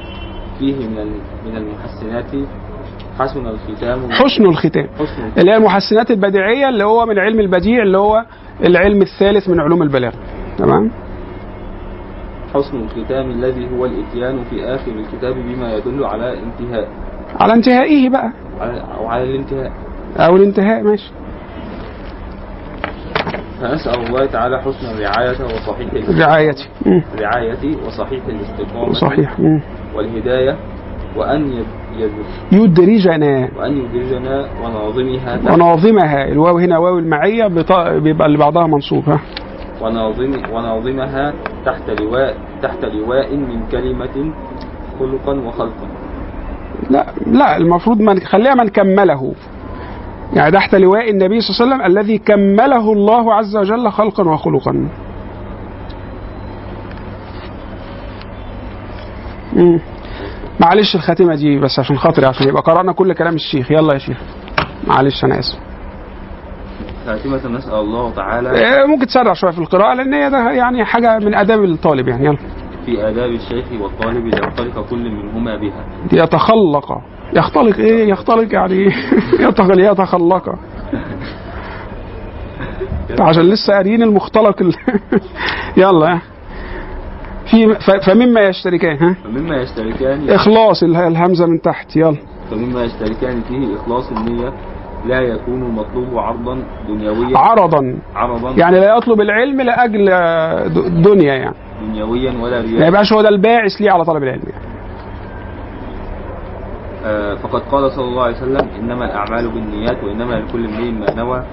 فيه من من المحسنات حسن الختام. حسن الختام. حسن اللي هي المحسنات البديعية اللي هو من علم البديع اللي هو العلم الثالث من علوم البلاغة. تمام؟ حسن الختام الذي هو الإتيان في آخر الكتاب بما يدل على انتهاء. على انتهائه بقى. على أو على الانتهاء. أو الانتهاء ماشي. فنسأل الله تعالى حسن الرعاية وصحيح رعايتي. الرعاية وصحيح الاستقامة. صحيح. والهداية وأن يد- يدرجنا وأن يدرجنا وناظمها. وناظمها. الواو هنا واو المعية بيبقى اللي بعدها منصوب ها. وناظم وناظمها تحت لواء تحت لواء من كلمة خلقا وخلقا. لا لا المفروض من خليها من كمله. يعني تحت لواء النبي صلى الله عليه وسلم الذي كمله الله عز وجل خلقا وخلقا. مم. معلش الخاتمة دي بس عشان خاطري عشان يبقى قرأنا كل كلام الشيخ. يلا يا شيخ. معلش أنا آسف. خاتمة نسأل الله تعالى. إيه، ممكن تسرع شوية في القراءة لأن هي ده يعني حاجة من آداب الطالب يعني. يلا. في آداب الشيخ والطالب ليختلق كل منهما بها. يتخلق. يختلق إيه؟ يختلق يعني يتخل يتخلق. عشان لسه قاريين المختلق ال... يلا. في. فمما يشتركان ها؟ فمما يشتركان إخلاص اله- الهمزة من تحت يلا. فمما يشتركان فيه إخلاص النية لا يكون المطلوب عرضا دنيويا. عرضا. عرضا. يعني لا يطلب العلم لأجل دنيا يعني. دنيويا ولا ما رياء يبقاش هو ده الباعث ليه على طلب العلم. يعني. آه، فقد قال صلى الله عليه وسلم إنما الأعمال بالنيات وإنما لكل امرئ ما نوى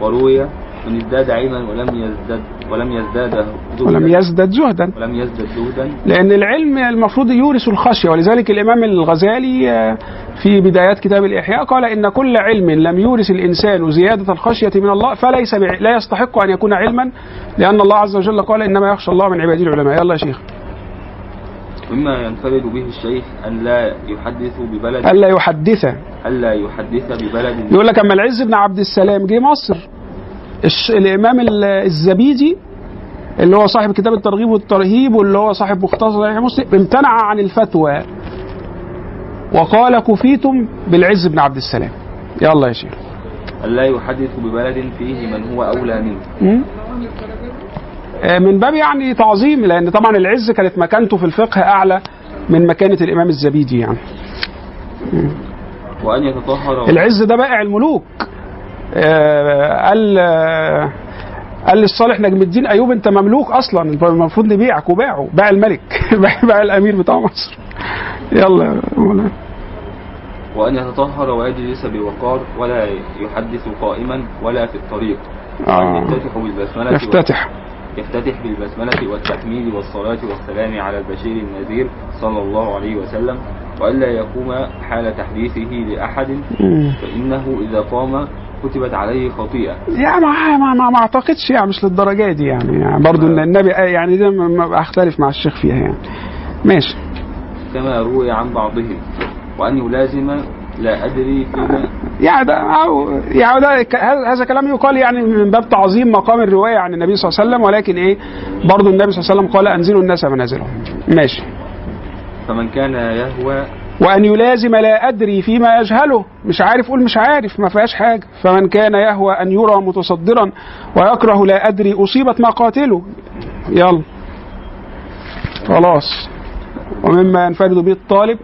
وروي من ازداد علما ولم يزداد ولم يزداد زهدا ولم يزدد زهدا ولم يزدد زهدا لأن العلم المفروض يورث الخشية ولذلك الإمام الغزالي آه، في بدايات كتاب الإحياء قال إن كل علم لم يورث الإنسان زيادة الخشية من الله فليس. لا يستحق أن يكون علما لأن الله عز وجل قال إنما يخشى الله من عباده العلماء. يلا يا شيخ. مما ينفرد به الشيخ أن لا يحدث ببلد. ألا يحدث. ألا يحدث ببلد. يقول لك أما العز بن عبد السلام جه مصر. الش... الإمام ال- الزبيدي اللي هو صاحب كتاب الترغيب والترهيب واللي هو صاحب مختصر صحيح مسلم امتنع عن الفتوى. وقال كفيتم بالعز بن عبد السلام. يلا يا شيخ. ألا يحدث ببلد فيه من هو أولى منه. آه، من باب يعني تعظيم لأن طبعا العز كانت مكانته في الفقه أعلى من مكانة الإمام الزبيدي يعني. وأن يتطهر. العز ده بائع الملوك. قال آه، قال للصالح نجم الدين أيوب أنت مملوك أصلا المفروض نبيعك وباعه باع الملك باع الأمير بتاع مصر يلا يا مولانا. وأن يتطهر ويجلس بوقار ولا يحدث قائما ولا في الطريق آه. يفتتح بالبسملة افتتح يفتتح بالبسملة والتحميد والصلاة والسلام على البشير النذير صلى الله عليه وسلم وألا يقوم حال تحديثه لأحد. فإنه إذا قام كتبت عليه خطيئة. يعني ما, ما, ما, ما أعتقدش يعني مش للدرجة دي يعني, يعني برضو إن النبي قال- يعني ده ما- أختلف مع الشيخ فيها يعني. ماشي. كما روي عن بعضهم وأن يلازم لا أدري فيما يعني ده أو- يعني ده هذا كلام يقال يعني من باب تعظيم مقام الرواية عن النبي صلى الله عليه وسلم ولكن إيه؟ برضو النبي صلى الله عليه وسلم قال أنزلوا الناس منازلهم. ماشي. فمن كان يهوى وأن يلازم لا أدري فيما يجهله. مش عارف قول مش عارف ما فيهاش حاجة. فمن كان يهوى أن يرى متصدرا ويكره لا أدري أصيبت مقاتله يلا. خلاص. ومما ينفرد به الطالب.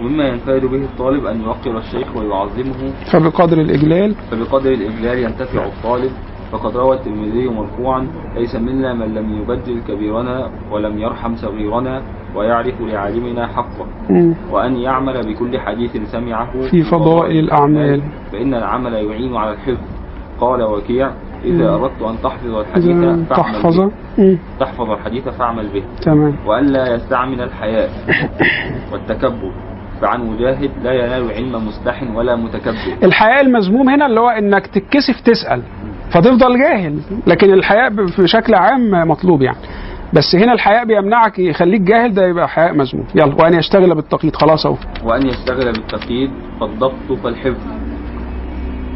ومما ينفرد به الطالب أن يوقر الشيخ ويعظمه. فبقدر الإجلال. فبقدر الإجلال ينتفع الطالب. فقد روى الترمذي مرفوعا ليس منا من لم يبجل كبيرنا ولم يرحم صغيرنا ويعرف لعالمنا حقه. وأن يعمل بكل حديث سمعه في فضائل الأعمال. فإن العمل يعين على الحفظ. قال وكيع إذا. أردت أن تحفظ الحديث تحفظ به. تحفظ. الحديث فاعمل به. تمام. وألا يستعمل الحياء والتكبر. فعن مجاهد لا ينال علم مستح ولا متكبر. الحياء المذموم هنا اللي هو إنك تتكسف تسأل. فتفضل جاهل. لكن الحياء بشكل عام مطلوب يعني. بس هنا الحياء بيمنعك يخليك جاهل ده يبقى حياء مذموم يلا وأن يشتغل بالتقييد. خلاص أهو. وأن يشتغل بالتقييد فالضبط فالحفظ.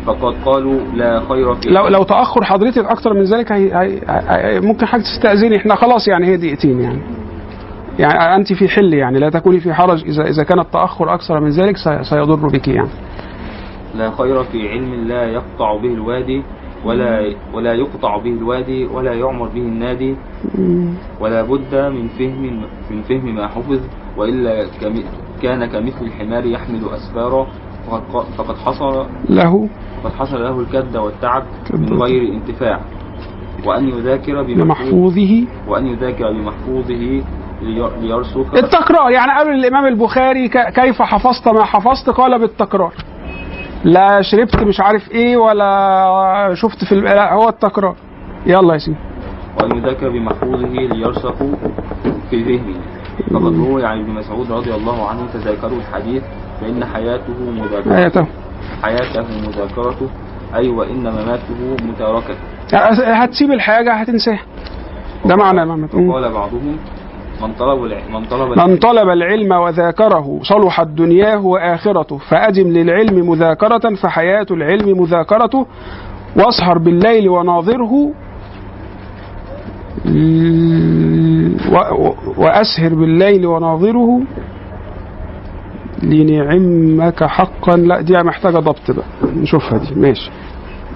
فقد قالوا لا خير في لو لو تأخر حضرتك أكتر من ذلك هي هي هي ممكن حاجة تستأذني. إحنا خلاص يعني هي دقيقتين يعني. يعني أنت في حل يعني. لا تكوني في حرج. اذا إذا كان التأخر أكثر من ذلك سي- سيضر بك يعني. لا خير في علم لا يقطع به الوادي. ولا ولا يقطع به الوادي ولا يعمر به النادي ولا بد من فهم من فهم ما حفظ وإلا كم- كان كمثل الحمار يحمل اسفارا فقد حصل له فقد حصل له الكد والتعب من غير انتفاع. وأن يذاكر بمحفوظ بمحفوظه وأن يذاكر بمحفوظه لي- ليرسخ التكرار يعني قالوا للامام البخاري كيف حفظت ما حفظت؟ قال بالتكرار. لا شربت مش عارف إيه ولا شفت في لا هو التكرار. يلا يا سيدي. وأن يذاكر بمحفوظه ليرسخ في ذهنه فقد روي عن ابن مسعود رضي الله عنه تذاكروا الحديث فإن حياته مذاكرة. آياته حياته مذاكرته أي وإن مماته متاركة هتسيب الحاجة هتنساها. ده معنى ما تقول قال بعضهم من طلب الع- من طلب من طلب العلم وذاكره صلحت دنياه وآخرته فأدم للعلم مذاكرة فحياة العلم مذاكرته وأسهر بالليل وناظره وأسهر بالليل وناظره لنعمك حقا. لا دي محتاجة ضبط بقى. نشوفها دي. ماشي.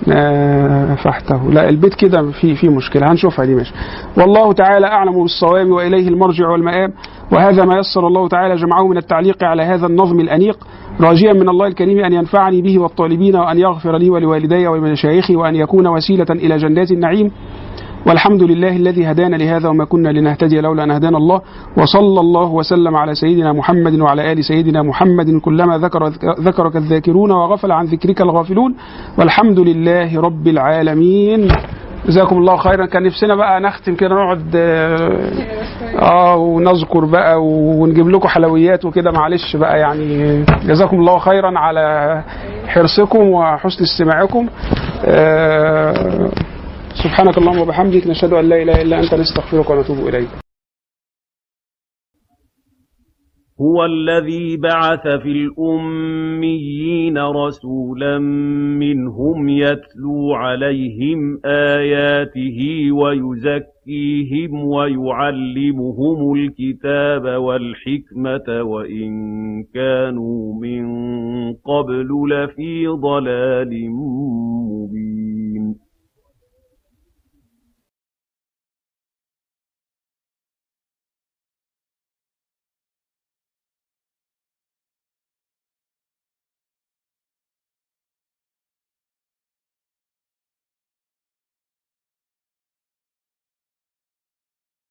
نافحته لا البيت كده في في مشكلة. هنشوفها دي ماشي. والله تعالى أعلم بالصواب وإليه المرجع والمآب. وهذا ما يسر الله تعالى جمعه من التعليق على هذا النظم الأنيق. راجيا من الله الكريم أن ينفعني به والطالبين وأن يغفر لي ولوالدي ولمشايخي وأن يكون وسيلة إلى جنات النعيم. والحمد لله الذي هدانا لهذا وما كنا لنهتدي لولا أن هدانا الله. وصلى الله وسلم على سيدنا محمد وعلى آل سيدنا محمد كلما ذكر ذكرك الذاكرون وغفل عن ذكرك الغافلون. والحمد لله رب العالمين. جزاكم الله خيرا. كان نفسنا بقى نختم كده نقعد آه، آه ونذكر بقى ونجيب لكم حلويات وكده. معلش بقى يعني جزاكم الله خيرا على حرصكم وحسن استماعكم. آه سبحانك اللهم وبحمدك نشهد أن لا إله إلا أنت نستغفرك ونتوب إليك. هو الذي بعث في الأميين رسولا منهم يتلو عليهم آياته ويزكيهم ويعلمهم الكتاب والحكمة وإن كانوا من قبل لفي ضلال مبين.